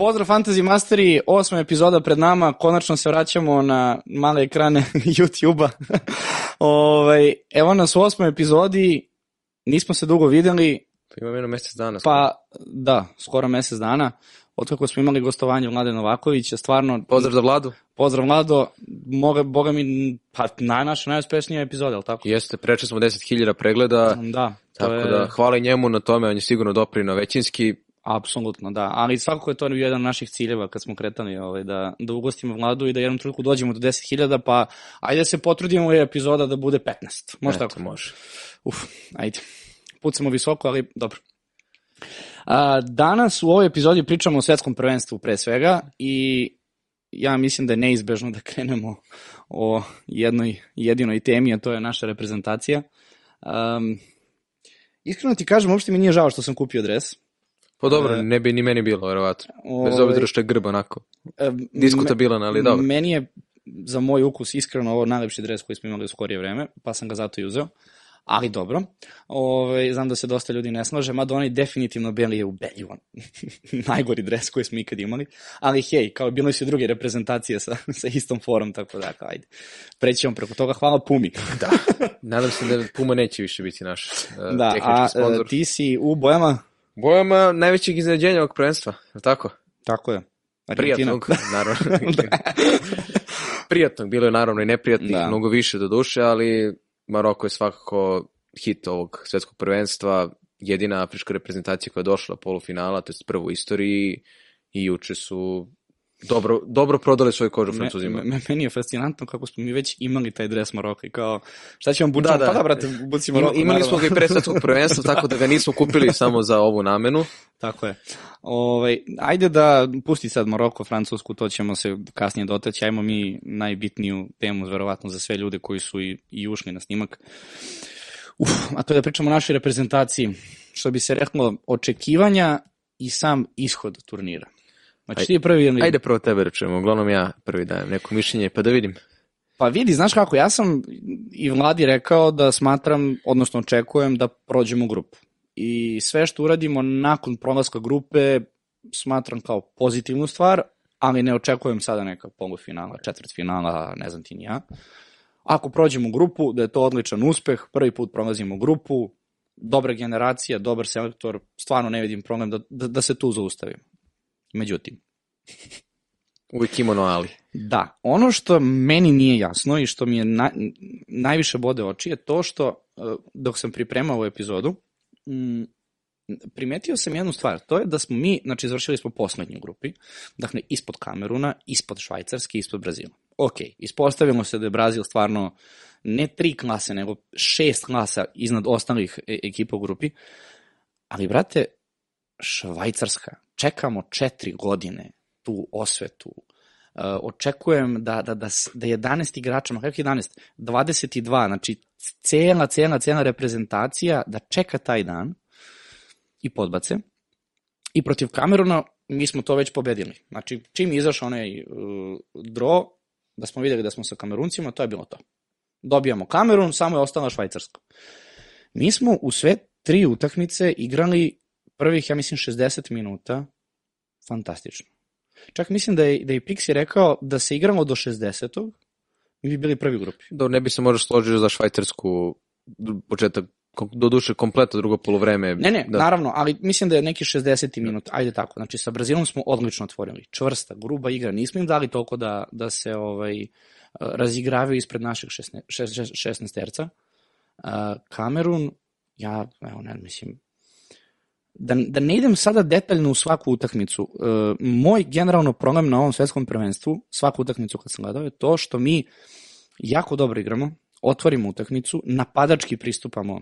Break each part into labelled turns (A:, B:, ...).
A: Pozdrav Fantasy Masteri, osma epizoda pred nama, konačno se vraćamo na male ekrane YouTube-a. ovaj, evo nas u osmoj epizodi, nismo se dugo videli.
B: Pa imamo jedno mesec dana.
A: Pa, da, skoro mesec dana. Otkako smo imali gostovanje Vlade Novakovića, stvarno...
B: Pozdrav za Vladu.
A: Pozdrav Vlado, moga, boga mi, pa na naša najuspešnija epizoda, ali tako?
B: Jeste, prečeli smo 10.000 pregleda.
A: Da.
B: Tako je... da, hvala njemu na tome, on je sigurno doprino većinski.
A: Apsolutno, da. Ali svakako je to jedan od naših ciljeva kad smo kretali ovaj, da, da ugostimo vladu i da jednom trenutku dođemo do 10.000, pa ajde se potrudimo u epizoda da bude 15. Može
B: Eto,
A: tako?
B: Može.
A: Uf, ajde. Pucamo visoko, ali dobro. A, danas u ovoj epizodi pričamo o svetskom prvenstvu pre svega i ja mislim da je neizbežno da krenemo o jednoj jedinoj temi, a to je naša reprezentacija. Um, iskreno ti kažem, uopšte mi nije žao što sam kupio dres.
B: Pa dobro, ne bi ni meni bilo, verovatno. Bez
A: Ovaj,
B: obzira što je grb onako.
A: e,
B: Diskutabilan, ali dobro.
A: Meni je za moj ukus iskreno ovo najlepši dres koji smo imali u skorije vreme, pa sam ga zato i uzeo. Ali dobro, Ove, znam da se dosta ljudi ne slaže, mada onaj definitivno beli je ubedljivo najgori dres koji smo ikad imali, ali hej, kao bilo su i druge reprezentacije sa, sa istom forom, tako da, kao, ajde, prećemo preko toga, hvala Pumi.
B: Da. Nadam se da Puma neće više biti naš uh,
A: da,
B: tehnički
A: a
B: sponsor.
A: e, ti si u bojama?
B: Bojama najvećeg iznenađenja ovog prvenstva, je li tako?
A: Tako je. Argentina.
B: Prijatnog, naravno. Prijatnog, bilo je naravno i neprijatnih,
A: Da.
B: mnogo više do duše, ali Maroko je svakako hit ovog svetskog prvenstva, jedina afrička reprezentacija koja je došla do polufinala, to je prvo u istoriji i juče su dobro, dobro prodali svoju kožu francuzima.
A: Me, me, meni je fascinantno kako smo mi već imali taj dres Maroka i kao, šta ćemo bući?
B: Da, da.
A: Pa da, brate, buci
B: Ima,
A: Maroko.
B: imali
A: naravno.
B: smo ga i pre svetskog prvenstva, tako da ga nismo kupili samo za ovu namenu.
A: Tako je. Ovaj, ajde da pusti sad Maroko, Francusku, to ćemo se kasnije dotaći. Ajmo mi najbitniju temu, verovatno, za sve ljude koji su i, i ušli na snimak. Uf, a to je da pričamo o našoj reprezentaciji. Što bi se reklo, očekivanja i sam ishod turnira. Znači, ti prvi ili...
B: Ajde prvo tebe rečemo, uglavnom ja prvi dajem neko mišljenje, pa da vidim.
A: Pa vidi, znaš kako, ja sam i vladi rekao da smatram, odnosno očekujem da prođemo grupu. I sve što uradimo nakon prolaska grupe smatram kao pozitivnu stvar, ali ne očekujem sada neka polufinala, četvrtfinala, ne znam ti ni ja. Ako prođemo grupu, da je to odličan uspeh, prvi put prolazimo grupu, dobra generacija, dobar selektor, stvarno ne vidim problem da, da, da se tu zaustavimo. Međutim,
B: Uvijek kimono ali.
A: Da, ono što meni nije jasno i što mi je na, najviše bode oči je to što uh, dok sam pripremao ovu epizodu, primetio sam jednu stvar, to je da smo mi, znači izvršili smo poslednju grupi, dakle ispod Kameruna, ispod Švajcarske, ispod Brazila. Ok, ispostavimo se da je Brazil stvarno ne tri klase, nego šest klasa iznad ostalih e ekipa u grupi, ali brate, Švajcarska, čekamo četiri godine tu osvetu, Uh, očekujem da, da, da, da 11 igrača, ma kako 11, 22, znači cela, cela, cela reprezentacija da čeka taj dan i podbace. I protiv Kameruna mi smo to već pobedili. Znači, čim izašao onaj uh, draw, da smo videli da smo sa Kameruncima, to je bilo to. Dobijamo Kamerun, samo je ostala Švajcarska. Mi smo u sve tri utakmice igrali prvih, ja mislim, 60 minuta fantastično. Čak mislim da je, da je Pixi rekao da se igramo do 60. mi bi bili prvi u grupi.
B: Do, ne bi se možda složio za švajcarsku početak, do duše kompletno drugo polovreme.
A: Ne, ne,
B: da.
A: naravno, ali mislim da je neki 60. minut, ajde tako, znači sa Brazilom smo odlično otvorili, čvrsta, gruba igra, nismo im dali toliko da, da se ovaj, razigravaju ispred našeg 16, 16 terca. Kamerun, ja, evo ne, mislim, da, da ne idem sada detaljno u svaku utakmicu, uh, moj generalno problem na ovom svetskom prvenstvu, svaku utakmicu kad sam gledao, je to što mi jako dobro igramo, otvorimo utakmicu, napadački pristupamo uh,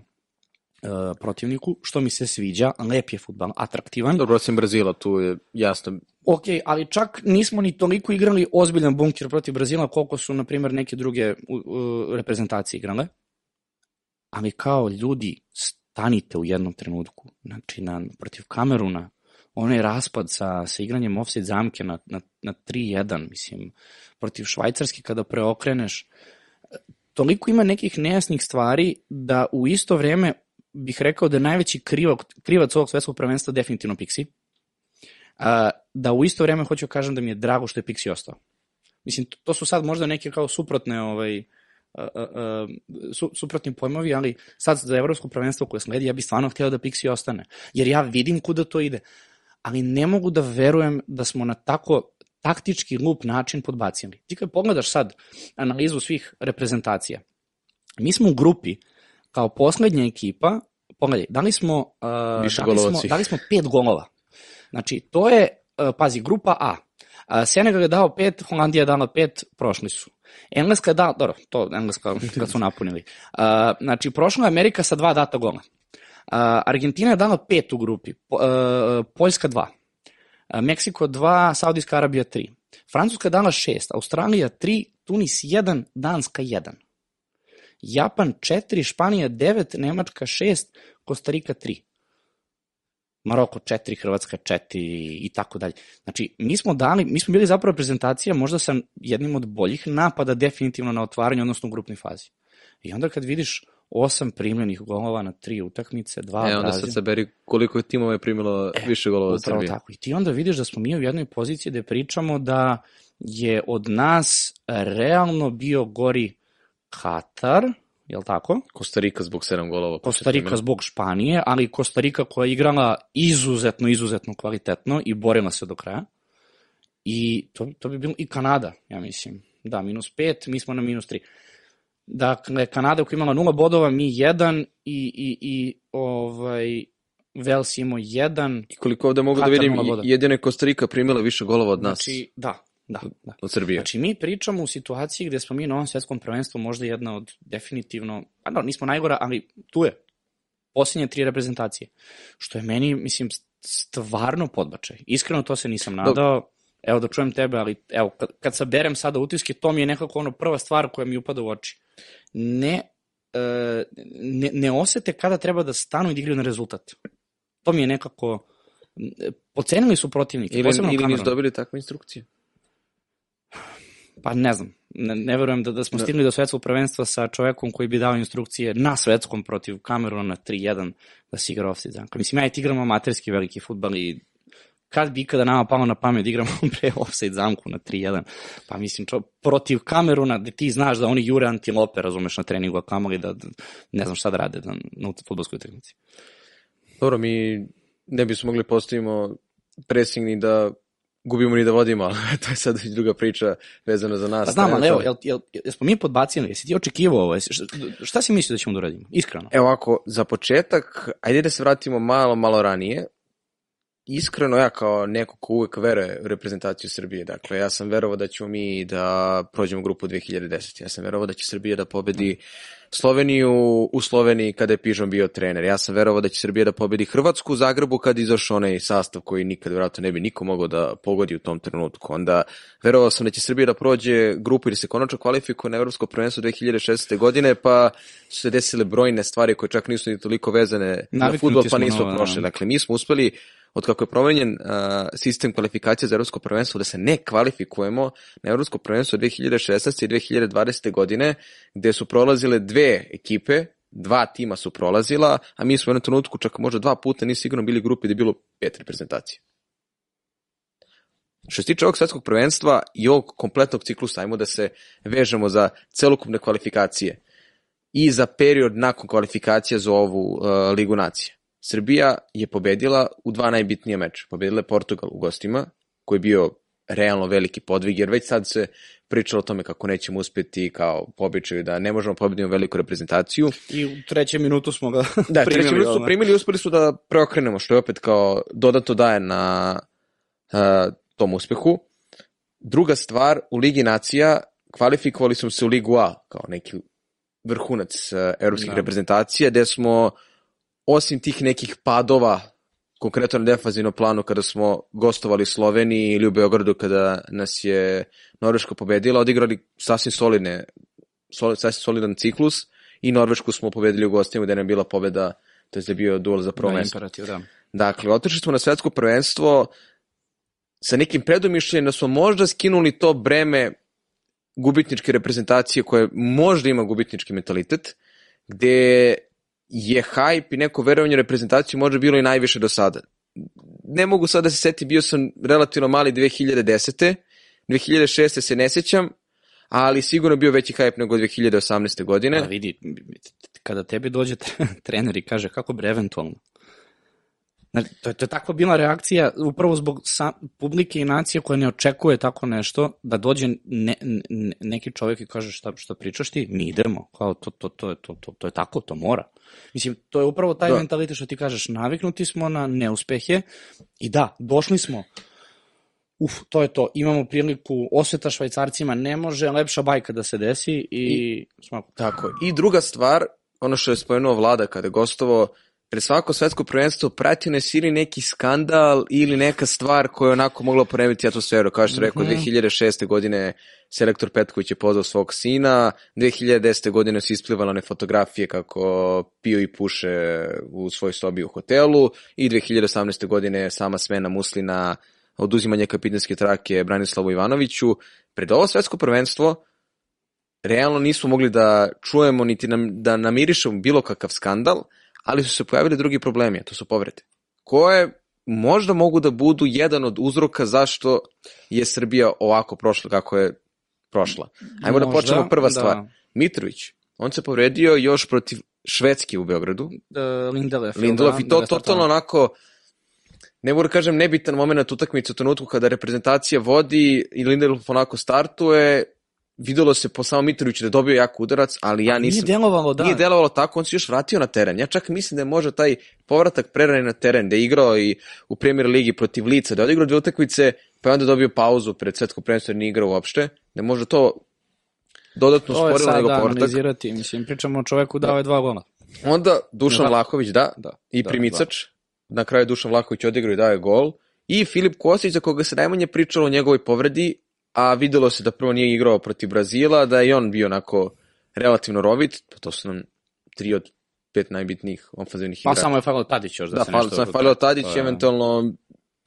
A: protivniku, što mi se sviđa, lep je futbal, atraktivan.
B: Dobro, osim Brazila, tu je jasno.
A: Ok, ali čak nismo ni toliko igrali ozbiljan bunker protiv Brazila koliko su, na primjer, neke druge uh, uh, reprezentacije igrale. Ali kao ljudi, stanite u jednom trenutku, znači na, protiv Kameruna, onaj raspad sa, sa igranjem offside zamke na, na, na 3-1, mislim, protiv Švajcarske kada preokreneš, toliko ima nekih nejasnih stvari da u isto vreme bih rekao da je najveći krivac, krivac ovog svetskog prvenstva definitivno Pixi. Uh, da u isto vreme hoću kažem da mi je drago što je Pixi ostao. Mislim, to su sad možda neke kao suprotne ovaj, su, suprotni pojmovi, ali sad za evropsko prvenstvo koje sledi, ja bih stvarno htio da Pixi ostane. Jer ja vidim kuda to ide. Ali ne mogu da verujem da smo na tako taktički glup način podbacili. Ti kad pogledaš sad analizu svih reprezentacija, mi smo u grupi kao poslednja ekipa, pogledaj, dali smo, uh, dali, smo, dali smo pet golova. Znači, to je, uh, pazi, grupa A. Uh, Senegal je dao pet, Holandija je dala pet, prošli su. Engleska je dala, dobro, to Engleska kad su napunili. Uh, znači, prošla je Amerika sa dva data gola. Uh, Argentina je dala pet u grupi, uh, Poljska dva, uh, Meksiko dva, Saudijska Arabija tri, Francuska je dala šest, Australija tri, Tunis jedan, Danska jedan. Japan 4, Španija 9, Nemačka 6, Kostarika 3. Maroko 4, Hrvatska 4 i tako dalje. Znači, mi smo dali, mi smo bili zapravo reprezentacija možda sa jednim od boljih napada definitivno na otvaranju, odnosno u grupnoj fazi. I onda kad vidiš osam primljenih golova na tri utakmice, dva
B: E, onda
A: Brazil,
B: sad saberi koliko je timova je primilo više golova od Srbije.
A: tako. I ti onda vidiš da smo mi u jednoj poziciji gde pričamo da je od nas realno bio gori Katar, je li tako?
B: Kostarika zbog 7 golova.
A: Kostarika zbog Španije, ali Kostarika koja je igrala izuzetno, izuzetno kvalitetno i borila se do kraja. I to, to bi bilo i Kanada, ja mislim. Da, minus 5, mi smo na minus 3. Dakle, Kanada koja imala nula bodova, mi jedan i, i, i ovaj, Vels imao jedan.
B: I koliko ovde mogu da
A: Katar
B: vidim,
A: nula boda.
B: jedino je Kostarika primila više golova od nas,
A: Znači, da, da, da.
B: od Srbije.
A: Znači, mi pričamo u situaciji gde smo mi na ovom svetskom prvenstvu možda jedna od definitivno, pa no, nismo najgora, ali tu je posljednje tri reprezentacije. Što je meni, mislim, stvarno podbačaj. Iskreno to se nisam nadao. Evo da čujem tebe, ali evo, kad, kad saberem sada utiske, to mi je nekako ono prva stvar koja mi upada u oči. Ne, e, ne, ne osete kada treba da stanu i da igraju na rezultat. To mi je nekako... e, Pocenili su protivnike,
B: Ili, ili nisu dobili takve instrukcije.
A: Pa ne znam, ne, ne verujem da, da smo
B: Da.
A: stigli do svetskog prvenstva sa čovekom koji bi dao instrukcije na svetskom protiv Kameruna 3-1 da se igra offside zamka. Mislim, ja i ti igramo amaterski veliki futbal i kad bi ikada nama palo na pamet da igramo pre offside zamku na 3-1, pa mislim, čo, protiv Kameruna, gde ti znaš da oni jure antilope, razumeš, na treningu, a kamoli da, da ne znam šta da rade na, na futbolskoj utakmici.
B: Dobro, mi ne bismo mogli postavimo pressing ni da gubimo ni da vodimo, ali to je sad već druga priča vezana za nas.
A: Pa znam, ali evo,
B: Trenutno-
A: jel, jel, jel smo mi podbacili, jesi ti očekivao ovo, Jesi- šta, šta si mislio da ćemo da uradimo, iskreno?
B: Evo ovako, za početak, ajde da se vratimo malo, malo ranije. Iskreno, ja kao neko ko uvek veruje u reprezentaciju Srbije, dakle, ja sam verovao da ćemo mi da prođemo grupu 2010. Ja sam verovao da će Srbija da pobedi Sloveniju u Sloveniji kada je Pižon bio trener. Ja sam verovao da će Srbija da pobedi Hrvatsku u Zagrebu kad je izašao onaj sastav koji nikad vjerojatno ne bi niko mogao da pogodi u tom trenutku. Onda verovao sam da će Srbija da prođe grupu ili se konačno kvalifikuje na Evropsko prvenstvo 2016. godine, pa su se desile brojne stvari koje čak nisu ni toliko vezane na
A: Naviknuti
B: futbol, pa
A: na
B: nismo
A: ovo, da.
B: prošli. Dakle, mi smo uspeli od kako je promenjen uh, sistem kvalifikacije za Evropsko prvenstvo da se ne kvalifikujemo na Evropsko prvenstvo 2016. i 2020. godine gde su prolazile dve ekipe, dva tima su prolazila, a mi smo u jednom trenutku čak možda dva puta nisi sigurno bili grupi gde je bilo pet reprezentacija. Što se tiče ovog svetskog prvenstva i ovog kompletnog ciklusa, ajmo da se vežemo za celokupne kvalifikacije i za period nakon kvalifikacija za ovu uh, Ligu nacija. Srbija je pobedila u dva najbitnije meča. Pobedila je Portugal u gostima, koji je bio realno veliki podvig, jer već sad se pričalo o tome kako nećemo uspeti kao po običaju da ne možemo pobediti veliku reprezentaciju.
A: I u trećem minutu smo ga
B: Da,
A: primili,
B: minut su
A: odmah.
B: primili i uspeli su da preokrenemo, što je opet kao dodatno daje na uh, tom uspehu. Druga stvar, u Ligi nacija kvalifikovali smo se u Ligu A, kao neki vrhunac uh, evropskih
A: Da.
B: reprezentacija, gde smo osim tih nekih padova, konkretno na defazivnom planu kada smo gostovali Sloveniji ili u Beogradu kada nas je Norveška pobedila, odigrali sasvim solidne, sol, sasvim solidan ciklus i Norvešku smo pobedili u gostima gde nam je bila pobeda, to je da bio duel za prvo
A: Da,
B: mesto.
A: da.
B: Dakle, otišli smo na svetsko prvenstvo sa nekim predomišljenjem da smo možda skinuli to breme gubitničke reprezentacije koje možda ima gubitnički mentalitet, gde je hype i neko verovanje u reprezentaciju možda bilo i najviše do sada. ne mogu sad da se setim, bio sam relativno mali 2010. 2006. se ne sećam, ali sigurno bio veći hype nego 2018. godine.
A: Pa vidi, kada tebi dođe trener i kaže kako bre eventualno, Znači, to, je, to je takva bila reakcija upravo zbog sa, publike i nacije koja ne očekuje tako nešto, da dođe ne, ne, neki čovjek i kaže šta, šta pričaš ti, mi idemo, kao to, to, to, to, to, to je tako, to mora. Mislim, to je upravo taj da. mentalitet što ti kažeš, naviknuti smo na neuspehe i da, došli smo, uf, to je to, imamo priliku, osveta švajcarcima, ne može lepša bajka da se desi i, I smako.
B: Tako, i druga stvar, ono što je spomenuo Vlada kada je gostovo, pred svako svetsko prvenstvo pratio ne ili neki skandal ili neka stvar koja je onako mogla poremiti atmosferu. Kao što rekao, mm -hmm. 2006. godine selektor Petković je pozvao svog sina, 2010. godine su isplivale one fotografije kako pio i puše u svoj sobi u hotelu i 2018. godine sama smena Muslina oduzimanje kapitanske trake Branislavu Ivanoviću. Pred ovo svetsko prvenstvo realno nismo mogli da čujemo niti nam, da namirišemo bilo kakav skandal, ali su se pojavili drugi problemi, a to su povrede. Koje možda mogu da budu jedan od uzroka zašto je Srbija ovako prošla kako je prošla. Ajmo da možda, da počnemo prva stvar. Da. Mitrović, on se povredio još protiv Švedske u Beogradu.
A: Da, Lindelef.
B: Lindelef da, i to totalno onako ne mogu da kažem nebitan moment utakmice u trenutku kada reprezentacija vodi i Lindelef onako startuje videlo se po samom Mitroviću da je dobio jak udarac, ali ja nisam...
A: Nije delovalo, da.
B: Nije delovalo tako, on se još vratio na teren. Ja čak mislim da je možda taj povratak prerani na teren, da je igrao i u premier ligi protiv Lica, da je odigrao dve utakmice, pa je onda dobio pauzu pred svetsko prvenstvo jer nije igrao uopšte, da je možda to dodatno to usporilo nego da, povratak.
A: analizirati, mislim, pričamo o čoveku dao je dva gola.
B: Onda Dušan da. Vlahović, da, da i da, primicač, da. na kraju Dušan Vlahović odigrao i daje gol, i Filip Kostić, za koga se najmanje pričalo o njegovoj povredi, a videlo se da prvo nije igrao protiv Brazila, da je on bio onako relativno rovit, pa to su nam tri od pet najbitnijih ofanzivnih
A: igrača. Pa samo je falio Tadić još da,
B: da
A: se nešto...
B: Da, samo je falio Tadić, eventualno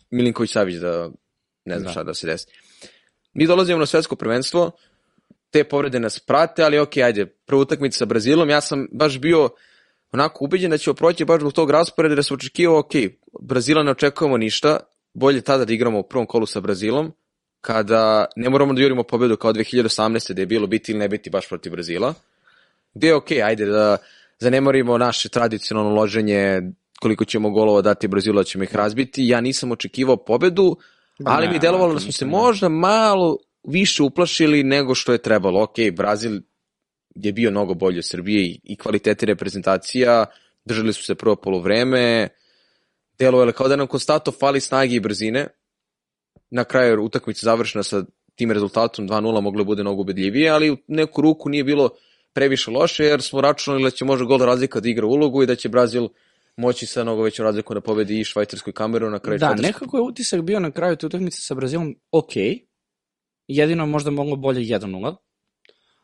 B: Milinković Savić da ne znam da. šta da se desi. Mi dolazimo na svetsko prvenstvo, te povrede nas prate, ali ok, ajde, prva utakmica sa Brazilom, ja sam baš bio onako ubeđen da ćemo proći baš zbog tog rasporeda da se očekivao, ok, Brazila ne očekujemo ništa, bolje tada da igramo u prvom kolu sa Brazilom, kada ne moramo da jurimo pobedu kao 2018. da je bilo biti ili ne biti baš protiv Brazila, gde je okej, okay, ajde da zanemarimo naše tradicionalno loženje koliko ćemo golova dati Brazilu, da ćemo ih razbiti. Ja nisam očekivao pobedu, ali ne, mi delovalo da smo se možda malo više uplašili nego što je trebalo. Ok, Brazil je bio mnogo bolji od Srbije i kvaliteti reprezentacija, držali su se prvo polovreme, delovalo kao da nam konstato fali snage i brzine, na kraju utakmice završena sa tim rezultatom 2-0 moglo bude mnogo ubedljivije, ali u neku ruku nije bilo previše loše, jer smo računali da će možda gol razlika da igra ulogu i da će Brazil moći sa mnogo većom razlikom da pobedi i Švajcarsku i Kameru na kraju.
A: Da, švajcarsku. nekako je utisak bio na kraju te utakmice sa Brazilom ok, jedino možda moglo bolje 1-0,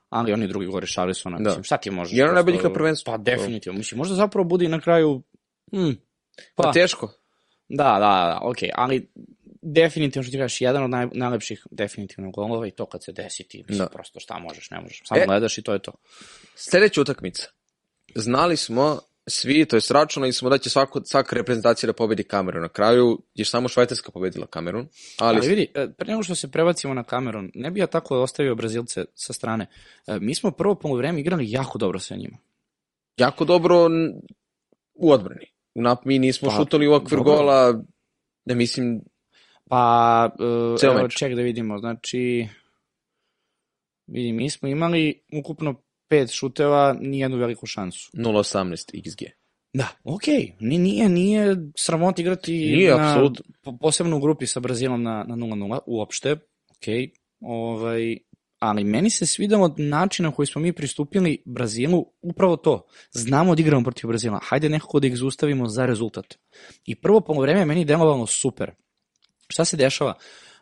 A: ali oni drugi gore rešali su ona. Da. Mislim, šta ti možeš?
B: Jedan najboljih na prvenstvu.
A: Pa definitivno. Mislim, možda zapravo bude i na kraju... Hmm,
B: pa, pa teško.
A: Da, da, da, ok, ali definitivno što ti kažeš, jedan od naj, najlepših definitivno golova i to kad se desi ti, mislim, da. prosto šta možeš, ne možeš, samo e, gledaš i to je to.
B: Sledeća utakmica. Znali smo svi, to je računali smo da će svako, svaka reprezentacija da pobedi Kamerun. Na kraju je samo Švajcarska pobedila Kamerun. Ali...
A: ali vidi, e, pre nego što se prebacimo na Kamerun, ne bi ja tako ostavio Brazilce sa strane. E, mi smo prvo polovreme igrali jako dobro sa njima.
B: Jako dobro u odbrani. Mi nismo pa, šutali u okvir gola, ne mislim,
A: Pa, uh, evo, ček da vidimo, znači, vidim, mi smo imali ukupno pet šuteva, nijednu veliku šansu.
B: 0.18 XG.
A: Da, okej, okay. nije, nije sramot igrati
B: nije, na, absolut.
A: posebno u grupi sa Brazilom na, na 0-0, uopšte, okej, okay. ovaj, ali meni se svidalo način na koji smo mi pristupili Brazilu, upravo to, znamo da igramo protiv Brazila, hajde nekako da ih zustavimo za rezultat. I prvo polovreme meni delovalo super, Šta se dešava?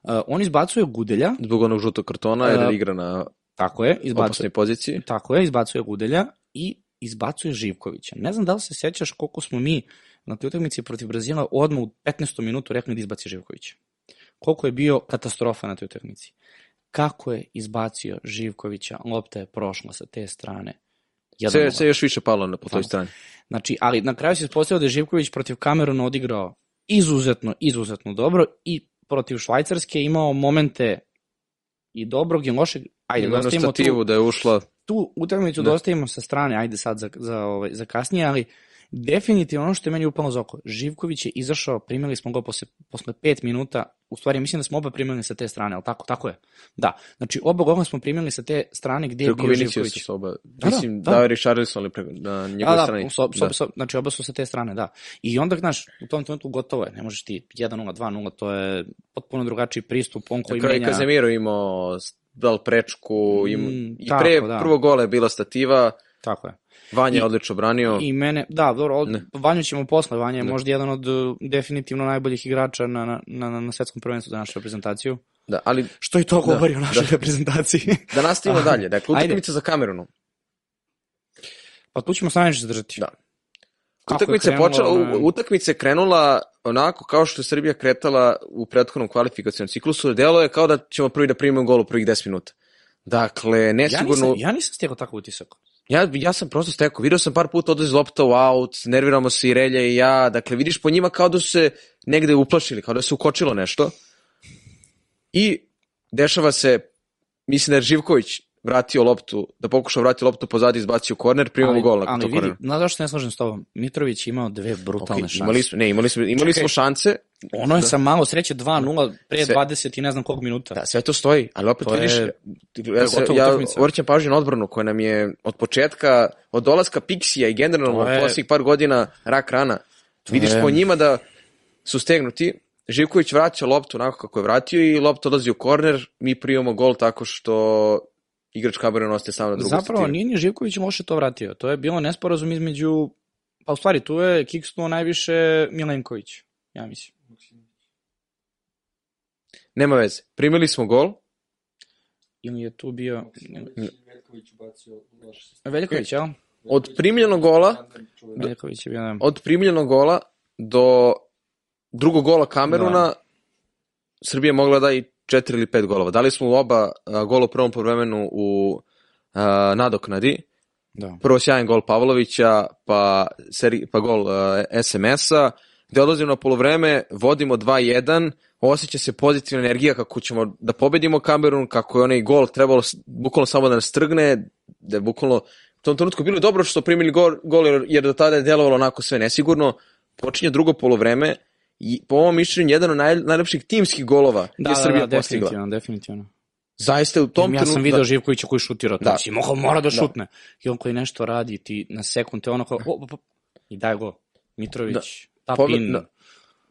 A: Uh, on izbacuje Gudelja.
B: Zbog onog žutog kartona, jer uh, igra na
A: tako je,
B: izbacuje, poziciji.
A: Tako je, izbacuje Gudelja i izbacuje Živkovića. Ne znam da li se sećaš koliko smo mi na toj utakmici protiv Brazila odmah u 15. minutu rekli da izbaci Živkovića. Koliko je bio katastrofa na toj utakmici. Kako je izbacio Živkovića, lopta je prošla sa te strane.
B: Jedan se, se još više palo na po toj strani.
A: Znači, ali na kraju se ispostavio da je Živković protiv Kameruna odigrao izuzetno, izuzetno dobro i protiv Švajcarske imao momente i dobrog i lošeg. Ajde, da ostavimo tu,
B: da je ušla,
A: tu utakmicu
B: Da.
A: ostavimo sa strane, ajde sad za, za, ovaj, za kasnije, ali definitivno ono što je meni upalo za oko, Živković je izašao, primili smo ga posle, posle pet minuta, u stvari mislim da smo oba primili sa te strane, ali tako, tako je. Da, znači oba gola smo primili sa te strane gde je bio Živković.
B: sa soba.
A: da,
B: Mislim,
A: da.
B: da, je Richarlison ali preko, na njegovoj
A: Da,
B: strani.
A: da, so, so,
B: da.
A: so, znači oba su sa te strane, da. I onda, znaš, u tom trenutku gotovo je, ne možeš ti 1-0, 2-0, to je potpuno drugačiji pristup, on koji
B: i
A: menja...
B: Kazemiro imao dal prečku,
A: Mm,
B: ima, i
A: tako,
B: pre
A: da.
B: prvog gola je bila stativa,
A: Tako je.
B: Vanja je odlično branio.
A: I mene, da, dobro, od,
B: Ne.
A: Vanju ćemo posle, Vanja je
B: Ne.
A: možda jedan od uh, definitivno najboljih igrača na, na, na, na svetskom prvenstvu za našu reprezentaciju.
B: Da, ali
A: Što i to
B: Da,
A: govori o našoj
B: da.
A: reprezentaciji.
B: da nastavimo dalje. Dakle, utakmica za Kamerunu.
A: pa tu ćemo se najviše zadržati.
B: Da.
A: Kako
B: Utakmica je
A: krenula,
B: počela, utakmica je krenula onako kao što je Srbija kretala u prethodnom kvalifikacijnom ciklusu, delo je kao da ćemo prvi da primimo gol u prvih 10 minuta. Dakle,
A: ja,
B: nesigurno...
A: nisam, ja nisam stekao takav utisak.
B: Ja, ja sam prosto stekao, vidio sam par puta odlazi lopta u out, nerviramo se i Relja i ja, dakle vidiš po njima kao da su se negde uplašili, kao da se ukočilo nešto. I dešava se, mislim da je Živković vratio loptu, da pokušao vratiti loptu pozadi, izbacio korner, primamo gol nakon
A: ali vidi,
B: kornera.
A: znaš zašto ne slažem s tobom? Mitrović je imao dve brutalne
B: Ok,
A: šanse.
B: imali smo, ne, imali smo, imali
A: Čekaj.
B: smo šanse,
A: Ono je sa malo sreće 2-0 pre
B: Sve-
A: 20 i ne znam kog minuta.
B: da, sve to stoji, ali opet
A: To je-
B: vidiš, ja, se, ja vrćam pažnju na odbranu koja nam je od početka, od dolaska Pixija i generalno
A: To je-
B: od posljednjih par godina rak rana. Vidiš
A: je-
B: po njima da su stegnuti, Živković vraća loptu onako kako je vratio i lopta odlazi u korner, mi primamo gol tako što igrač Kamerun ostaje sam na drugu
A: Zapravo,
B: stativu.
A: nije ni Živković loše to vratio. To je bilo nesporazum između... Pa u stvari, tu je kiksnuo najviše Milenković, ja mislim.
B: Nema veze. Primili smo gol,
A: Ili je tu bio...
C: Veljković loš
A: Veljković, jel?
B: od primljenog gola,
A: Veljković je bio... Da.
B: od primljenog gola do drugog gola Kameruna,
A: Da.
B: Srbija mogla da i četiri ili pet golova. Dali smo oba gola u prvom poluvremenu u a, nadoknadi.
A: da.
B: Prvo sjajan gol Pavlovića, pa, seri, pa gol SMS-a, gde odlazimo na polovreme, vodimo 2-1, osjeća se pozitivna energija kako ćemo da pobedimo Kamerun, kako je onaj gol trebalo bukvalno samo da nas trgne, da je bukvalno u tom trenutku bilo dobro što primili gol, gol jer, jer do tada je delovalo onako sve nesigurno. Počinje drugo polovreme i po ovom mišljenju jedan od naj, najlepših timskih golova
A: Da,
B: je
A: da,
B: Srbija
A: da,
B: postigla.
A: definitivno, definitivno.
B: Zaista u tom
A: ja
B: trenutku...
A: sam video Živkovića koji šutira,
B: Da.
A: da. si mogao mora da šutne. I on koji nešto radi, ti na sekund, te ono kao, o, o, o, i daj go. Mitrović, da.
B: Pove-
A: Tapin,
B: da.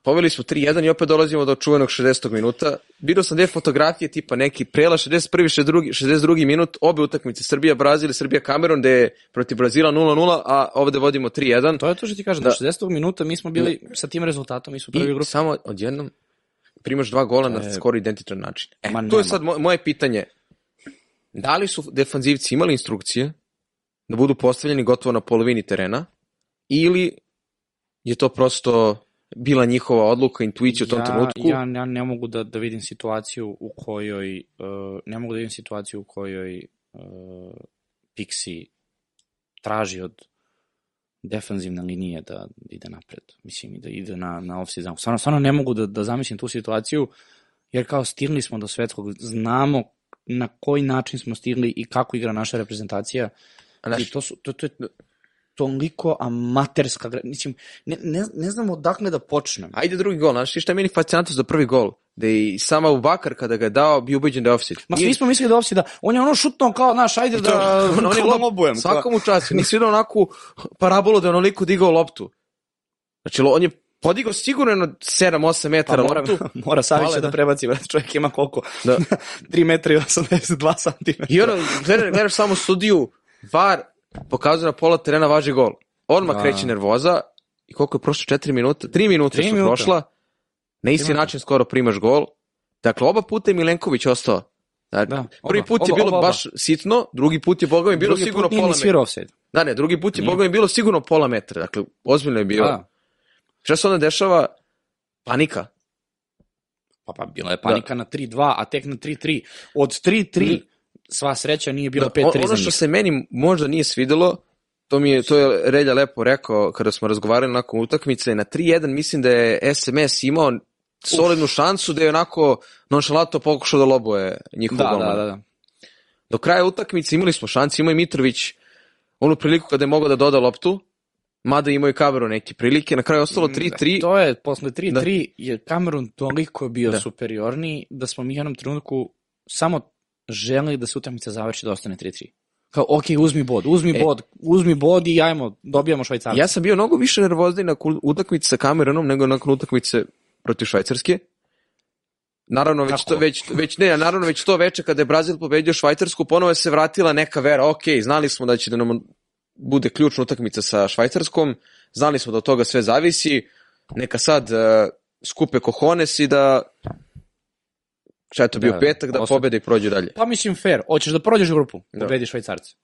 B: Poveli smo 3-1 i opet dolazimo do čuvenog 60. minuta. Vidio sam dve fotografije, tipa neki prela 61. 62. 62. minut, obe utakmice Srbija, Brazil i Srbija, Kamerun, gde je protiv Brazila 0-0, a ovde vodimo 3-1.
A: To je to što ti kažem,
B: Da.
A: da. 60. minuta mi smo bili sa tim rezultatom, mi smo prvi
B: I
A: grupi.
B: samo odjednom primaš dva gola na
A: E,
B: skoro identičan način. E,
A: ma
B: to je sad moje, moje pitanje. Da li su defanzivci imali instrukcije da budu postavljeni gotovo na polovini terena ili je to prosto bila njihova odluka, intuicija u tom
A: ja,
B: trenutku?
A: Ja, ja ne mogu da, da vidim situaciju u kojoj, uh, ne mogu da vidim situaciju u kojoj uh, Pixi traži od defanzivne linije da ide napred, mislim, i da ide na, na offside zone. Stvarno, stvarno ne mogu da, da zamislim tu situaciju, jer kao stigli smo do svetskog, znamo na koji način smo stigli i kako igra naša reprezentacija.
B: A znaš,
A: I to, su, to, to je toliko amaterska, mislim, ne, ne, ne znam odakle da počnem.
B: Ajde drugi gol, znaš šta je meni fascinantno za prvi gol? Da je i sama Ubakar kada ga je dao, bio ubeđen da je offside.
A: Ma svi smo mislili da offside, da on je ono šutno kao, znaš, ajde da,
B: on, on je
A: kao da
B: lop,
A: lobujem.
B: svakom u času. Nisi vidio onakvu parabolu da je onoliko digao loptu. Znači, on je podigao sigurno jedno 7-8
A: Pa
B: metara
A: mora,
B: loptu.
A: mora
B: Hvala,
A: da,
B: da.
A: prebaci, brate, čovjek ima koliko?
B: Da.
A: 3 metra i 82 centimetra.
B: I ono, gledaš, gledaš samo sudiju, VAR pokazuje na pola terena važi gol. Odmah
A: Da.
B: kreće nervoza i koliko je prošlo 4 minuta? 3 minuta
A: Tri
B: su
A: minuta.
B: prošla. Na isti
A: minuta.
B: način skoro primaš gol. Dakle, oba puta je Milenković ostao. Da,
A: Da,
B: prvi
A: oba,
B: put je
A: oba,
B: bilo
A: oba, oba.
B: baš sitno, drugi put je, boga mi, bilo
A: Drugi
B: sigurno pola metra. Da, ne, drugi put je, boga mi, bilo sigurno pola metra. Dakle, ozbiljno je bilo.
A: Da.
B: Šta se onda dešava? Panika.
A: Pa, pa bila je panika na 3-2, a tek na 3-3. Od 3-3, sva sreća nije bilo
B: Da,
A: 5-3
B: ono
A: za
B: što se meni možda nije svidelo, to mi je, to je Relja lepo rekao kada smo razgovarali nakon utakmice, na 3-1 mislim da je SMS imao solidnu šansu da je onako nonšalato pokušao da lobuje njihov
A: Da,
B: golman.
A: da, da, da.
B: Do kraja utakmice imali smo šanse, imao je Mitrović onu priliku kada je mogao da doda loptu, mada imao je Kameru neke prilike, na kraju je ostalo 3-3.
A: Mm, To je, posle 3-3 je Cameron toliko bio
B: Da.
A: superiorniji da smo mi u jednom trenutku samo želeli da se utakmica završi da ostane 3-3. Kao, ok, uzmi bod, uzmi
B: E.
A: bod, uzmi bod i ajmo, dobijamo švajcarca.
B: Ja sam bio mnogo više nervozni na utakmici sa Kamerunom nego nakon utakmice protiv Švajcarske. Naravno, već to, već, već, ne, naravno, već to veče kada je Brazil pobedio Švajcarsku, ponovo je se vratila neka vera, ok, znali smo da će da nam bude ključna utakmica sa Švajcarskom, znali smo da od toga sve zavisi, neka sad uh, skupe kohones i da šta je to bio
A: Da,
B: petak, da
A: osam.
B: pobede i prođe dalje.
A: Pa mislim fair, hoćeš da prođeš grupu,
B: Da.
A: da. pobedi švajcarce.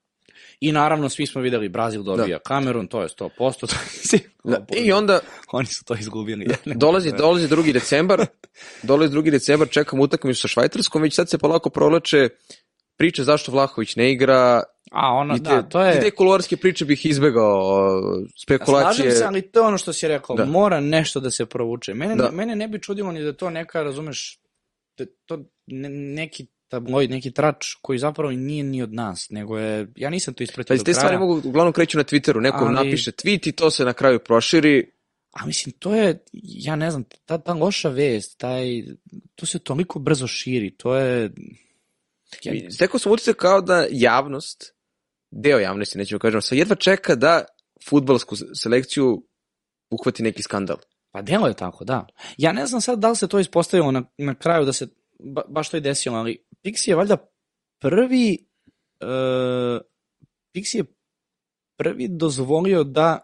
A: I naravno svi smo videli Brazil dobija da. Kamerun, to je 100%. To je
B: Da, I onda
A: Oni su to izgubili.
B: dolazi, dolazi drugi decembar, dolazi drugi decembar, čekam utakmicu sa Švajcarskom, već sad se polako provlače priče zašto Vlahović ne igra,
A: A ono,
B: i te,
A: da, to je...
B: i te kolorske priče bih izbegao, spekulacije.
A: Slažem se, ali to je ono što si rekao,
B: Da.
A: da. mora nešto da se provuče. Mene,
B: Da.
A: da. mene ne bi čudilo ni da to neka, razumeš, da to ne, neki tabloid, neki trač koji zapravo nije ni od nas, nego je, ja nisam to ispratio
B: Pa
A: do
B: te stvari
A: kraja,
B: mogu, uglavnom kreću na Twitteru, neko
A: Ali-
B: napiše tweet i to se na kraju proširi.
A: a mislim, to je, ja ne znam, ta, ta loša vest, taj, to se toliko brzo širi, to je, ja,
B: I Stekao sam utisak kao da javnost, deo javnosti, nećemo kažemo, sad jedva čeka da futbalsku selekciju uhvati neki skandal.
A: Pa delo je tako, da. Ja ne znam sad da li se to ispostavilo na, na kraju da se ba, baš to i desilo, ali Pixi je valjda prvi uh, Pixi je prvi dozvolio da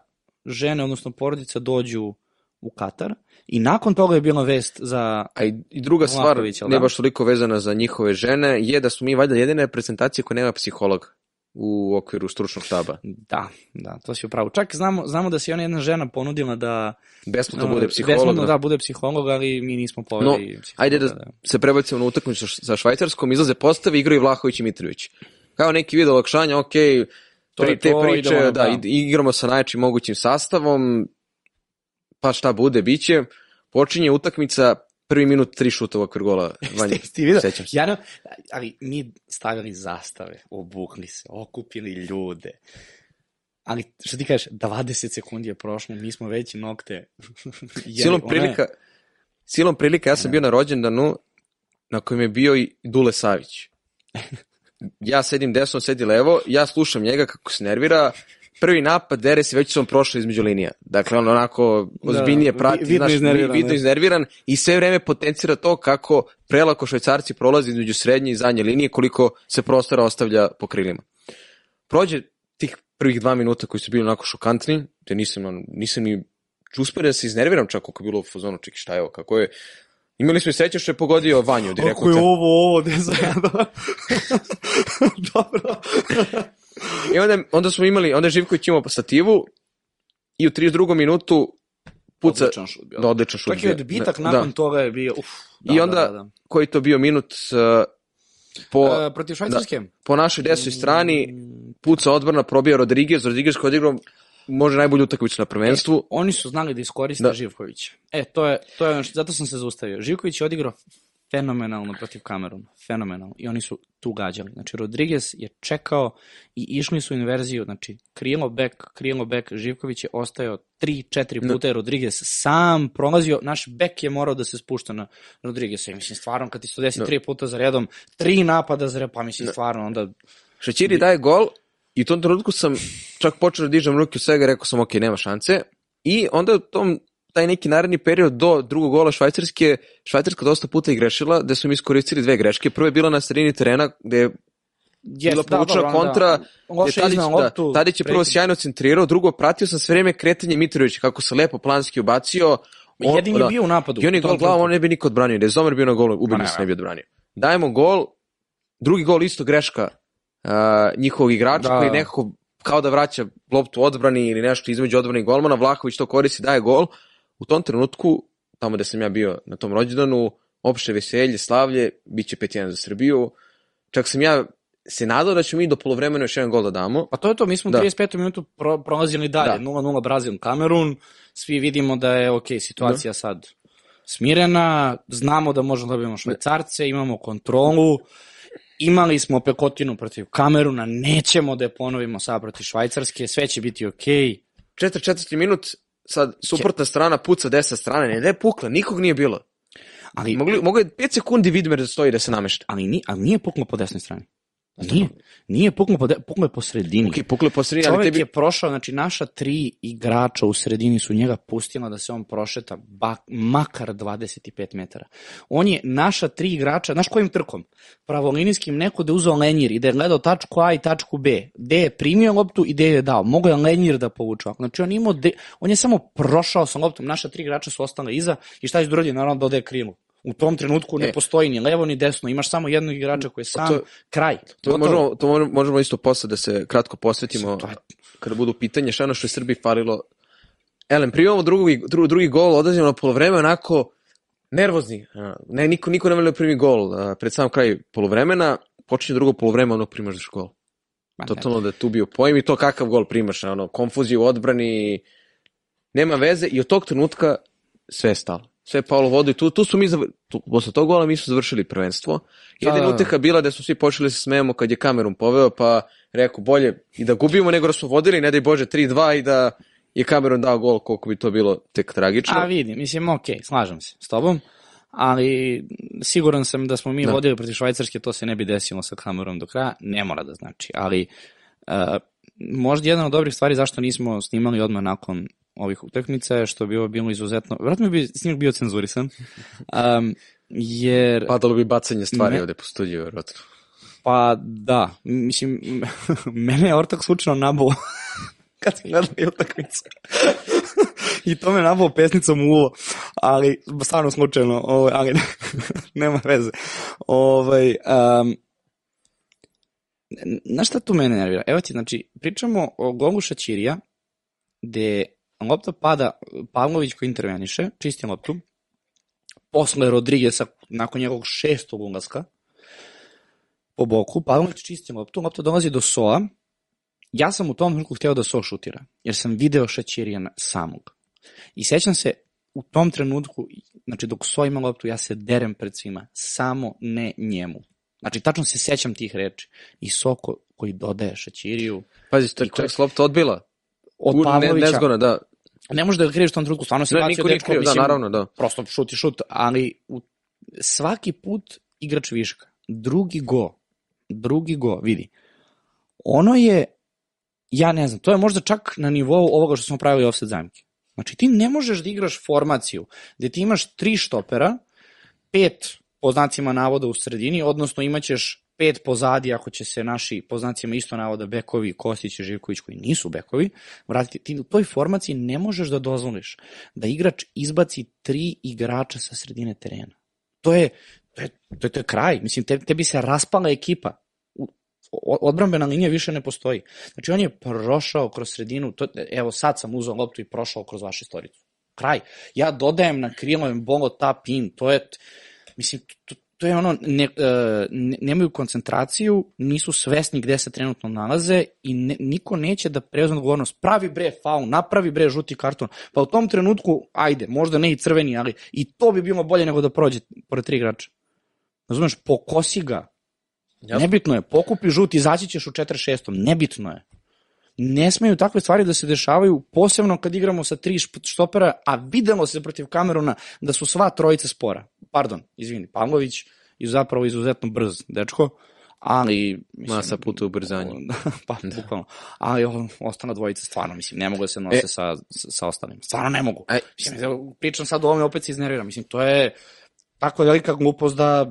A: žene, odnosno porodica dođu u Katar i nakon toga je bila vest za
B: A i, i druga stvar,
A: jel
B: ne
A: da?
B: baš toliko vezana za njihove žene, je da smo mi valjda jedine reprezentacije koja nema psihologa u okviru stručnog štaba.
A: da, da, to si upravo. Čak znamo, znamo da se ona jedna žena ponudila da
B: Besplatno bude psiholog.
A: besplatno,
B: da.
A: da, bude psiholog, ali mi nismo poveli
B: No. Ajde da se prebacimo na utakmicu sa- Švajcarskom, izlaze postavi, igraju Vlahović i Mitrović. Kao neki vid olakšanja, ok,
A: To je
B: pri, te
A: to,
B: priče,
A: idemo,
B: da,
A: da.
B: igramo sa najjačim mogućim sastavom, pa šta bude, biće. Počinje utakmica, prvi minut, tri šuta u okvir gola. Vanja,
A: Ste, ste vidio?
B: sećam se.
A: Ja ne, ali mi stavili zastave, obukli se, okupili ljude. Ali, što ti kažeš, 20 sekundi je prošlo, mi smo već nokte. jeli.
B: Silom
A: Ona je-
B: prilika, silom prilika, ja sam bio na rođendanu na kojem je bio i Dule Savić. Ja sedim desno, sedi levo, ja slušam njega kako se nervira, prvi napad, dere se, već su on prošli između linija. Dakle, on onako ozbiljnije
A: Da,
B: prati,
A: vi- vidno
B: znaš,
A: iznerviran,
B: vidno
A: ne.
B: iznerviran i sve vreme potencira to kako prelako švajcarci prolaze između srednje i zadnje linije, koliko se prostora ostavlja po krilima. Prođe tih prvih dva minuta koji su bili onako šokantni, te nisam, nisam ni uspio da se iznerviram čak kako je bilo u fazonu, čekaj šta je ovo, kako je... Imali smo i sreće što je pogodio Vanju direktno.
A: Kako je ovo, ovo, ne znam. Dobro.
B: I onda, onda smo imali, onda je Živković imao stativu i u 32. minutu puca...
A: Odličan šut bio.
B: Da, odličan šut.
A: Čak i odbitak
B: Da,
A: nakon
B: da.
A: toga je bio, uf.
B: I onda, koji je to bio minut uh, po,
A: E, protiv Švajcarske?
B: po našoj desnoj strani,
A: Mm,
B: puca odbrana, probija Rodriguez, Rodriguez koji odigrao može najbolju utakmicu na prvenstvu.
A: Oni su znali da iskoriste
B: Da.
A: da. Živkovića. E, to je, to je, ono što- zato sam se zaustavio. Živković je odigrao fenomenalno protiv Kameruna. Fenomenalno. I oni su tu gađali. Znači, Rodriguez je čekao i išli su inverziju. Znači, krilo bek, krilo bek, Živković je ostajao 3-4 puta je Rodriguez sam prolazio. Naš bek je morao da se spušta na Rodrigueza. I mislim, stvarno, kad ti se desi
B: Da.
A: tri puta za redom, tri napada za redom, pa mislim, stvarno, onda...
B: Šećiri daje gol i u tom trenutku sam čak počeo da dižem ruke u svega, rekao sam ok, nema šanse. I onda u tom taj neki naredni period do drugog gola Švajcarske, Švajcarska dosta puta i grešila, gde su mi iskoristili dve greške. Prva je bila na sredini terena, gde je
A: Yes,
B: bila povučena kontra, gde
A: Loše
B: Tadić, da. Tadić je prvo sjajno centrirao, drugo pratio sam sve vreme kretanje Mitrovića, kako se lepo planski ubacio. On-
A: Jedini je bio u napadu.
B: I on je gol glavom, on ne bi niko odbranio. Da je Zomer bio na golu,
A: ne,
B: se
A: ne.
B: ne bi odbranio. Dajemo gol, drugi gol isto greška uh, njihovog igrača
A: Da.
B: koji nekako kao da vraća loptu odbrani ili nešto između odbrani i golmana, Vlahović to koristi, daje gol. U tom trenutku, tamo gde sam ja bio na tom rođendanu, opšte veselje, slavlje, bit će 5-1 za Srbiju. Čak sam ja se nadao da ćemo mi do polovremena još jedan gol da damo.
A: Pa to je to, mi smo u
B: Da.
A: 35. minutu pro, prolazili dalje,
B: Da.
A: 0-0 Brazil, Kamerun, svi vidimo da je, ok, situacija sad smirena, znamo da možemo da dobijemo švajcarce, imamo kontrolu, imali smo pekotinu protiv Kameruna, nećemo da je ponovimo sad protiv Švajcarske, sve će biti ok.
B: 44. minut, sad suprotna strana puca desna strana, ne da je pukla, nikog nije bilo.
A: Ali,
B: Mogli, mogo je 5 sekundi Vidmer da stoji da se namešta.
A: ali, ni, ali nije puknuo po desnoj strani. Nije, nije puknuo po, de, puknuo je po sredini.
B: Ok, puklo je po sredini, ali
A: Čovjek
B: tebi...
A: je prošao, znači naša tri igrača u sredini su njega pustila da se on prošeta bak, makar 25 metara. On je naša tri igrača, znaš kojim trkom? Pravolinijskim neko da je uzeo lenjir i da je gledao tačku A i tačku B. Gde je primio loptu i gde je dao. Mogu je lenjir da povuče. Znači on, imao de, on je samo prošao sa loptom. Naša tri igrača su ostale iza i šta je uradio? Naravno dodaje krilu. U tom trenutku ne
B: E.
A: postoji ni levo ni desno. Imaš samo jednog igrača koji je sam,
B: to-
A: kraj.
B: To možemo, to možemo- možemo isto posle da se kratko posvetimo
A: To je-
B: kada budu pitanje šta je ono što je Srbiji falilo. Elem, primamo drugi, drugi, drugi gol, odlazimo na polovreme onako nervozni. Ne, niko, niko ne veli da primi gol. Pred sam kraj polovremena, počinje drugo polovreme, ono primaš.
A: Ma ne.
B: Totalno da je tu bio pojem i to kakav gol primaš, ono, konfuziju u odbrani, nema veze i od tog trenutka sve je stalo. Sve je palo u vodu i tu, tu su mi, tu, posle tog gola mi su završili prvenstvo. Jedina
A: da, da.
B: uteha bila da su svi počeli da se smejemo kad je kamerom poveo, pa rekao bolje i da gubimo nego da smo vodili, ne daj Bože 3-2 i da je kamerom dao gol koliko bi to bilo tek tragično.
A: A vidim, mislim, ok, slažem se s tobom, ali siguran sam da smo mi
B: Da.
A: vodili protiv Švajcarske, to se ne bi desilo sa kamerom do kraja, ne mora da znači, ali uh, možda jedna od dobrih stvari zašto nismo snimali odmah nakon ovih utakmica je što bi ovo bilo izuzetno, vjerojatno bi snimak bio cenzurisan, um, jer...
B: Padalo bi bacanje stvari
A: Ne.
B: ovde po studiju, vjerojatno.
A: Pa da, mislim, mene je Ortak slučajno nabao kad sam gledao i utakmicu. I to me nabao pesnicom u uvo, ali stvarno slučajno, ovaj, ali nema veze. Ovaj, um, na šta tu mene nervira? Evo ti, znači, pričamo o golu Šaćirija, gde lopta pada, Pavlović koji interveniše, čisti loptu, posle Rodrigesa, nakon njegovog šestog ulaska, po boku, Pavlović čisti loptu, lopta dolazi do Soa, ja sam u tom trenutku hteo da So šutira, jer sam video Šaćirija na- samog. I sećam se, u tom trenutku, znači dok So ima loptu, ja se derem pred svima, samo ne njemu. Znači, tačno se sećam tih reči. I So ko, koji dodaje Šaćiriju,
B: Pazi, to je čak s lopta odbila.
A: od Pavlovića,
B: nezgodno, da.
A: Ne možeš da ga kriviš u tom trenutku, stvarno bacio
B: niko nije
A: dečko,
B: kriv, da,
A: mislim,
B: naravno, da.
A: prosto šut i šut, ali u, svaki put igrač viška, drugi go, drugi go, vidi, ono je, ja ne znam, to je možda čak na nivou ovoga što smo pravili offset zamke. Znači ti ne možeš da igraš formaciju gde ti imaš tri štopera, pet po znacima navoda u sredini, odnosno imaćeš pet pozadi ako će se naši po znacima isto navoda bekovi, Kostić i Živković koji nisu bekovi, vratiti, ti u toj formaciji ne možeš da dozvoliš da igrač izbaci tri igrača sa sredine terena. To je, to je, to je, to je kraj. Mislim, te, tebi se raspala ekipa. Odbrambena linija više ne postoji. Znači, on je prošao kroz sredinu, to, evo sad sam uzao loptu i prošao kroz vašu istoricu. Kraj. Ja dodajem na krilo bolo tap in, to je, mislim, to, to je ono, ne, e, ne, nemaju koncentraciju, nisu svesni gde se trenutno nalaze i ne, niko neće da preuzme odgovornost. Pravi bre faul, napravi bre žuti karton. Pa u tom trenutku, ajde, možda ne i crveni, ali i to bi bilo bolje nego da prođe pored tri igrača. Razumeš, pokosi ga.
B: Jasno.
A: Nebitno je, pokupi žuti, izaći ćeš u 4-6, nebitno je. Ne smeju takve stvari da se dešavaju, posebno kad igramo sa tri štopera, a videlo se protiv Kameruna da su sva trojica spora. Pardon, izvini, Pavlović je zapravo izuzetno brz dečko, ali... Mislim,
B: Masa puta ubrzanja.
A: pa, bukvalno. Ali o, ostana dvojica stvarno, mislim, ne mogu da se nose
B: E.
A: sa, sa, ostalim. Stvarno ne mogu. Mislim, da pričam sad o ovome, opet se iznerviram. Mislim, to je tako velika glupost da...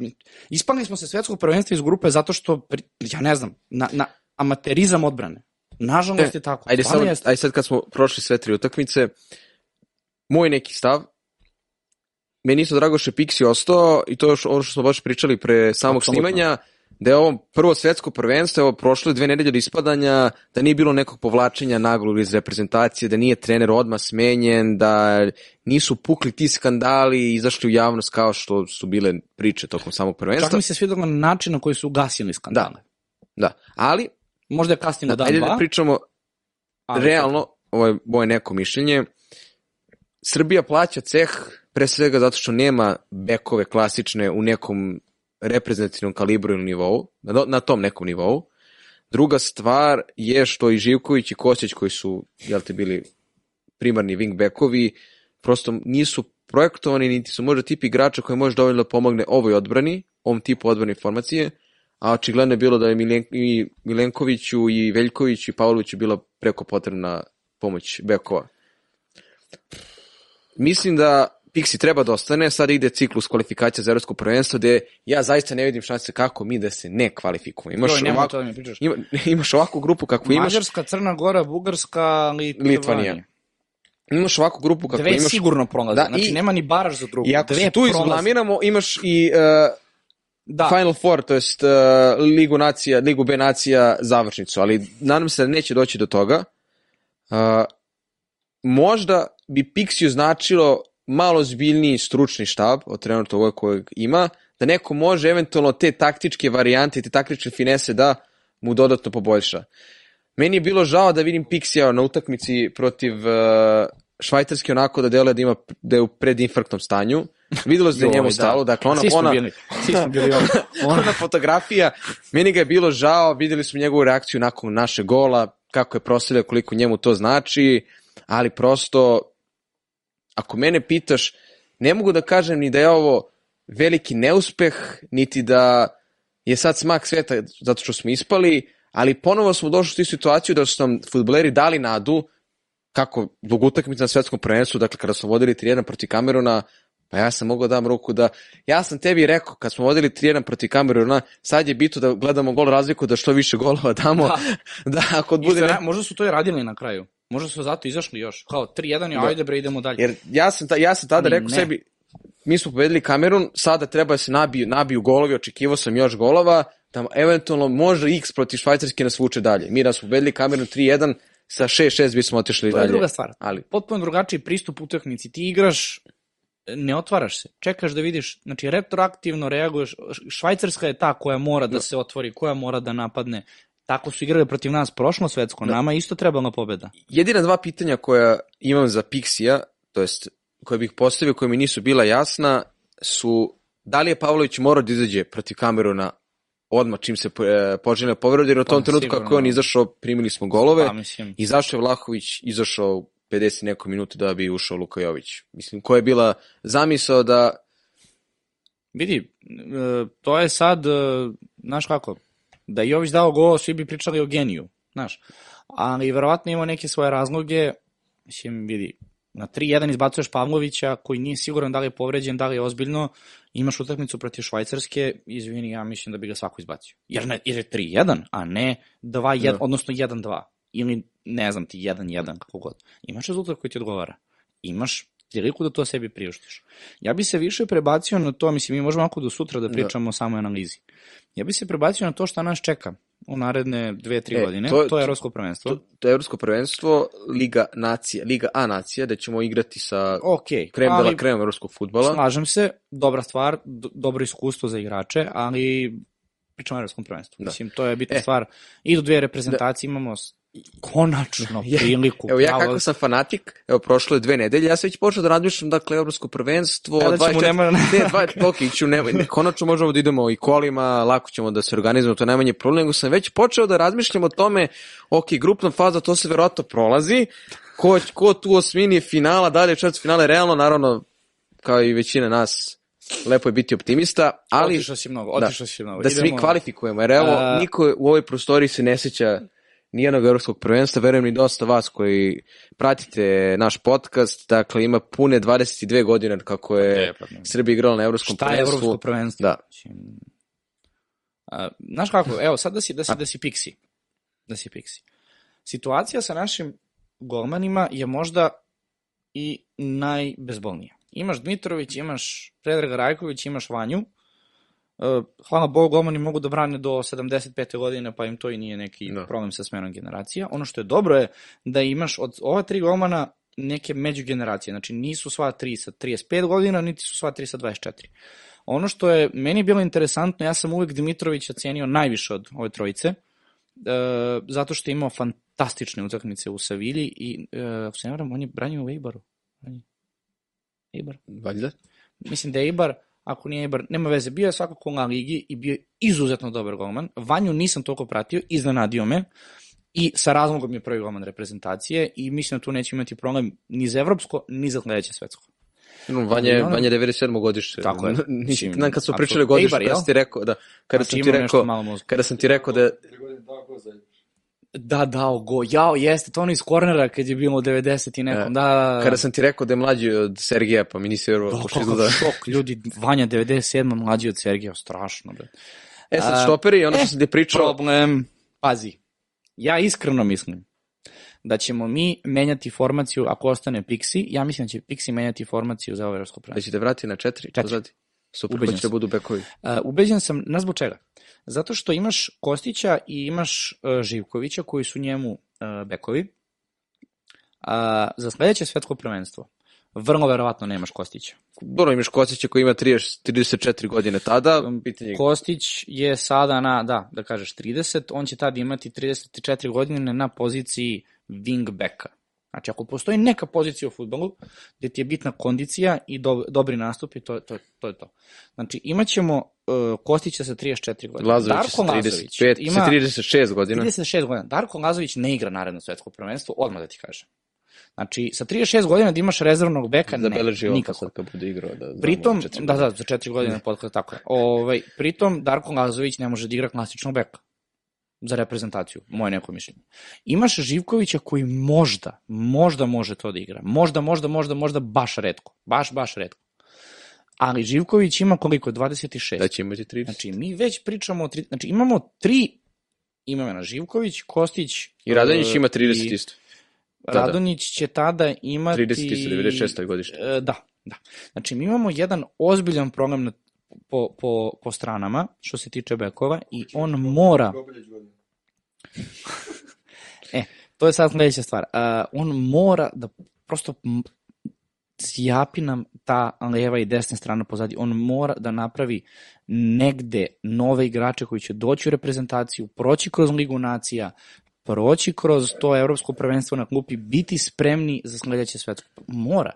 A: Ispali smo se svetskog prvenstva iz grupe zato što, ja ne znam, na, na amaterizam odbrane. Nažalost
B: E,
A: je tako.
B: Ajde, samo,
A: jeste.
B: ajde sad kad smo prošli sve tri utakmice, moj neki stav, meni isto Dragoše Piksi ostao i to je ono što smo baš pričali pre samog
A: Apsolutno.
B: snimanja, da je ovo prvo svetsko prvenstvo, evo prošle dve nedelje do ispadanja, da nije bilo nekog povlačenja naglog iz reprezentacije, da nije trener odmah smenjen, da nisu pukli ti skandali i izašli u javnost kao što su bile priče tokom samog prvenstva.
A: Čak mi se svidalo na način na koji su ugasili skandale.
B: Da, ali,
A: Možda je kasnimo dan
B: ajde
A: dva.
B: da pričamo
A: ali-
B: realno, ovo je moje neko mišljenje, Srbija plaća ceh pre svega zato što nema bekove klasične u nekom reprezentativnom kalibru ili nivou, na, na tom nekom nivou. Druga stvar je što i Živković i Kostić koji su, jel te, bili primarni wingbekovi, prosto nisu projektovani, niti su možda tip igrača koji može dovoljno da pomogne ovoj odbrani, ovom tipu odbrane formacije, a očigledno je bilo da je Milen, i Milenkoviću i Veljkoviću i Pavloviću bila preko potrebna pomoć bekova. Mislim da Pixi treba da ostane, sad ide ciklus kvalifikacija za evropsko prvenstvo, gde ja zaista ne vidim šanse kako mi da se ne kvalifikujemo. Imaš,
A: Joj,
B: ovako,
A: da
B: ima, imaš ovakvu grupu kako imaš,
A: Mađarska, Crna Gora, Bugarska, Litvanija.
B: Litvanija. imaš ovakvu grupu kako
A: Dve
B: imaš,
A: sigurno prolaze.
B: Da,
A: znači,
B: i-
A: nema ni baraž za drugu.
B: i ako
A: Dve
B: se tu
A: prolaze.
B: izblamiramo, imaš i uh,
A: Da.
B: Final Four, to jest uh, Ligu, nacija, Ligu B nacija završnicu, ali nadam se da neće doći do toga. Uh, možda bi Pixiju značilo malo zbiljniji stručni štab od trenutno ovog kojeg ima, da neko može eventualno te taktičke varijante, te taktičke finese da mu dodatno poboljša. Meni je bilo žao da vidim Pixija na utakmici protiv uh, Švajcarske onako da deluje da, ima, da je u predinfarktnom stanju. Videlo se da je njemu
A: da.
B: stalo, dakle ona,
A: Svi
B: ona,
A: bili. Svi bili ono.
B: ona fotografija, meni ga je bilo žao, videli smo njegovu reakciju nakon naše gola, kako je proslavljao koliko njemu to znači, ali prosto, ako mene pitaš, ne mogu da kažem ni da je ovo veliki neuspeh, niti da je sad smak sveta zato što smo ispali, ali ponovo smo došli u tu situaciju da su nam futboleri dali nadu, kako zbog utakmice na svetskom prvenstvu, dakle kada smo vodili 3-1 protiv Kameruna, pa ja sam mogao da dam ruku da, ja sam tebi rekao kad smo vodili 3-1 protiv Kameruna, sad je bitno da gledamo gol razliku, da što više golova damo, da, da ako bude...
A: Isto,
B: Ne...
A: možda su to i radili na kraju. Možda su zato izašli još. Kao 3-1 i
B: Da.
A: ajde bre, idemo dalje.
B: Jer ja sam, ta, ja sam tada rekao
A: ne.
B: sebi, mi smo pobedili Kamerun, sada treba da se nabiju, nabiju golovi, očekivao sam još golova, da eventualno može X protiv Švajcarske nas vuče dalje. Mi da smo pobedili Kamerun 3-1, sa 6-6 bismo otišli
A: To je
B: dalje.
A: druga stvar.
B: Ali,
A: Potpuno drugačiji pristup utakmici. Ti igraš, ne otvaraš se. Čekaš da vidiš, znači retroaktivno reaguješ. Švajcarska je ta koja mora da se otvori, koja mora da napadne. Tako su igrali protiv nas prošlo svetsko. Nama je isto trebala pobeda.
B: jedina dva pitanja koja imam za Pixija, to jest koje bih postavio, koje mi nisu bila jasna, su da li je Pavlović morao da izađe protiv Kameruna odmah čim se e, poželjno povredi, jer u tom
A: Pa,
B: trenutku kako je on
A: sigurno.
B: izašao, primili smo golove.
A: Pa, mislim,
B: I zašto je Vlahović izašao u 50 neko minuta da bi ušao Luka Jović? Mislim, koja je bila zamisao da...
A: vidi, e, to je sad, e, znaš kako, da je Jović dao gol, svi bi pričali o geniju, znaš. Ali verovatno ima neke svoje razloge, mislim, vidi, na 3-1 izbacuješ Pavlovića, koji nije siguran da li je povređen, da li je ozbiljno, imaš utakmicu protiv Švajcarske, izvini, ja mislim da bi ga svako izbacio. Jer, ne, jer je 3-1, a ne 2-1,
B: Da.
A: odnosno 1-2. Ili, ne znam ti, 1-1, kako god. Imaš rezultat koji ti odgovara. Imaš priliku da to sebi priuštiš. Ja bi se više prebacio na to, mislim, mi možemo ako do sutra da pričamo o samoj analizi. Ja bi se prebacio na to šta nas čeka u naredne dve, tri
B: E,
A: godine.
B: to-
A: To, je evropsko prvenstvo.
B: To, to je Evropsko prvenstvo, Liga nacija, Liga A nacija, da ćemo igrati sa
A: ok,
B: krem
A: ali
B: dela krem evropskog futbola.
A: slažem se, dobra stvar, do- dobro iskustvo za igrače, ali pričamo o evropskom prvenstvu.
B: Da.
A: Mislim, to je bitna
B: E.
A: stvar. Idu dve reprezentacije, imamo s- konačno priliku.
B: Evo ja
A: pravo-
B: kako sam fanatik, evo prošlo je dve nedelje, ja sam već počeo da razmišljam, dakle, Evropsko prvenstvo,
A: ćemo
B: 24
A: nema-
B: ne, dva, ok, iću, ne, konačno možemo da idemo i kolima, lako ćemo da se organizujemo, to je najmanje problem, nego sam već počeo da razmišljam o tome, ok, grupna faza, to se verovatno prolazi, ko, ko tu osmini finala, dalje četvrst finale, realno, naravno, kao i većina nas, lepo je biti optimista, ali
A: Otišao si mnogo,
B: da,
A: otišao si mnogo.
B: da se mi kvalifikujemo, jer evo, niko u ovoj prostoriji se ne seća nijednog evropskog prvenstva, verujem ni dosta vas koji pratite naš podcast, dakle ima pune 22 godine kako je
A: pa ne.
B: Srbija igrala na evropskom
A: Šta je
B: prvenstvu.
A: evropsko prvenstvo?
B: Da.
A: A, znaš kako, evo, sad da si, da si, da si piksi. Da si piksi. Situacija sa našim golmanima je možda i najbezbolnija. Imaš Dmitrović, imaš Predraga Rajković, imaš Vanju. E, Hvala Bogu, golmani mogu da brane do 75. godine, pa im to i nije neki
B: Da.
A: problem sa smenom generacija. Ono što je dobro je da imaš od ova tri golmana neke međugeneracije. Znači nisu sva tri sa 35 godina, niti su sva tri sa 24. Ono što je meni bilo interesantno, ja sam uvek Dimitrovića cenio najviše od ove trojice, e, zato što je imao fantastične utakmice u Savilji i, e, ako se ne varam, on je branio u Eibaru. Eibar.
B: Valjda.
A: Mislim da je Eibar, ako nije Eibar, nema veze, bio je svakako na ligi i bio je izuzetno dobar golman. Vanju nisam toliko pratio, iznenadio me i sa razlogom je prvi golman reprezentacije i mislim da tu neće imati problem ni za evropsko, ni za sledeće svetsko.
B: No, Vanja,
A: ono-
B: Vanja je 97. godište.
A: Tako je.
B: Nisi,
A: Mislim,
B: znam kad
A: apsolutno.
B: pričali godište,
A: Eibar,
B: kada sam ti rekao, da, kada
A: Znači,
B: sam ti rekao, kada sam ti rekao da,
A: Da, dao go. Jao, jeste, to ono iz kornera kad je bilo u 90 i nekom.
B: E,
A: Da, da, da.
B: kada sam ti rekao da je mlađi od Sergija, pa mi nisi vjerovao,
A: Da,
B: pošto
A: kakav
B: izgleda.
A: šok, ljudi, Vanja 97. mlađi od Sergija, strašno, bre.
B: E sad, štoperi, ono što
A: e,
B: sam ti pričao,
A: Problem, pazi, ja iskreno mislim da ćemo mi menjati formaciju, ako ostane Pixi, ja mislim da će Pixi menjati formaciju za ovo evropsko
B: da
A: prvenstvo.
B: ćete vratiti na četiri,
A: Četiri.
B: Super,
A: Ubeđen
B: da
A: sam.
B: budu bekovi.
A: Uh, ubeđen sam, na zbog čega? Zato što imaš Kostića i imaš uh, Živkovića koji su njemu uh, bekovi. A, za sledeće svetsko prvenstvo vrlo verovatno nemaš Kostića.
B: Dobro, imaš Kosića koji ima 30, 34 godine tada, pitanje je
A: Kostić je sada na, da, da kažeš 30, on će tada imati 34 godine na poziciji wingbacka. Znači, ako postoji neka pozicija u futbolu gde ti je bitna kondicija i do, dobri nastupi, to, to, to je to. Znači, imaćemo uh, Kostića sa 34 godine.
B: Lazović
A: Darko
B: sa
A: Lazović
B: 35,
A: ima
B: sa 36 godina.
A: 36 godina. Darko Lazović ne igra naredno svetsko prvenstvo, odmah da ti kažem. Znači, sa 36 godina da imaš rezervnog beka, ne,
B: Zabeleži ovo
A: nikako.
B: kad bude igrao. Da,
A: Pritom, da, da, za četiri godine podcast, tako je. Ovaj, pritom, Darko Lazović ne može da igra klasičnog beka za reprezentaciju, moje neko mišljenje. Imaš Živkovića koji možda, možda može to da igra. Možda, možda, možda, možda baš redko. Baš, baš redko. Ali Živković ima koliko? 26.
B: Da će imati 30.
A: Znači, mi već pričamo o tri, znači imamo tri imena Živković, Kostić
B: I Radonjić
A: e,
B: ima 30
A: i
B: isto. Da, da.
A: Radonjić će tada imati
B: 30 isto, 96. godište.
A: E, Da, da. Znači, mi imamo jedan ozbiljan problem na, po, po, po stranama, što se tiče bekova, i on mora, e, to je sad sledeća stvar, uh, on mora da prosto sjapi nam ta leva i desna strana pozadi, on mora da napravi negde nove igrače koji će doći u reprezentaciju, proći kroz Ligu nacija, proći kroz to evropsko prvenstvo na klupi, biti spremni za sledeće svetsko. Mora.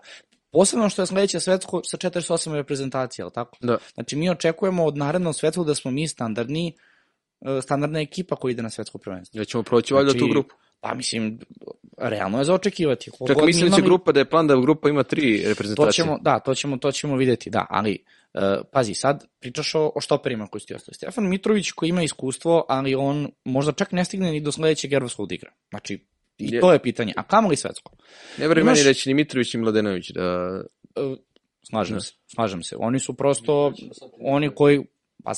A: Posebno što je sledeće svetsko sa 48 reprezentacija, ali tako?
B: Da.
A: Znači mi očekujemo od narednog svetskog da smo mi standardni, e, standardna ekipa koja ide na svetsko prvenstvo.
B: Da ćemo proći valjda tu grupu.
A: Pa mislim, realno je za očekivati. God
B: mislim da će grupa, da je plan da grupa ima tri
A: To
B: reprezentacije.
A: ćemo, da, to ćemo, to ćemo videti, da, ali uh, pazi, sad pričaš o, o štoperima koji su ti ostali. Stefan Mitrović koji ima iskustvo, ali on možda čak ne stigne ni do sledećeg evropskog igra. Znači, i to je pitanje. A kamo li svetsko?
B: Ne verujem
A: Imaš-
B: meni da će ni Mitrović i Mladenović da...
A: Uh, slažem se, slažem se. Oni su prosto, oni koji, pa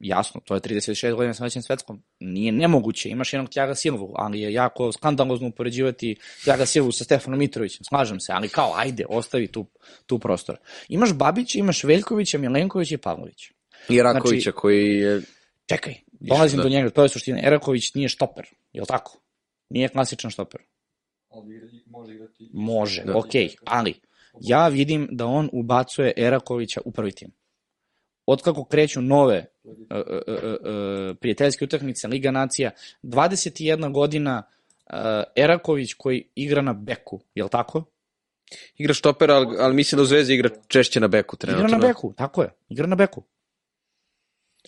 A: jasno, to je 36 godina sa sledećem svetskom, nije nemoguće, imaš jednog Tjaga Silvu, ali je jako skandalozno upoređivati Tjaga Silvu sa Stefanom Mitrovićem, slažem se, ali kao, ajde, ostavi tu, tu prostor. Imaš Babića, imaš Veljkovića, Milenkovića i Pavlovića.
B: I Rakovića
A: Znači-
B: koji je...
A: Čekaj, dolazim
B: da.
A: do njega, to je suština. Eraković nije štoper, je li tako? Nije klasičan štoper.
C: Ali može igrati...
A: Može,
B: Da.
A: okej, ali ja vidim da on ubacuje Erakovića u prvi tim. Otkako kreću nove e, e, e, prijateljske utakmice Liga nacija, 21 godina e, Eraković koji igra na beku, je li tako?
B: Igra štopera, ali, ali mislim da u Zvezdi igra češće na beku trenutno.
A: Igra na beku, tako je, igra na beku.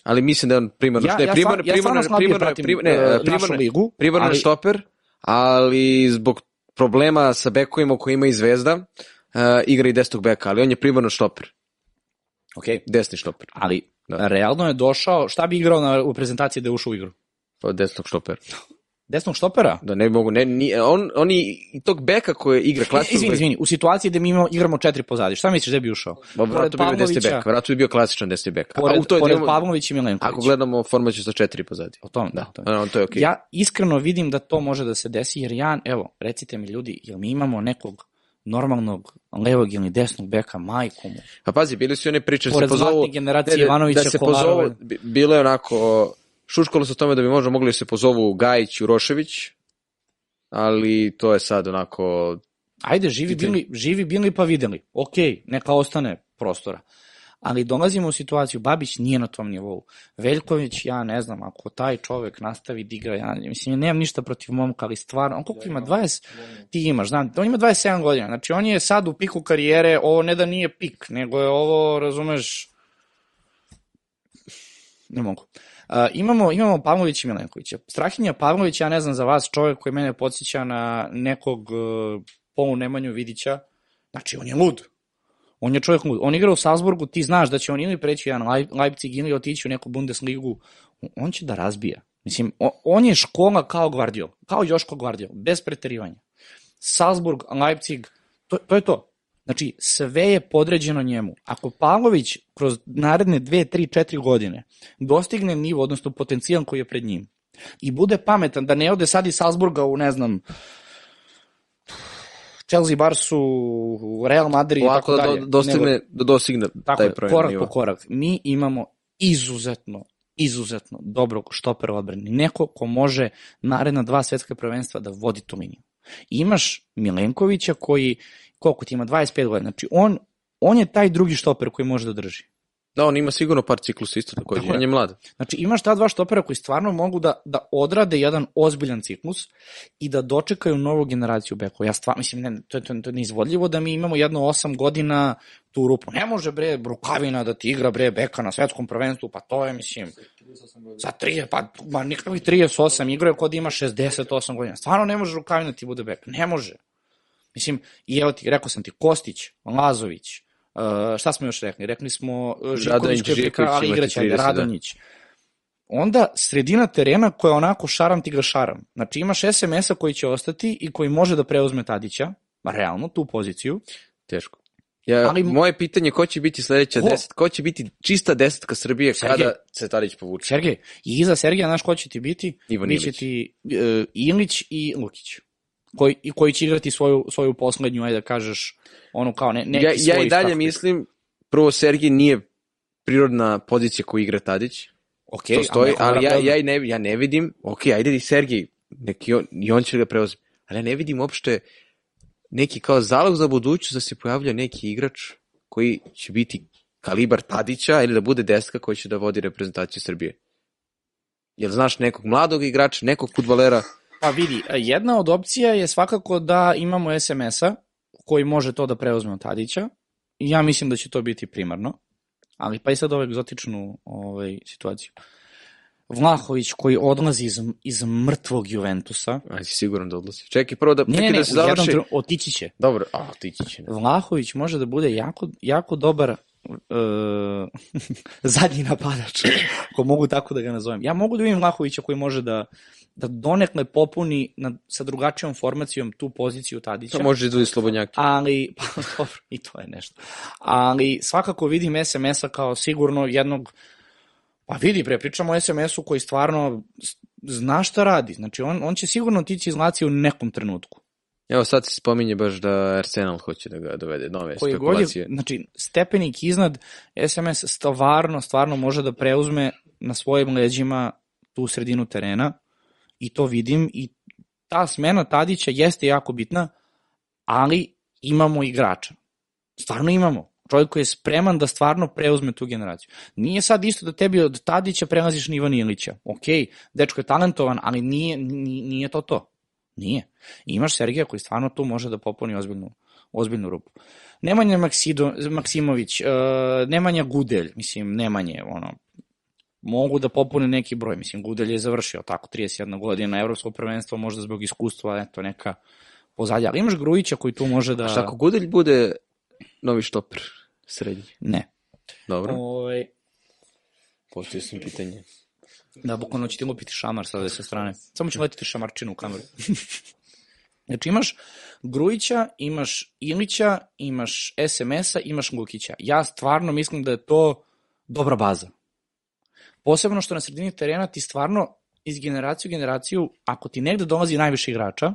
B: Ali mislim da je on primarno...
A: Ja,
B: ne,
A: ja,
B: primarno,
A: ja stvarno
B: primarno,
A: slabije
B: primarno,
A: pratim
B: prim, ne,
A: e, našu
B: primarno,
A: ligu,
B: primarno je
A: ali-
B: štoper, ali zbog problema sa bekovima koje ima i Zvezda, uh, igra i desnog beka, ali on je primarno štoper,
A: Okej,
B: desni štoper,
A: ali
B: Da.
A: realno je došao, šta bi igrao na, u prezentaciji da je ušao u igru?
B: pa desnog štopera.
A: Desnog štopera?
B: Da ne mogu, ne, ni, on, on i, tog beka koji igra
A: E,
B: klasičnog
A: izvini, izvini, u situaciji gde mi imamo, igramo četiri pozadi, šta misliš da bi ušao?
B: Pa vratno bi bio desni bek, vratno bi bio klasičan desni bek. A
A: Pored,
B: u toj
A: pored Pavlović i Milenković.
B: Ako gledamo formaciju sa četiri pozadi.
A: O tom,
B: Da,
A: da. to je.
B: no, to je okej.
A: Ja iskreno vidim da to može da se desi, jer ja, evo, recite mi ljudi, jel mi imamo nekog normalnog levog ili desnog beka, majku mu.
B: Pa pazi, bili su i one priče da se
A: Pored
B: pozovu...
A: zlatne generacije
B: ne, ne,
A: Ivanovića,
B: da se
A: Kolarove.
B: pozovu, bi- bilo je onako, šuškalo se o tome da bi možda mogli da se pozovu Gajić, Urošević, ali to je sad onako,
A: Ajde, živi bili, živi bili pa videli. Ok, neka ostane prostora. ali dolazimo u situaciju, Babić nije na tom nivou. Veljković, ja ne znam, ako taj čovek nastavi da igra, ja mislim, ja nemam ništa protiv momka, ali stvarno, on koliko ima, 20, ti imaš, znam, on ima 27 godina, znači on je sad u piku karijere, ovo ne da nije pik, nego je ovo, razumeš, ne mogu. Uh, imamo, imamo Pavlović i Milenkovića. Strahinja Pavlović, ja ne znam za vas, čovjek koji mene podsjeća na nekog uh, polu Nemanju Vidića, znači on je lud. On je čovjek lud. On igra u Salzburgu, ti znaš da će on ili preći jedan Leipzig ili otići u neku Bundesligu, on će da razbija. Mislim, on je škola kao Guardiol, kao Joško Guardiol, bez preterivanja. Salzburg, Leipzig, to, to je to. Znači, sve je podređeno njemu. Ako Pavlović kroz naredne 2, 3, 4 godine dostigne nivo, odnosno potencijal koji je pred njim, i bude pametan da ne ode sad iz Salzburga u, ne znam, Chelsea, Barsu, Real Madrid i tako dalje.
B: da dostigne, nego, da dostigne
A: tako
B: taj
A: je, korak nivo. po korak. Mi imamo izuzetno, izuzetno dobrog štopera odbrani. Neko ko može naredna dva svetska prvenstva da vodi tu liniju. Imaš Milenkovića koji koliko ti ima, 25 godina. Znači, on, on je taj drugi štoper koji može da drži.
B: Da, on ima sigurno par ciklusa isto takođe, Tako on je mlad.
A: Znači imaš ta dva štopera koji stvarno mogu da, da odrade jedan ozbiljan ciklus i da dočekaju novu generaciju bekova. Ja stvarno, mislim, ne, to, je, to, to je neizvodljivo da mi imamo jedno osam godina tu rupu. Ne može bre Brukavina da ti igra bre beka na svetskom prvenstvu, pa to je, mislim, za 3, pa ma nikakvih 38 igra kod ima 68 godina. Stvarno ne može Rukavina da ti bude bek. Ne može. Mislim, i evo ti, rekao sam ti, Kostić, Lazović, uh, šta smo još rekli? Rekli smo uh, Živković, ali igraće, Radonjić. Onda sredina terena koja onako šaram ti ga šaram. Znači imaš SMS-a koji će ostati i koji može da preuzme Tadića, realno, tu poziciju.
B: Teško. Ja, ali, moje pitanje ko će biti sledeća ko? deset, ko će biti čista desetka Srbije Sergej. kada se Tadić povuče?
A: Sergej, i iza Sergeja, znaš ko će ti biti?
B: Ivan Ilić. Biće
A: ti uh, Ilić i Lukić koji, koji će igrati svoju, svoju poslednju, ajde da kažeš, ono kao ne, neki
B: ja, ja i dalje taktik. mislim, prvo Sergij nije prirodna pozicija koju igra Tadić,
A: okay,
B: to stoji, ali ja, ja, ne, ja ne vidim, ok, ajde i Sergij, neki on, i on će ga preuzeti, ali ja ne vidim uopšte neki kao zalog za budućnost da se pojavlja neki igrač koji će biti kalibar Tadića ili da bude deska koji će da vodi reprezentaciju Srbije. Jel znaš nekog mladog igrača, nekog futbalera
A: Pa vidi, jedna od opcija je svakako da imamo SMS-a koji može to da preuzme od Tadića. Ja mislim da će to biti primarno, ali pa i sad ovu egzotičnu ovaj, situaciju. Vlahović koji odlazi iz, iz mrtvog Juventusa.
B: Aj, si siguran da odlazi. Čekaj, prvo da,
A: ne, ne, ne,
B: da se završi.
A: Jednom, otići će.
B: Dobro, a, otići će. Ne.
A: Vlahović može da bude jako, jako dobar uh, zadnji napadač, ako mogu tako da ga nazovem. Ja mogu da vidim Vlahovića koji može da, da donekle popuni na, sa drugačijom formacijom tu poziciju Tadića.
B: To može da i Slobodnjaki.
A: Ali, pa dobro, i to je nešto. Ali svakako vidim SMS-a kao sigurno jednog, pa vidi, pre, pričamo o SMS-u koji stvarno zna šta radi. Znači, on, on će sigurno tići iz Lacije u nekom trenutku.
B: Evo sad se spominje baš da Arsenal hoće da ga dovede, nove koji
A: spekulacije. God je, znači, stepenik iznad SMS stvarno, stvarno može da preuzme na svojim leđima tu sredinu terena i to vidim i ta smena Tadića jeste jako bitna, ali imamo igrača. Stvarno imamo. Čovjek koji je spreman da stvarno preuzme tu generaciju. Nije sad isto da tebi od Tadića prelaziš na Ivan Ilića. Ok, dečko je talentovan, ali nije, nije to to. Nije. I imaš Sergeja koji stvarno tu može da popuni ozbiljnu, ozbiljnu rupu. Nemanja Maksido, Maksimović, uh, Nemanja Gudelj, mislim, Nemanje, ono, mogu da popune neki broj. Mislim, Gudelj je završio tako 31 godina evropsko prvenstvo, možda zbog iskustva, eto, neka pozadja. Ali imaš Grujića koji tu može da...
B: Šta ako Gudelj bude novi štoper srednji?
A: Ne.
B: Dobro.
A: Oj... Ovaj-
B: Postoje sam pitanje.
A: Da, bukvalno će ti lupiti šamar sa strane. Samo će letiti šamarčinu u kameru. znači imaš Grujića, imaš Ilića, imaš SMS-a, imaš Lukića. Ja stvarno mislim da je to dobra baza. Posebno što na sredini terena ti stvarno iz generacije u generaciju, ako ti negde dolazi najviše igrača,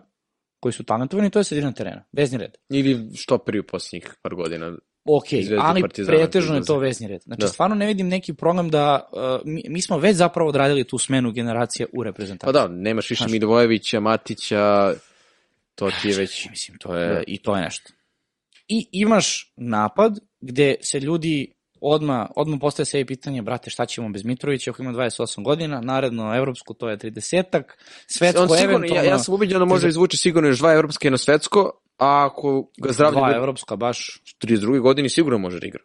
A: koji su talentovani, to je sredina terena, vezni red.
B: Ili štoperi u posljednjih par godina.
A: Ok, ali pretežno je to vezni red. Znači, da. stvarno ne vidim neki problem da, uh, mi, mi smo već zapravo odradili tu smenu generacija u reprezentaciji.
B: Pa da, nemaš više znači, Midvojevića, Matića, to ti je već...
A: Mislim, to je, da. i to je nešto. I imaš napad gde se ljudi odma, odma postaje sebi pitanje, brate, šta ćemo bez Mitrovića, ako ima 28 godina, naredno evropsko to je 30-ak, svetsko
B: On sigurno,
A: eventualno...
B: ja, ja sam ubiđen da može izvući sigurno još dva evropske jedno svetsko, a ako ga zdravlje
A: Dva
B: bude
A: evropska, baš,
B: 32. godini sigurno može da igra.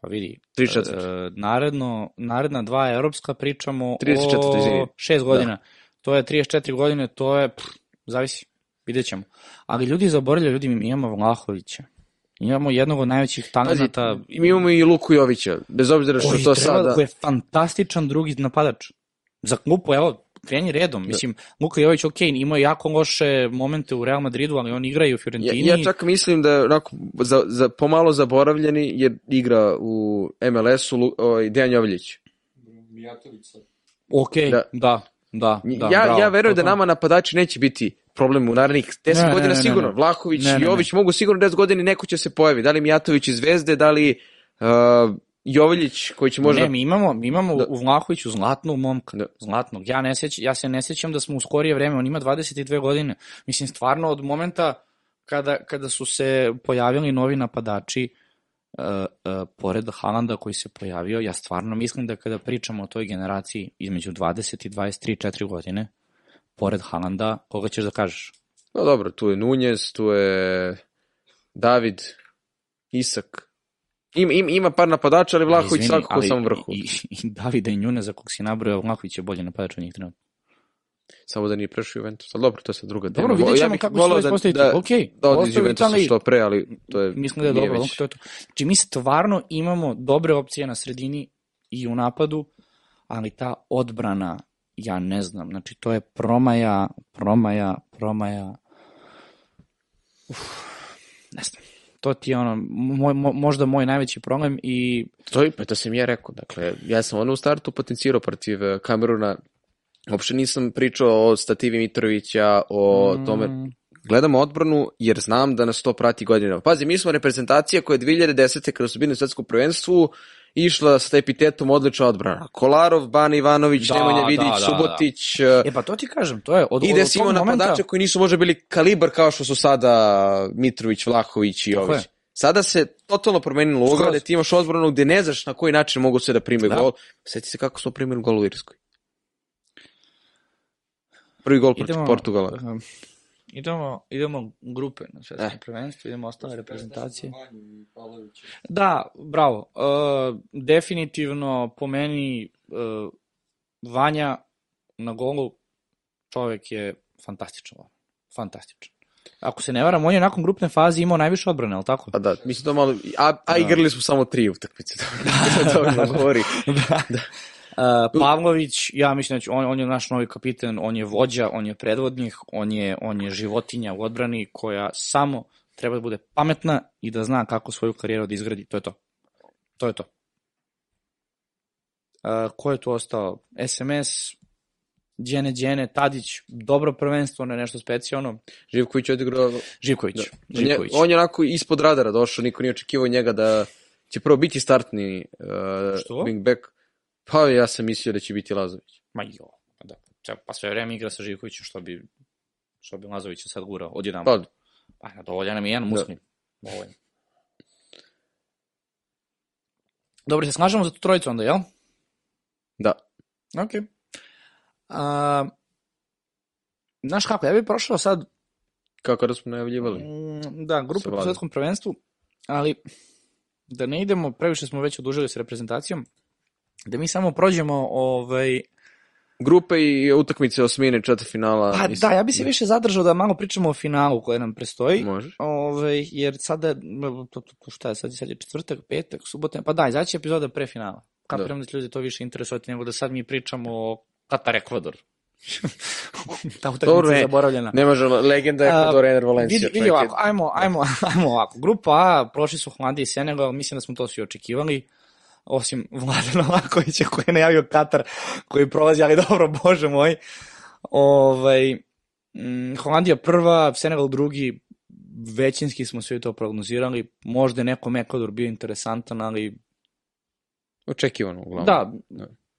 A: pa vidi,
B: 34.
A: e, naredno, naredna dva evropska pričamo
B: 34,
A: o
B: izvini.
A: šest godina. To je 34 godine, to je, pff, zavisi, vidjet ćemo. Ali ljudi zaboravljaju, ljudi, mi imamo Vlahovića. Imamo jednog od najvećih
B: Pazi,
A: talenata
B: i mi imamo i Luku Jovića, bez obzira što
A: koji,
B: to
A: treba,
B: sada...
A: koji je fantastičan drugi napadač. Za klupu, evo, kreni redom. Mislim, Luka Jović, ok, imao je jako loše momente u Real Madridu, ali on igra i u
B: Ja,
A: Fiorentini.
B: ja čak mislim da je onako za, za pomalo zaboravljeni jer igra u MLS-u ovaj, Dejan Jovljić.
C: Mijatović.
A: Ok,
B: Da.
A: da, da, da,
B: ja,
A: bravo,
B: ja verujem da nama napadači neće biti problem u narednih 10
A: Ne, ne,
B: godina
A: ne, ne,
B: sigurno.
A: ne.
B: Vlahović
A: Ne, ne,
B: i
A: ne.
B: Jović mogu sigurno 10 godina neko će se pojavi. Da li Mijatović iz Zvezde, da li uh, Jovljić koji će možda...
A: Ne, mi imamo, mi imamo
B: Da.
A: u Vlahoviću zlatnog momka.
B: Da.
A: Zlatnog. Ja, ne seć, ja se ne sećam da smo u skorije vreme, on ima 22 godine. Mislim, stvarno od momenta kada, kada su se pojavili novi napadači, uh, uh, pored Halanda koji se pojavio, ja stvarno mislim da kada pričamo o toj generaciji između 20 i 23, 4 godine, pored Halanda, koga ćeš da kažeš?
B: No dobro, tu je Nunez, tu je David, Isak. Ima, ima, ima par napadača, ali Vlahović
A: Izvini,
B: svakako
A: ali
B: vrhu.
A: I, i Davida i Njune, za kog si nabrojao, Vlahović je bolji napadač od njih trenutno.
B: Samo da nije prešao Juventus. Ali dobro, to je sad druga tema.
A: Dobro, vidjet ćemo
B: bih
A: kako će
B: voleo
A: to ispostaviti.
B: Da,
A: Ok,
B: da
A: ostavi
B: Juventusa
A: Italiji.
B: što pre, ali to je...
A: Mislim da je dobro,
B: već.
A: to je to. Znači, mi stvarno imamo dobre opcije na sredini i u napadu, ali ta odbrana, ja ne znam, znači to je promaja, promaja, promaja. Uf, ne znam. To ti je ono, moj, mo, možda moj najveći problem i
B: To je, pa to sam ja rekao. Dakle, ja sam ono u startu potencirao protiv eh, Kameruna. Uopšte nisam pričao o stativi Mitrovića, o tome.
A: Mm,
B: Gledam odbranu jer znam da nas to prati godinama. Pazi, mi smo reprezentacija koja je 2010. kada su bili na svetskom prvenstvu išla sa epitetom odlična odbrana. Kolarov, Bana Ivanović,
A: Da,
B: Nemanja
A: da,
B: Vidić,
A: da, da.
B: Subotić, eh,
A: E pa to ti kažem, to je od,
B: I da si imao
A: momenta...
B: napadače koji nisu možda bili kalibar kao što su sada Mitrović, Vlahović i
A: Tako
B: Jović.
A: je.
B: Sada se totalno promenilo uloga, da ti imaš odbranu gde ne znaš na koji način mogu se da prime
A: Da.
B: gol. Sjeti se kako smo primili gol u Irskoj. Prvi gol protiv Portugala.
A: Um, idemo, idemo grupe na svetskom
B: Eh.
A: prvenstvu, idemo ostale reprezentacije. Da, bravo. Uh, definitivno po meni uh, Vanja na golu čovek je fantastičan. Fantastičan. Ako se ne varam, on je nakon grupne faze imao najviše odbrane, ali tako?
B: A da, mislim to malo, a, a igrali smo samo tri utakmice. to to govori.
A: da. Uh, Pavlović, ja mislim da će, on, on je naš novi kapitan, on je vođa, on je predvodnik, on je, on je životinja u odbrani koja samo treba da bude pametna i da zna kako svoju karijeru da izgradi. To je to. To je to. Uh, ko je tu ostao? SMS, Đene Đene, Tadić, dobro prvenstvo, ne nešto specijalno.
B: Živković je odigrao...
A: Živković.
B: Da.
A: Živković.
B: On je onako ispod radara došao, niko nije očekivao njega da će prvo biti startni uh,
A: Što?
B: wingback. Pa ja sam mislio da će biti Lazović.
A: Ma jo, pa da. Če- Pa sve vreme igra sa Živkovićem, što bi, što bi Lazovića sad gurao, odjedan.
B: Pa,
A: Pa, pa dovoljan nam je jedan muslim. Dovoljan. Dobro, se snažamo za tu trojicu onda, jel?
B: da.
A: Ok. A, znaš kako, ja bih prošao sad
B: Kako da smo najavljivali.
A: Mm, Da, grupa po
B: Vladom.
A: svetskom prvenstvu, ali da ne idemo, previše smo već odužili sa reprezentacijom, da mi samo prođemo ovaj,
B: Grupe i utakmice osmine četvrtfinala.
A: Pa
B: mislim.
A: da, ja bi se više zadržao da malo pričamo o finalu koje nam prestoji.
B: Možeš.
A: Ove, jer sada, to, to, to šta je, sad, sad je četvrtak, petak, subota, pa da, izaći epizoda pre finala. Kapiram da. da ljudi to više interesovati nego da sad mi pričamo o Katar Ekvador. Ta utakmica je zaboravljena.
B: Ne može, legenda je Ekvador, Ener Valencia.
A: Vidi, vidi ovako, ajmo, ajmo, ajmo ovako. Grupa A, prošli su Holandija i Senegal, mislim da smo to svi očekivali, osim Vlada Novakovića koji je najavio Katar, koji prolazi, ali dobro, bože moj. Ovaj, mm, Holandija prva, Senegal drugi, većinski smo svi to prognozirali, možda je nekom Ekvador bio interesantan, ali
B: Očekivano, uglavnom.
A: da,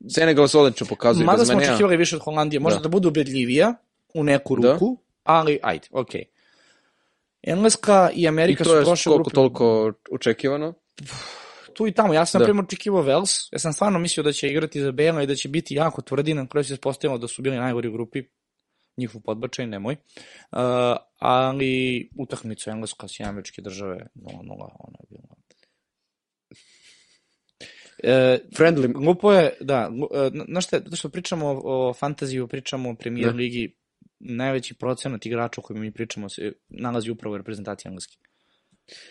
B: Senegal se odlično pokazuje.
A: mada smo
B: mene, a-
A: očekivali više od Holandije, možda da,
B: Da.
A: bude ubedljivija u neku
B: Da.
A: ruku, ali ajde, okej. Engleska i
B: I
A: Amerika
B: to
A: su
B: je
A: prošle
B: koliko
A: grupe
B: toliko očekivano.
A: Tu i tamo. Ja sam,
B: Da.
A: primjer, očekivao Vels. Ja sam stvarno mislio da će igrati za Bela i da će biti jako tvrdi. Na kraju se ispostavilo da su bili najgori u grupi. Njihov podbačaj, nemoj. Uh, ali utakmica Engleska s američke države 0-0, ona je bila. E,
B: Friendly,
A: Glupo je, da, e, znaš šta, zato što pričamo o, o fantaziju, pričamo o premier
B: Da.
A: ligi, najveći procenat igrača o kojima mi pričamo se nalazi upravo u reprezentaciji engleske.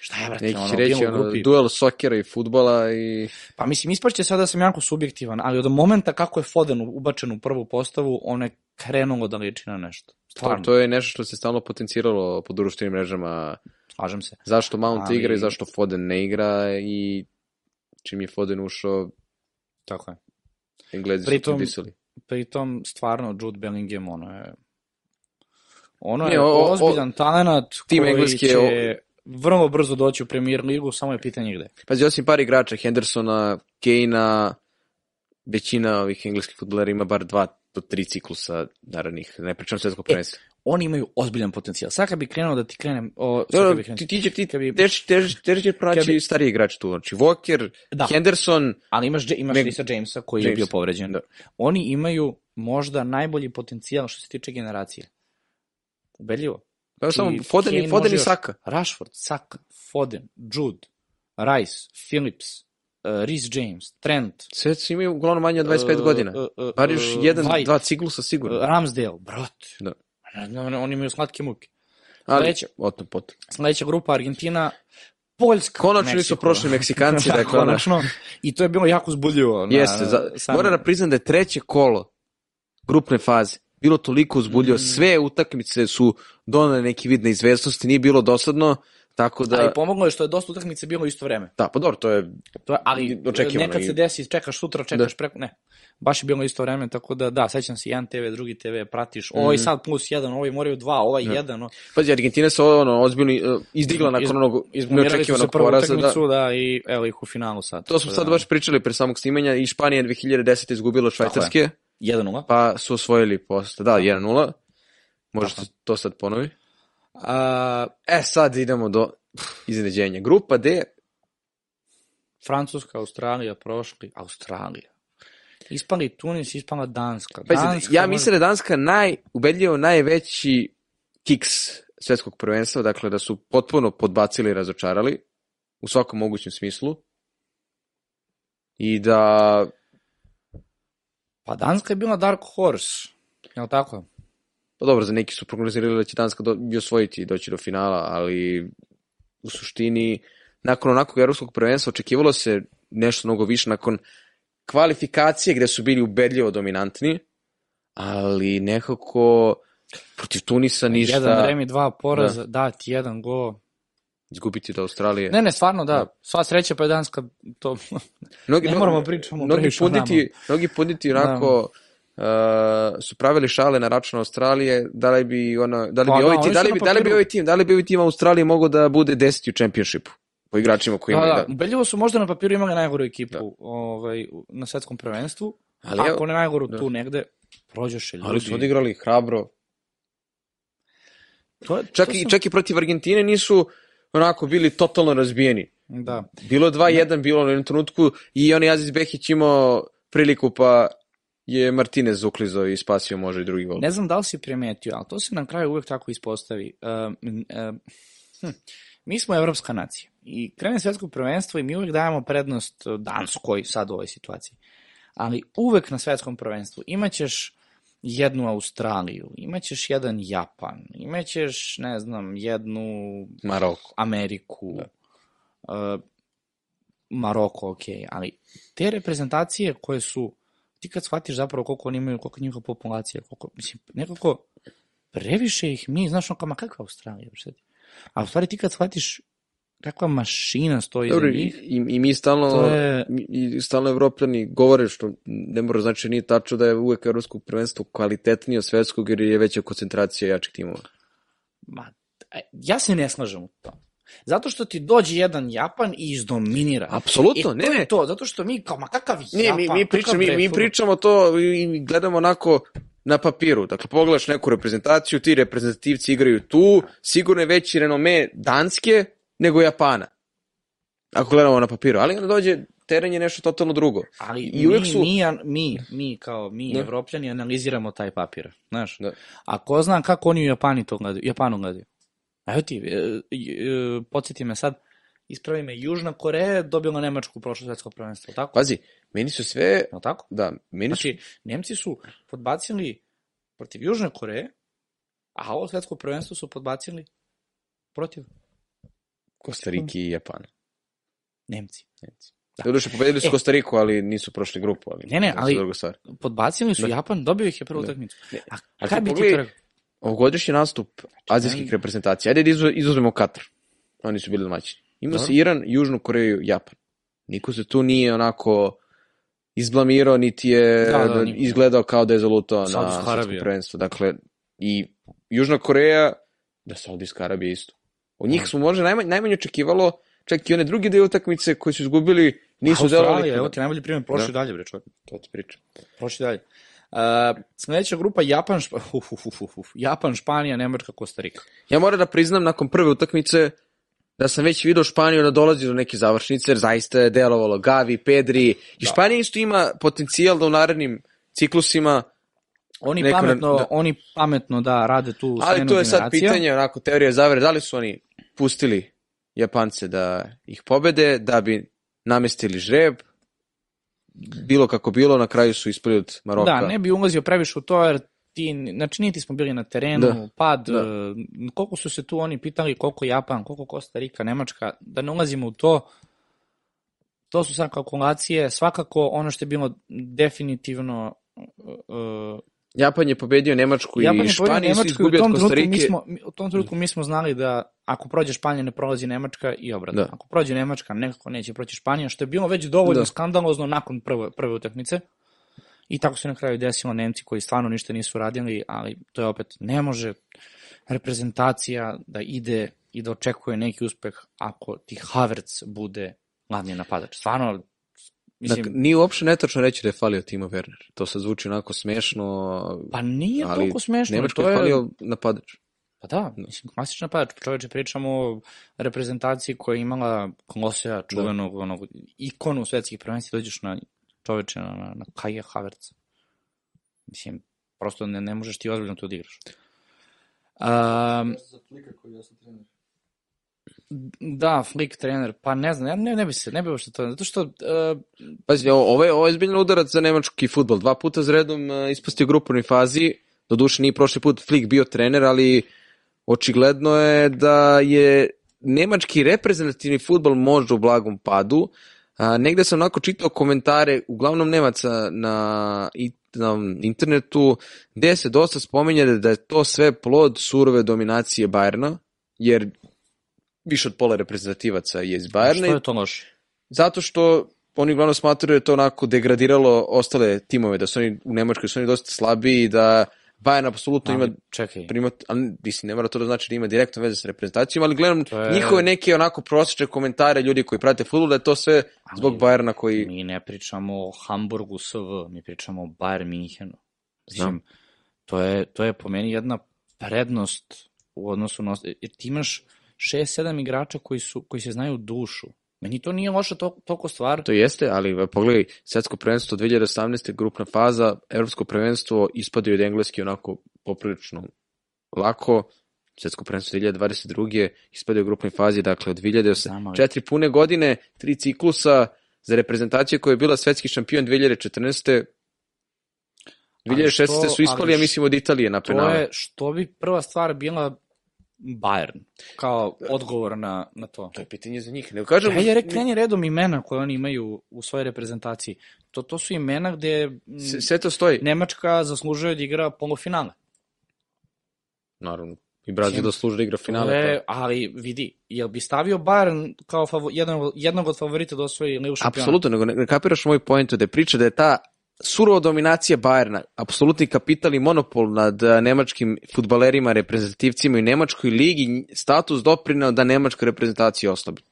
A: Šta je, brate,
B: neki
A: ono,
B: reći, ono,
A: grupi?
B: duel sokera i futbala i...
A: Pa mislim, ispašće sada da sam jako subjektivan, ali od momenta kako je Foden ubačen u prvu postavu, on je krenulo da liči na nešto.
B: To,
A: Stvarno,
B: to je nešto što se stalno potenciralo po društvenim mrežama.
A: slažem se.
B: Zašto Mount
A: Ali-
B: igra i zašto Foden ne igra i čim je Foden ušao,
A: Tako je.
B: Englezi su
A: Pritom-
B: pripisali.
A: Pritom, stvarno, Jude Bellingham, ono je... Ono
B: Ne,
A: je
B: o- o-
A: ozbiljan talent
B: tim
A: koji
B: engleski je
A: će
B: o-
A: vrlo brzo doći u premier ligu, samo je pitanje gde.
B: Pazi, osim par igrača, Hendersona, Kane-a, većina ovih engleskih futbolera ima bar dva do tri ciklusa narednih, ne pričam svetskog prvenstva.
A: Oni imaju ozbiljan potencijal. Sad kad bi krenuo da ti krenem... O,
B: Dobro,
A: kad bi krenuo,
B: ti, ti, će, ti
A: kad bi-
B: teži, teži, teži će pronaći
A: kad bi-
B: stariji igrač tu. Znači, Walker,
A: Da.
B: Henderson,
A: ali imaš, imaš
B: Ne-
A: Lisa Jamesa koji je
B: James.
A: bio povređen.
B: Da.
A: Oni imaju možda najbolji potencijal što se tiče generacije. Ubedljivo.
B: Pa samo Foden, i Foden i. Saka.
A: Rashford, Saka, Foden, Jude, Rice, Phillips, uh, Reece James, Trent,
B: Sve su imaju uglavnom manje od 25
A: uh,
B: godina.
A: uh, uh,
B: Bar još
A: uh,
B: jedan,
A: White,
B: dva ciklusa sigurno.
A: uh, Ramsdale, brot.
B: Da.
A: Oni, imaju slatke muke.
B: Ali, o tom potom.
A: Sledeća grupa Argentina, Poljska.
B: Konačno
A: Meksiko.
B: prošli Meksikanci,
A: da,
B: dakle, ono-
A: konačno. I to je bilo jako zbudljivo. na-
B: Jeste, za,
A: samom-
B: moram da priznam da je treće kolo grupne faze bilo toliko uzbudljivo.
A: Mm.
B: Sve utakmice su donale neki vid neizvesnosti, nije bilo dosadno, tako da...
A: Ali pomoglo je što je dosta utakmice bilo isto vreme.
B: Da, pa dobro, to je...
A: To je, ali
B: Očekivano
A: nekad se desi, čekaš sutra, čekaš preko, ne. Baš je bilo isto vreme, tako da da, sećam se jedan TV, drugi TV, pratiš,
B: Mhm.
A: ovaj sad plus jedan, ovaj moraju dva, ovaj jedan. o-
B: Pazi, Argentina se ono, ozbiljno uh, izdigla nakon
A: Iz-
B: onog neočekivanog poraza. Da,
A: da, i evo ih u finalu sad.
B: to smo
A: Tako
B: sad
A: da,
B: baš pričali pre samog snimanja i Španija je 2010. izgubila Švajcarske,
A: 1-0.
B: pa su osvojili posle, da, 1-0. Može
A: Tako.
B: se to sad ponovi.
A: A,
B: E, sad idemo do iznenađenja. Grupa D,
A: Francuska, Australija, prošli, Australija. Ispali Tunis, ispala Danska.
B: Pazi,
A: Danska
B: ja
A: može-
B: mislim da je Danska naj, ubedljivo najveći kiks svetskog prvenstva, dakle da su potpuno podbacili i razočarali u svakom mogućem smislu i da
A: Pa Danska je bila Dark Horse. Je li tako?
B: pa dobro, za neki su prognozirali da će Danska do, i osvojiti i doći do finala, ali u suštini nakon onakvog evropskog prvenstva očekivalo se nešto mnogo više nakon kvalifikacije gde su bili ubedljivo dominantni, ali nekako protiv Tunisa ništa
A: Jedan remi, dva poraza, da. dati jedan go.
B: Izgubiti od Australije.
A: Ne, ne, stvarno da.
B: Da.
A: Sva sreća pa je Danska to...
B: Mnogi,
A: ne moramo pričamo
B: mnogi punditi, mnogi punditi onako uh, su pravili šale na račun Australije, da li bi ono, da li
A: Pa
B: bi
A: da,
B: ovaj tim, da li bi, da li bi ovaj tim, da li bi ovaj tim Australije mogao da bude 10 u čempionšipu po igračima koji
A: Da,
B: imaju.
A: da,
B: Da,
A: ubedljivo su možda na papiru imali najgoru ekipu ovaj, u- na svetskom prvenstvu.
B: Ali evo-
A: Ako ne najgoru
B: da.
A: tu negde, prođoše ljudi.
B: Ali su odigrali hrabro.
A: To je,
B: Čak
A: to
B: i,
A: sam-
B: čak i protiv Argentine nisu onako bili totalno razbijeni.
A: Da.
B: Bilo 2-1, bilo u jednom trenutku i on je Aziz Behić imao priliku pa je Martinez uklizao i spasio može i drugi gol.
A: Ne znam da li si primetio, ali to se na kraju uvek tako ispostavi. Um, um, hm, mi smo evropska nacija i krene svetsko prvenstvo i mi uvek dajemo prednost Danskoj sad u ovoj situaciji. Ali uvek na svetskom prvenstvu imaćeš jednu Australiju, imaćeš jedan Japan, imaćeš, ne znam, jednu
B: Maroko.
A: Ameriku, uh, Maroko, ok, ali te reprezentacije koje su, ti kad shvatiš zapravo koliko oni imaju, koliko je njihova populacija, koliko, mislim, nekako previše ih mi, znaš, ono kao, ma kakva Australija, šta ti? A u stvari ti kad shvatiš kakva mašina stoji
B: Dobro,
A: iza
B: i,
A: njih,
B: i, i mi stalno,
A: to je-
B: mi- i stalno evropljani govore što ne mora znači nije tačno da je uvek evropsko prvenstvo kvalitetnije od svetskog jer je veća koncentracija jačih timova.
A: ma, e, ja se ne slažem u to. Zato što ti dođe jedan Japan i izdominira.
B: Apsolutno,
A: to
B: ne, ne.
A: to, zato što mi, kao, ma kakav
B: Ne,
A: Japan,
B: mi, mi,
A: kakav
B: pričamo, mi, mi pričamo to i gledamo onako na papiru. Dakle, pogledaš neku reprezentaciju, ti reprezentativci igraju tu, sigurno je veći renome Danske nego Japana. Ako gledamo na papiru, ali onda dođe teren je nešto totalno drugo.
A: Ali
B: I
A: mi,
B: su-
A: mi, mi, mi, kao mi,
B: Da.
A: evropljani, analiziramo taj papir. Znaš,
B: Da.
A: a ko zna kako oni u Japani to gledaju, Japanu gledaju. Evo ti, e, e, e, podsjeti me sad, ispravi me, Južna Koreja je dobila Nemačku u prošlo svetsko prvenstvo, tako?
B: Pazi, meni su sve,
A: li tako?
B: da, meni su,
A: Znači, Nemci su podbacili protiv Južne Koreje, a ovo svetsko prvenstvo su podbacili protiv
B: Kostariki i Japan.
A: Nemci.
B: Nemci. Doduše, pobedili su
A: E.
B: Kostariku, ali nisu prošli grupu. Ali
A: Ne, ne, ali-. Podbacili su
B: Da.
A: Japan, dobio ih je prvu
B: Da.
A: utakmicu. A kaj
B: ti
A: bi ti to rekao?
B: Ovogodišnji nastup azijskih reprezentacija. Ajde da izu- izuzmemo Katar. Oni su bili domaćini. Ima
A: Dobro.
B: se Iran, Južnu Koreju, Japan. Niko se tu nije onako izblamirao, niti je
A: Da, da,
B: da, izgledao kao da je zalutao na svetskom
A: Arabija.
B: prvenstvu. Dakle, i Južna Koreja, da Saudijska Arabija isto. Od njih
A: Da.
B: smo možda najmanje, najmanje očekivalo, čak i one druge dve utakmice koje su izgubili, nisu delovali.
A: Australija, evo ti najbolji primjer, prošli
B: Da.
A: dalje, bre, čovjek.
B: To ti pričam.
A: Prošli dalje. Uh, sledeća grupa Japan, Špa... uf, uf, uf, uf, uf. Japan, Španija, Nemačka, Kostarika.
B: Ja moram da priznam nakon prve utakmice da sam već video Španiju da dolazi do neke završnice, jer zaista je delovalo Gavi, Pedri. I
A: Da.
B: Španija isto ima potencijal da u narednim ciklusima,
A: Oni pametno,
B: da.
A: oni pametno da rade tu
B: ali to je sad pitanje, onako, teorija zavere, da li su oni pustili Japance da ih pobede, da bi namestili žreb, bilo kako bilo, na kraju su ispali od Maroka.
A: Da, ne bi ulazio previše u to, jer ti, znači niti smo bili na terenu,
B: Da,
A: pad,
B: da.
A: e, koliko su se tu oni pitali, koliko Japan, koliko Kostarika, Nemačka, da ne ulazimo u to, to su sad kalkulacije, svakako ono što je bilo definitivno uh,
B: Japan je pobedio Nemačku
A: Japan
B: i Španiju
A: Nemačku i tom
B: od
A: trenutku mi
B: Kostarike.
A: smo, u tom trenutku mi smo znali da ako prođe Španija ne prolazi Nemačka i obratno.
B: Da.
A: Ako prođe Nemačka nekako neće proći Španija, što je bilo već dovoljno
B: Da.
A: skandalozno nakon prve, prve utakmice. I tako se na kraju desilo Nemci koji stvarno ništa nisu radili, ali to je opet, ne može reprezentacija da ide i da očekuje neki uspeh ako ti Havertz bude glavni napadač. Stvarno, mislim,
B: Dakle, nije uopšte netačno reći da je falio Timo Werner. To sad zvuči onako smešno,
A: pa nije
B: ali
A: toliko smešno.
B: Nemačka
A: to
B: je
A: je,
B: falio napadač.
A: Pa da, mislim, klasična napadač. Čoveče, pričamo o reprezentaciji koja je imala Klosea, čuvenog, da. onog, ikonu svetskih prvenstva, dođeš na čoveče, na, na, na Kaja Havertz. Mislim, prosto ne, ne možeš ti ozbiljno to da igraš. Um,
C: Za flika koji ja sam trener.
A: Da, Flick trener, pa ne znam, ja ne, ne bi se, ne bi uopšte to, zato što, uh,
B: Pazi, ovo, je, ovo je zbiljan udarac za nemački futbol. Dva puta za redom uh, ispustio grupnoj fazi. Doduše nije prošli put Flick bio trener, ali očigledno je da je nemački reprezentativni futbol možda u blagom padu. A, negde sam onako čitao komentare, uglavnom Nemaca na, na internetu, gde se dosta spominje da je to sve plod surove dominacije Bajerna, jer više od pola reprezentativaca je iz Bajerna.
A: što je to loše?
B: Zato što oni uglavnom smatraju da je to onako degradiralo ostale timove, da su oni u Nemačkoj da su oni dosta slabiji i da Bayern apsolutno ima
A: čekaj,
B: primat, ali mislim, ne mora to da znači da ima direktno veze sa reprezentacijom, ali gledam
A: To je-
B: njihove neke onako prosječne komentare ljudi koji prate futbol, da je to sve zbog
A: Ali-
B: Bayerna koji...
A: mi ne pričamo o Hamburgu SV, mi pričamo o Bayern Minhenu.
B: Znam.
A: To je, to je po meni jedna prednost u odnosu na... Jer ti imaš 6-7 igrača koji, su, koji se znaju dušu. Meni to nije loša to, toliko stvar.
B: To jeste, ali e, pogledaj, svetsko prvenstvo 2018. grupna faza, evropsko prvenstvo ispadaju od engleski onako poprilično lako, svetsko prvenstvo 2022. ispadaju u grupnoj fazi, dakle od 2008.
A: Znam, ali-
B: četiri pune godine, tri ciklusa za reprezentaciju koja je bila svetski šampion 2014.
A: Ali
B: 2016.
A: što-
B: su ispali,
A: ali
B: ja mislim, od Italije na
A: To
B: penale.
A: je što bi prva stvar bila Bayern, kao odgovor na, na to.
B: To je pitanje za njih. Ne kažem,
A: Hajde, rek, kreni redom imena koje oni imaju u svojoj reprezentaciji. To, to su imena gde mm,
B: sve, sve to stoji.
A: Nemačka zaslužuje da igra polufinale.
B: Naravno. I Brazil da služi da igra finale.
A: Finale, ali vidi, jel bi stavio Bayern kao favo, jedan, jednog od favorita da osvoji Ligu šampiona?
B: Apsolutno, nego ne, ne kapiraš moj point da je priča da je ta surova dominacija Bajerna, apsolutni kapital i monopol nad eh, nemačkim futbalerima, reprezentativcima i nemačkoj ligi, status doprinao da nemačka reprezentacija oslabi.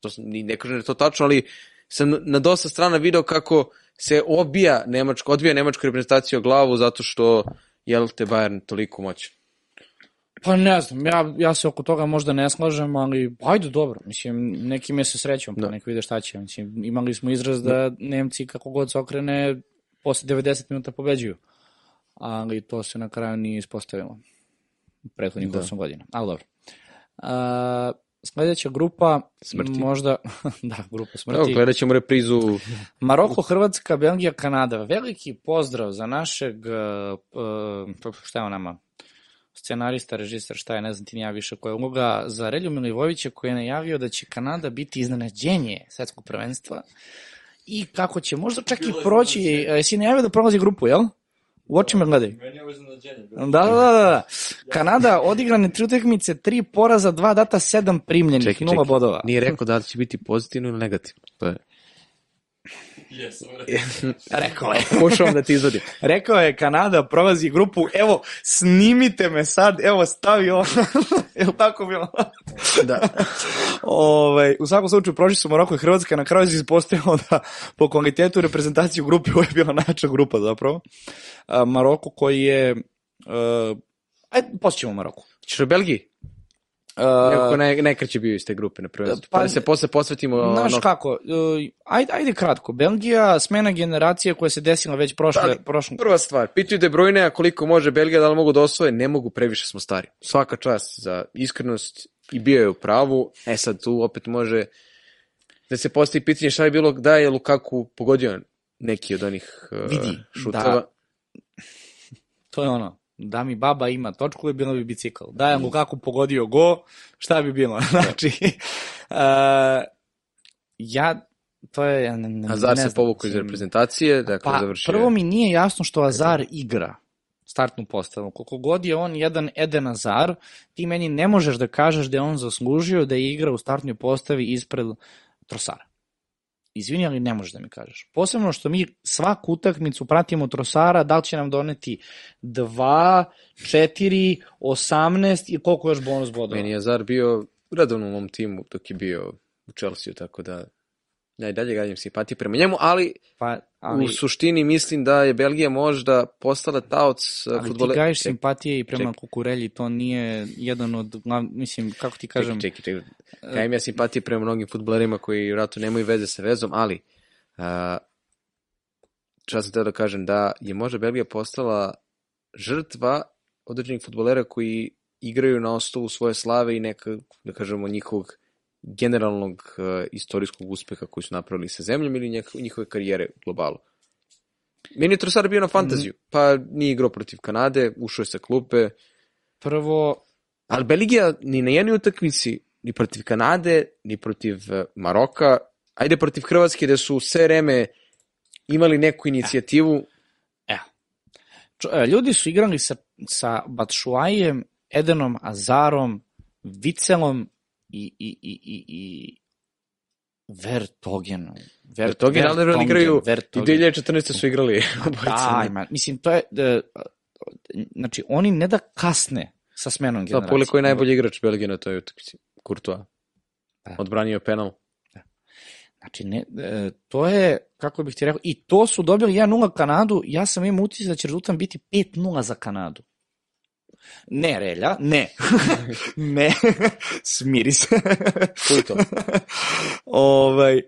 B: To sam, ne kažem da je to tačno, ali sam na dosta strana video kako se obija nemačko, odbija nemačka reprezentacija o glavu zato što jel te Bayern toliko moćan.
A: Pa ne znam, ja, ja se oko toga možda ne slažem, ali ajde dobro, mislim, neki me se srećom, pa
B: Da.
A: nek vide šta će. Mislim, imali smo izraz da Nemci kako god se okrene, posle 90 minuta pobeđuju. Ali to se na kraju nije ispostavilo u prethodnih
B: Da.
A: 8 godina. Ali dobro. A, sledeća grupa,
B: Smrti.
A: možda, da, grupa
B: Evo,
A: smrti.
B: gledat ćemo reprizu
A: Maroko, Hrvatska, Belgija, Kanada. Veliki pozdrav za našeg, uh, uh, šta je on nama, scenarista, režisar, šta je, ne znam ti ni ja više koja uloga, za Relju Milivojevića koji je najavio da će Kanada biti iznenađenje svetskog prvenstva i kako će možda čak i proći,
C: iznenađenje.
A: e, jesi najavio da prolazi grupu, jel? U očima gledaj. Da, da, da, da, da. Kanada odigrane tri utakmice, tri poraza, dva data, sedam primljenih,
B: Čekaj,
A: nula
B: čekaj.
A: bodova.
B: Nije rekao da li će biti pozitivno ili negativno. To je.
C: Jes, ovo
A: Rekao je.
B: Pokušavam da ti izvodim.
A: Rekao je Kanada prolazi grupu, evo, snimite me sad, evo, stavi ovo. Evo tako bilo?
B: Da.
A: Ovaj, u svakom slučaju, prošli su Maroko i Hrvatska, na kraju se ispostavilo da po kvalitetu reprezentacije u grupi ovo je bila najjača grupa zapravo. A, Maroko koji je... Uh, ajde, posjećemo Maroku.
B: Ćeš o Belgiji?
A: Uh,
B: Nekako ne, nekad će bio iz te grupe na prvenstvu. Pa,
A: pa-
B: da se posle posvetimo...
A: Znaš
B: ono-
A: kako, uh, ajde, ajde kratko. Belgija, smena generacije koja se desila već prošle,
B: Ali,
A: prošle,
B: Prva stvar, pitaju De Bruyne, a koliko može Belgija, da li mogu da osvoje, ne mogu, previše smo stari. Svaka čast za iskrenost i bio je u pravu. E sad tu opet može da se postavi pitanje šta je bilo da je Lukaku pogodio neki od onih uh,
A: Vidi,
B: šutova.
A: da. To je ono, da mi baba ima točku je bilo bi bicikl. Da je Lukaku pogodio go, šta bi bilo? Znači, uh, ja, to je... Ja ne, ne,
B: Hazard
A: ne
B: se povukao iz reprezentacije, dakle
A: Pa,
B: završio
A: prvo mi nije jasno što Azar igra startnu postavu. Koliko god je on jedan Eden Azar, ti meni ne možeš da kažeš da je on zaslužio da je igra u startnoj postavi ispred Trosara. Izvini, ali ne možeš da mi kažeš. Posebno što mi svaku utakmicu pratimo Trosara, da li će nam doneti 2, 4, 18 i koliko još bonus bodova.
B: Meni je Azar bio redovno u mom timu dok je bio u Chelsea, tako da ja i dalje gađam simpatije prema njemu, ali,
A: pa, ali,
B: u suštini mislim da je Belgija možda postala taoc
A: ali ti
B: futbole...
A: gajiš
B: Čekaj,
A: simpatije i prema
B: čekaj.
A: Kukurelji, to nije jedan od, mislim, kako ti kažem,
B: Čekaj, čekaj, čekaj. Gajem ja simpatije prema mnogim futbolerima koji vratno nemaju veze sa vezom, ali uh, šta sam teo da kažem, da je možda Belgija postala žrtva određenih futbolera koji igraju na osnovu svoje slave i neka, da kažemo, njihovog generalnog uh, istorijskog uspeha koji su napravili sa zemljom ili njihove karijere u globalu. Meni je Trossard bio na fantaziju, pa nije igrao protiv Kanade, ušao je sa klupe,
A: prvo,
B: Ali Belgija ni na jednoj utakmici, ni protiv Kanade, ni protiv eh, Maroka, ajde protiv Hrvatske gde su sve vreme imali neku inicijativu,
A: Čo, e, ljudi su igrali sa, sa Batšuajem, Edenom Azarom, Vicelom i, i, i, i, i Vertogenom. Ver,
B: Vertogen, ali
A: Vertonghen,
B: igraju, i
A: Vertonghen.
B: 2014. su igrali.
A: Daj, man, mislim, to je, da, znači, oni ne da kasne sa smenom
B: Da,
A: generacije.
B: pogledaj koji je najbolji igrač Belgije na toj utakmici. Courtois.
A: Da.
B: Odbranio penal.
A: Znači, ne, e, to je, kako bih ti rekao, i to su dobili 1-0 Kanadu, ja sam imao utisak da će rezultat biti 5-0 za Kanadu. Ne, Relja, ne. ne, smiri se.
B: Čuj to.
A: ovaj,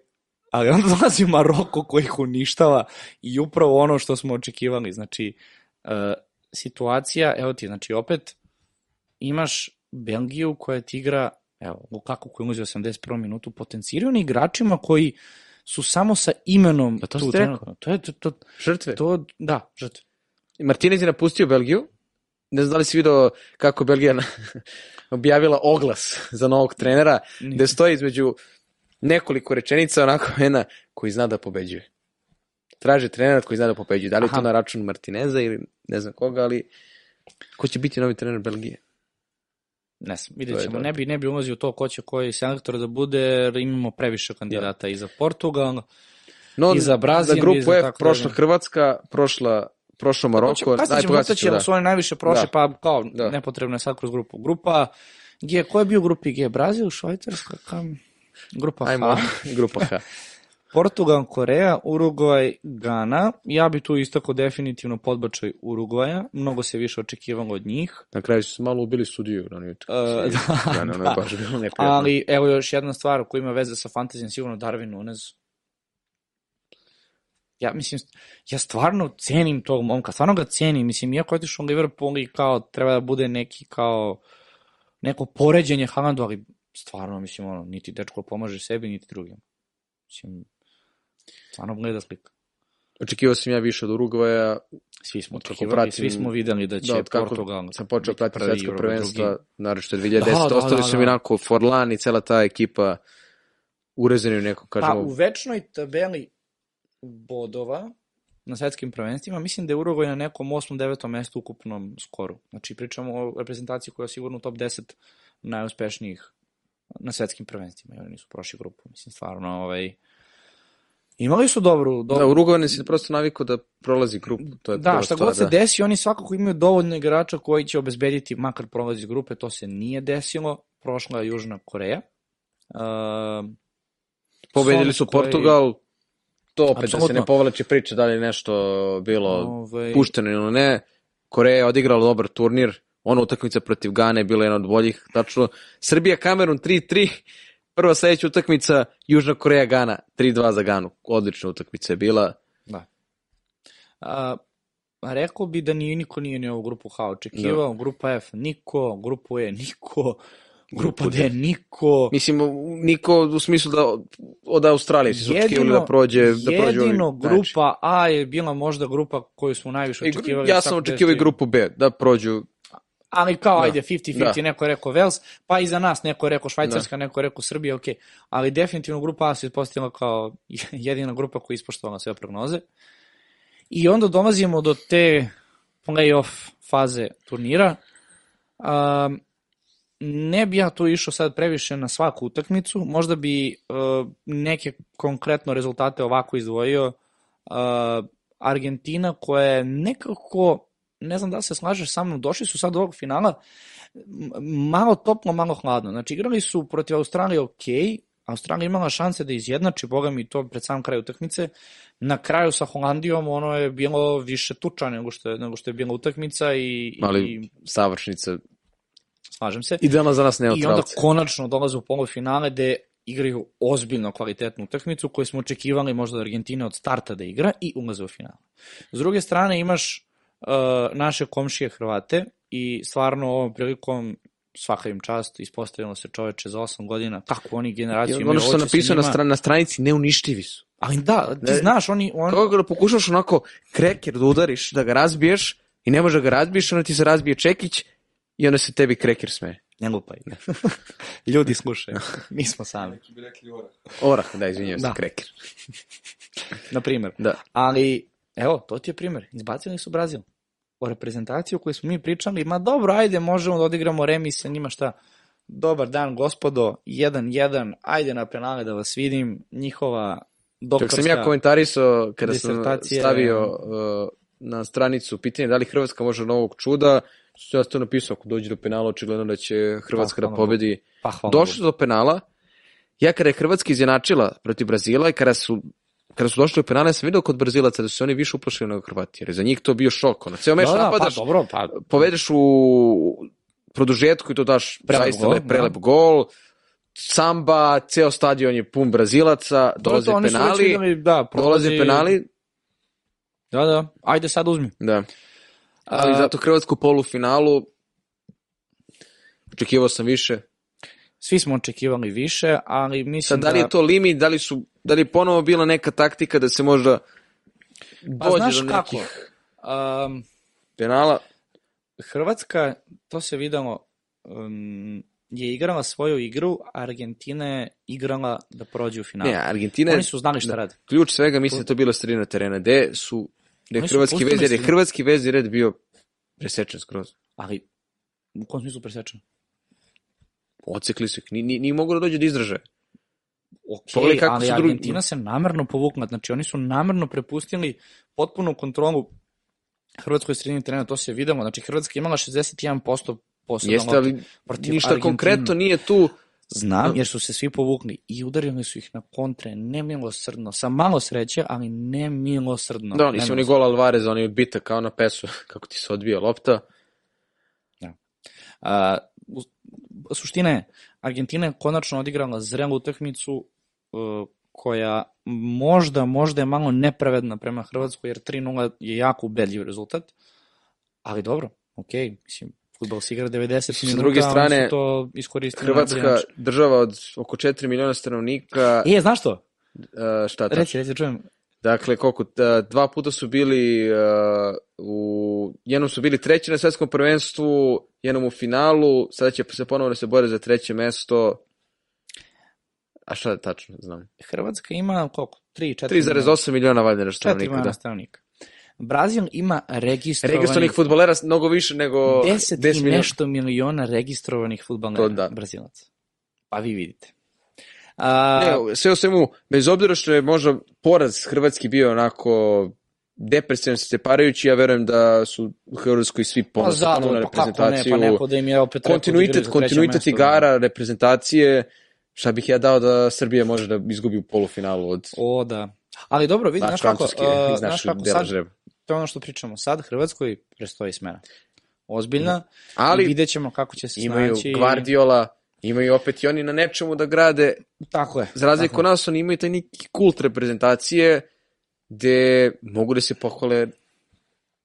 A: ali onda dolazi Maroko koji ih uništava i upravo ono što smo očekivali. Znači, e, situacija, evo ti, znači opet imaš Belgiju koja ti igra, evo, Lukaku koji ulazi u 81. minutu, potencirani igračima koji su samo sa imenom
B: Pa to
A: tu trenutno. To je, to, to,
B: Žrtve.
A: to, da, žrtve.
B: Martinez je napustio Belgiju. Ne znam da li si video kako je Belgija objavila oglas za novog trenera, gde stoji između nekoliko rečenica onako jedna koji zna da pobeđuje. Traže trenera koji zna da pobeđuje. Da li je to na račun Martineza ili ne znam koga, ali ko će biti novi trener Belgije?
A: Ne znam, vidjet
B: je
A: ćemo. Ne bi, ne bi ulazio u to ko će koji selektor da bude, jer imamo previše kandidata i za Portugal,
B: No,
A: I za Brazil,
B: za grupu F prošla. Hrvatska, prošla, prošlo Maroko.
A: Kasnije ćemo
B: pogledat
A: ustaći,
B: ću,
A: da. su oni najviše prošli,
B: Da.
A: pa kao
B: Da.
A: nepotrebno je sad kroz grupu. Grupa G, ko je bio u grupi G? Brazil, Švajcarska, kam? Grupa
B: Ajmo,
A: H.
B: grupa H.
A: Portugal, Koreja, Urugvaj, Gana. Ja bi tu istako definitivno podbačaj Urugvaja. Mnogo se više očekivalo od njih.
B: Na kraju su malo ubili sudiju onoj
A: E,
B: utakmici.
A: da,
B: Da, ono
A: da.
B: je baš bilo neprijatno.
A: Ali evo još jedna stvar koja ima veze sa fantazijom, sigurno Darwin Nunez. Ja mislim, ja stvarno cenim tog momka, stvarno ga cenim, mislim, iako je otišao u Liverpool i kao treba da bude neki kao neko poređenje Haalandu, ali stvarno, mislim, ono, niti dečko pomaže sebi, niti drugim. Mislim, stvarno gleda slika.
B: Očekivao sam ja više od Urugvaja,
A: Svi smo očekivali,
B: pratim-
A: svi smo videli da će
B: da,
A: Portugal
B: sam počeo pratiti svetsko
A: Uruguay
B: prvenstva,
A: drugi.
B: naravno 2010.
A: Da, da,
B: ostali
A: da,
B: su mi
A: da.
B: onako Forlan i cela ta ekipa urezani u nekom,
A: Pa
B: kažemo,
A: u večnoj tabeli bodova na svetskim prvenstvima, mislim da je Uruguay na nekom 8. 9. mestu ukupnom skoru. Znači pričamo o reprezentaciji koja je sigurno u top 10 najuspešnijih na svetskim prvenstvima. I oni nisu prošli grupu. Mislim, stvarno, ovaj... Imali su dobru...
B: Da,
A: dobru
B: Uruguay se prosto navikao da prolazi grupu. To je
A: Da, šta god se
B: da.
A: desi, oni svakako imaju dovoljno igrača koji će obezbediti makar prolaz iz grupe, to se nije desilo. Prošla je Južna Koreja. Uh,
B: Pobedili su Portugal, to opet da se ne povlači priča da li je nešto bilo
A: ovaj,
B: pušteno ili ne. Koreja je odigrala dobar turnir, ona utakmica protiv Gane je bila jedna od boljih, tačno. Srbija Kamerun 3-3, prva sledeća utakmica Južna Koreja Gana 3-2 za Ganu. Odlična utakmica je bila.
A: Da. A, rekao bi da ni niko nije ni ovu grupu H očekivao, grupa F niko, grupu E niko, grupa D niko.
B: Mislim, niko u smislu da od Australije su očekivali da prođe, da prođe ovi-
A: jedino
B: znači.
A: grupa A je bila možda grupa koju smo najviše očekivali.
B: Ja
A: sa
B: sam očekivao i
A: 53.
B: grupu B, da prođu
A: Ali kao,
B: Da.
A: ajde, 50-50,
B: Da.
A: neko je rekao Vels, pa i za nas neko je rekao Švajcarska, neko je rekao Srbija, ok. Ali definitivno grupa A se ispostavila kao jedina grupa koja je ispoštovala sve prognoze. I onda dolazimo do te play-off faze turnira. Um, ne bi ja tu išao sad previše na svaku utakmicu, možda bi uh, neke konkretno rezultate ovako izdvojio. Uh, Argentina koja je nekako, ne znam da se slažeš sa mnom, došli su sad do ovog finala malo toplo, malo hladno. Znači igrali su protiv Australije ok, Australija imala šanse da izjednači, boga mi to pred sam kraj utakmice. Na kraju sa Holandijom ono je bilo više tuča nego što je, nego što je bila utakmica i, i
B: savršnica.
A: Slažem se.
B: Idealna za nas
A: I onda
B: neutralce.
A: konačno dolaze u polufinale gde igraju ozbiljno kvalitetnu utakmicu koju smo očekivali možda od Argentine od starta da igra i ulaze u finale. S druge strane imaš uh, naše komšije Hrvate i stvarno ovom prilikom svaka im čast, ispostavilo se čoveče za 8 godina, kako oni generaciju imaju
B: ono što sam napisao na,
A: njima.
B: stran, na stranici, neuništivi su.
A: Ali da, ti
B: Ne.
A: znaš, oni, on,
B: Kako ga da pokušaš onako kreker da udariš, da ga razbiješ i ne može da ga razbiješ, onda ti se razbije čekić i onda se tebi kreker smeje.
A: ne lupaj. Ljudi slušaju, mi smo sami.
C: Neki bi rekli orah.
B: Orah, da, izvinjam se,
A: Da.
B: kreker.
A: Na primer.
B: Da.
A: Ali, evo, to ti je primer. Izbacili su Brazil. O reprezentaciji o kojoj smo mi pričali, ma dobro, ajde, možemo da odigramo remi sa njima, šta? Dobar dan, gospodo, 1-1, ajde na penale da vas vidim, njihova doktorska...
B: sam ja komentarisao kada sam stavio uh, na stranicu pitanje da li Hrvatska može novog čuda, što ja to napisao, ako dođe do penala, očigledno da će Hrvatska
A: Pa,
B: da pobedi.
A: Pa, hvala
B: Došli do penala, ja kada je Hrvatska izjenačila protiv Brazila i kada su kada su došli do penala, ja sam vidio kod Brazilaca da su se oni više uplašili nego Hrvati, jer je za njih to bio šok. Ono, ceo meč
A: Da, da, pa
B: napadaš,
A: dobro, pa
B: povedeš u produžetku i to daš
A: Prelep
B: zaista
A: gol,
B: lep, prelep
A: da.
B: gol. Samba, ceo stadion je pun Brazilaca, dolaze
A: već
B: penali,
A: da,
B: dolaze
A: prolazi-
B: penali,
A: Da, da, ajde sad uzmi.
B: da. Ali
A: A,
B: zato Hrvatsku polufinalu očekivao sam više.
A: Svi smo očekivali više, ali mislim
B: Sad, da li je to limit, da li, su, da li je ponovo bila neka taktika da se možda
A: Pa
B: dođe
A: znaš
B: do
A: kako?
B: nekih
A: Um,
B: penala?
A: Hrvatska, to se videlo, um, je igrala svoju igru, a Argentina je igrala da prođe u finalu.
B: Ne, Argentina
A: Oni su znali šta
B: da.
A: rade.
B: ključ svega, mislim da je to bila sredina terena, gde su, gde je hrvatski
A: pustili
B: vez, jer je hrvatski vezni red bio presečen skroz.
A: Ali, u kom smislu presečeno?
B: Ocekli su ih, ni, ni, ni mogu da dođe do izražaja.
A: Ok,
B: Pogledaj kako
A: ali
B: drugi-
A: Argentina se namerno povukla, znači oni su namerno prepustili potpunu kontrolu Hrvatskoj sredini terena, to se videlo, znači Hrvatska je imala 61% posebno
B: Jeste, ali
A: protiv
B: ništa
A: Argentinu.
B: konkretno nije tu
A: Znam, jer su se svi povukli i udarili su ih na kontre nemilosrdno, sa malo sreće, ali nemilosrdno.
B: Da, nisi oni
A: Nemilosrdno.
B: gol Alvarez, oni odbita kao na pesu, kako ti se odbija lopta.
A: A, u- suština je, Argentina je konačno odigrala zrelu utakmicu uh, koja možda, možda je malo nepravedna prema Hrvatskoj, jer 3-0 je jako ubedljiv rezultat, ali dobro, okej, mislim, futbol se igra 90
B: Sa
A: minuta,
B: druge
A: oni
B: strane,
A: to iskoristili
B: Hrvatska država od oko 4 miliona stanovnika,
A: E, znaš što?
B: uh, šta tačno?
A: Reci, reci, čujem.
B: Dakle, koliko, da, dva puta su bili uh, u, jednom su bili treći na svetskom prvenstvu, jednom u finalu, sada će se ponovo da se bore za treće mesto. A šta tačno znam?
A: Hrvatska ima koliko? 3, 4
B: 3,8 miliona valjda nešto
A: 4
B: stanovnika.
A: miliona
B: Da.
A: stanovnika. Brazil ima registrovanih,
B: Registrovanih futbolera mnogo više nego
A: 10
B: 10
A: i
B: miliona.
A: nešto miliona registrovanih futbalera
B: To da.
A: Brazilaca. Pa vi vidite. A,
B: Ne, sve u svemu, bez obzira što je možda poraz Hrvatski bio onako depresivan se separajući, ja verujem da su u Hrvatskoj svi
A: pa zato,
B: ponovo na
A: pa kako ne,
B: reprezentaciju.
A: pa neko da im je opet da
B: kontinuitet, kontinuitet igara, reprezentacije, šta bih ja dao da Srbija može da izgubi u polufinalu od
A: O, da. Ali dobro, vidi, znaš kako, znaš kako sad,
B: žreba.
A: To je ono što pričamo, sad Hrvatskoj prestoji smena. Ozbiljna, ali
B: Ali
A: vidjet ćemo kako će se
B: imaju
A: snaći.
B: Guardiola, imaju opet i oni na nečemu da grade,
A: Tako je.
B: za razliku od nas, oni imaju taj neki kult reprezentacije gde mogu da se pohvale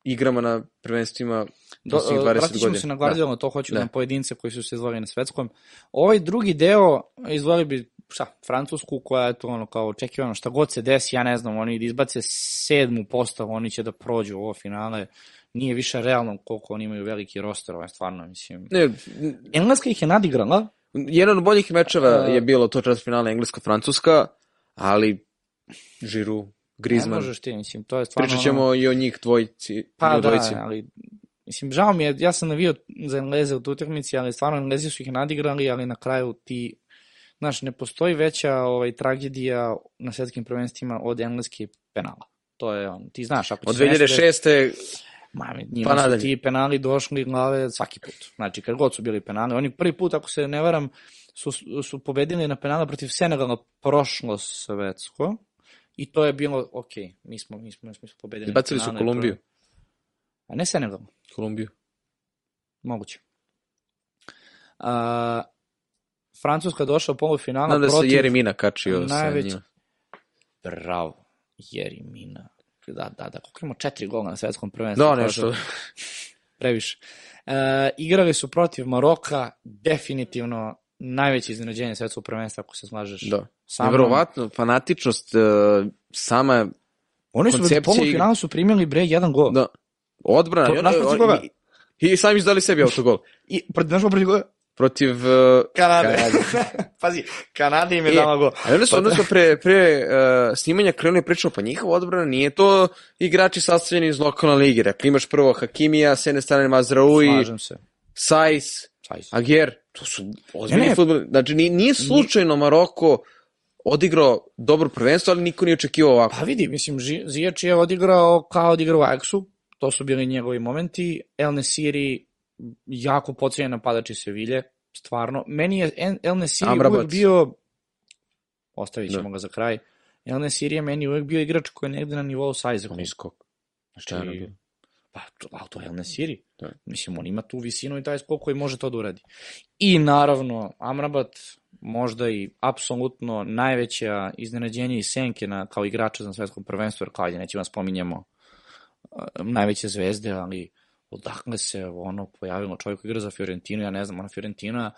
B: igrama na prvenstvima
A: Do,
B: posljednjih
A: uh,
B: 20
A: vratit ćemo
B: godina.
A: se na Guardiola, to hoću
B: Da.
A: na pojedince koji su se izvali na svetskom. Ovaj drugi deo, izvali bi, šta, Francusku koja je to ono kao očekivano, šta god se desi, ja ne znam, oni da izbace sedmu postavu, oni će da prođu ovo finale. Nije više realno koliko oni imaju veliki roster, ovaj stvarno, mislim.
B: Ne,
A: Engleska ih je nadigrala,
B: jedan od boljih mečeva
A: A-
B: je bilo to četvrt finale Englesko-Francuska, ali Žiru,
A: ne
B: Griezmann,
A: možeš ti, mislim, to je stvarno...
B: pričat
A: ono-
B: ćemo i o njih dvojici.
A: Pa
B: o dvojici.
A: da, ali mislim, žao mi je, ja sam navio za Engleze u utakmici, ali stvarno Englezi su ih nadigrali, ali na kraju ti, znaš, ne postoji veća ovaj, tragedija na svetskim prvenstvima od engleske penala. To je on, ti znaš, ako
B: Od
A: će se nešto
B: 2006.
A: Ma, njima
B: Pa
A: su
B: nadalje.
A: ti penali došli glave svaki put. Znači, kad god su bili penali. Oni prvi put, ako se ne varam, su, su pobedili na penala protiv Senegala prošlo svetsko. I to je bilo, ok, mi smo, mi smo, mi smo pobedili. na
B: Izbacili su Kolumbiju.
A: je- A ne Senegal.
B: Kolumbiju.
A: Moguće. A, Francuska je došla u polufinala
B: Znam da se
A: protiv...
B: Jeremina kačio sa
A: najveć-
B: njima.
A: Bravo, Jerimina. Da, da, da, koliko imamo četiri gola na svetskom prvenstvu.
B: Da, nešto.
A: Previše. E, igrali su protiv Maroka, definitivno najveće iznenađenje svetskog prvenstva, ako se slažeš.
B: Da.
A: sa mnom.
B: Nevjerovatno, fanatičnost, e, sama
A: Oni su u
B: koncepcija
A: polufinalu su primili bre jedan gol.
B: da, odbrana.
A: To-
B: i,
A: protiv koga?
B: i, I sami izdali sebi autogol.
A: I, protiv, znaš ko protiv?
B: Protiv... e,
A: Kanade.
B: Kanade.
A: Pazi, Kanada im je
B: E,
A: dala gol.
B: A onda su, onda su pre, pre uh, snimanja krenuli pričao, pa njihova odbrana nije to igrači sastavljeni iz lokalne lige. Rekli, imaš prvo Hakimija, s jedne strane Mazraoui,
A: Slažem se.
B: Sajs. Ager. To su ozbiljni futbol. Znači, nije, nije slučajno Maroko odigrao dobro prvenstvo, ali niko nije očekivao ovako.
A: Pa vidi, mislim, Zijač je odigrao kao odigrao u Ajaxu, to su bili njegovi momenti. El Nesiri, jako pocenjen napadač iz Sevilje, stvarno. Meni je El Nesiri uvek bio, ostavit ćemo
B: Da.
A: ga za kraj, El Nesiri je meni uvek bio igrač koji je negde na nivou sa Isaakom.
B: Niskog.
A: Znači, pa, to, a to je El Nesiri.
B: Da.
A: Mislim, on ima tu visinu i taj skok koji može to da uradi. I naravno, Amrabat, možda i apsolutno najveća iznenađenje i senke na, kao igrača za svetskom prvenstvu, jer kao ajde, nećemo da spominjemo uh, najveće zvezde, ali odakle se ono pojavilo čovjek koji igra za Fiorentinu, ja ne znam, ona Fiorentina,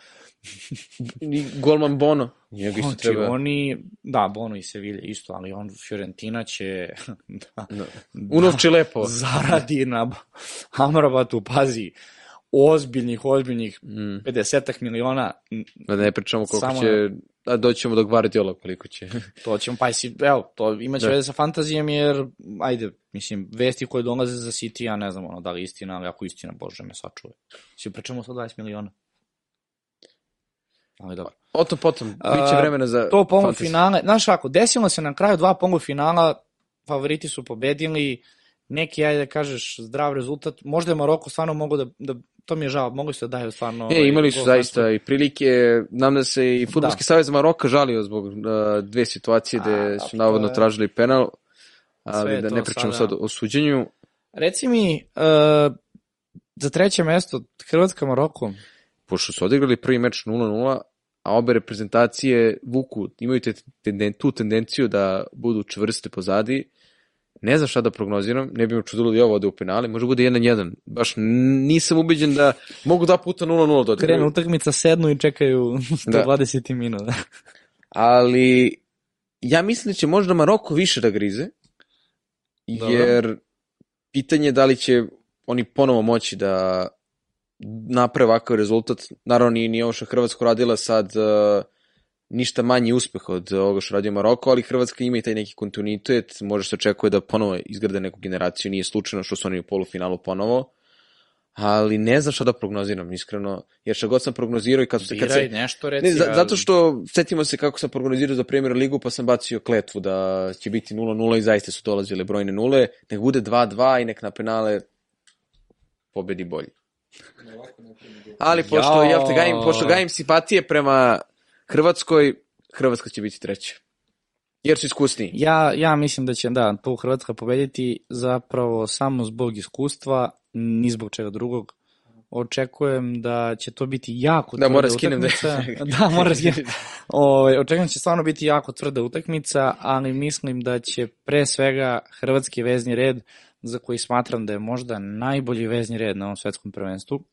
B: I golman Bono. Njega isto
A: znači,
B: treba...
A: oni, da, Bono i Sevilje isto, ali on Fiorentina će da,
B: Da. Unovči lepo.
A: zaradi na Amrabatu, pazi, ozbiljnih, ozbiljnih
B: Mm.
A: 50 miliona,
B: Da ne pričamo koliko
A: Samo-
B: će... A doćemo do Guardiola koliko će.
A: to ćemo, pa si, evo, to imaće
B: Da.
A: veze sa fantazijom, jer, ajde, mislim, vesti koje dolaze za City, ja ne znam, ono, da li istina, ali ako istina, bože me sačuve. Si pričamo sa 20 miliona. Ali dobro.
B: O tom potom, biće
A: A,
B: vremena za
A: To
B: fantasy.
A: polufinale, znaš ako, desilo se na kraju dva polufinala, favoriti su pobedili, neki, ajde da kažeš, zdrav rezultat, možda je Maroko stvarno mogo da, da to mi je žao, mogu se da daju stvarno...
B: E,
A: ovaj,
B: imali su
A: gol
B: zaista i prilike, nam da se i Futbolski
A: Da.
B: savez Maroka žalio zbog uh, dve situacije
A: A,
B: gde
A: dobro,
B: su
A: to
B: navodno
A: je-
B: tražili penal, ali da ne pričamo
A: sada-
B: sad o suđenju.
A: Reci mi, uh, za treće mesto, Hrvatska Maroko,
B: pošto su odigrali prvi meč 0-0, a obe reprezentacije vuku, imaju te, tenden, tu tendenciju da budu čvrste pozadi, ne znam šta da prognoziram, ne bi me čudilo da ovo ode u penali, može bude 1-1. Baš nisam ubeđen da mogu dva puta 0-0 da
A: krenu utakmica, sednu i čekaju
B: Da.
A: 120 minuta.
B: Ali ja mislim da će možda Maroko više da grize,
A: Dobro.
B: jer pitanje je da li će oni ponovo moći da naprave ovakav rezultat. Naravno, nije, nije ovo što je Hrvatska radila sad uh, ništa manji uspeh od ovoga što radio Maroko, ali Hrvatska ima i taj neki kontinuitet, može se očekuje da ponovo izgrade neku generaciju, nije slučajno što su oni u polufinalu ponovo, ali ne znam šta da prognoziram, iskreno, jer šta god sam prognozirao i kad, se, kad se,
A: Biraj nešto, reci.
B: Ne, za,
A: ali-
B: zato što setimo se kako sam prognozirao za Premier ligu, pa sam bacio kletvu da će biti 0-0 i zaista su dolazile brojne nule. Nek bude 2-2 i nek na penale pobedi bolji. Ali pošto,
A: Jao.
B: jel te, gajim, pošto gajim simpatije prema Hrvatskoj, Hrvatska će biti treća. Jer su iskusniji.
A: Ja, ja mislim da će, da, tu Hrvatska pobediti zapravo samo zbog iskustva, ni zbog čega drugog. Očekujem da će to biti jako
B: Da,
A: tvrda
B: mora skinem da-
A: utakmica. da, mora skinem. Ovaj, očekujem da će stvarno biti jako tvrda utakmica, ali mislim da će pre svega hrvatski vezni red, za koji smatram da je možda najbolji vezni red na ovom svetskom prvenstvu,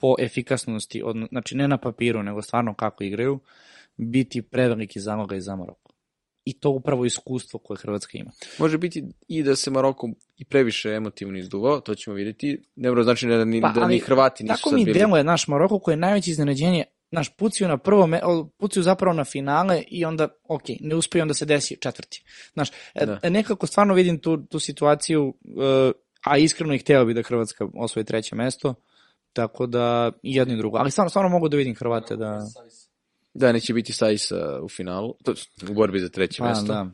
A: po efikasnosti, od, znači ne na papiru, nego stvarno kako igraju, biti preveliki i za Maroko. I to upravo iskustvo koje Hrvatska ima.
B: Može biti i da se Maroko i previše emotivno izduvao, to ćemo vidjeti. Ne mora znači da ni,
A: Pa,
B: da ni Hrvati nisu
A: Tako
B: sad
A: mi
B: bili.
A: deluje naš Maroko koji je najveće iznenađenje naš pucaju na prvo, me, pucaju zapravo na finale i onda, ok, ne uspeju, onda se desi četvrti. Znaš, e,
B: Da.
A: nekako stvarno vidim tu, tu situaciju, e, a iskreno i hteo bi da Hrvatska osvoji treće mesto, tako da jedno i drugo. Ali stvarno, stvarno mogu da vidim Hrvate da...
B: Da, neće biti Sajs uh, u finalu, to, u borbi za treće
A: Pa,
B: mesto.
A: da.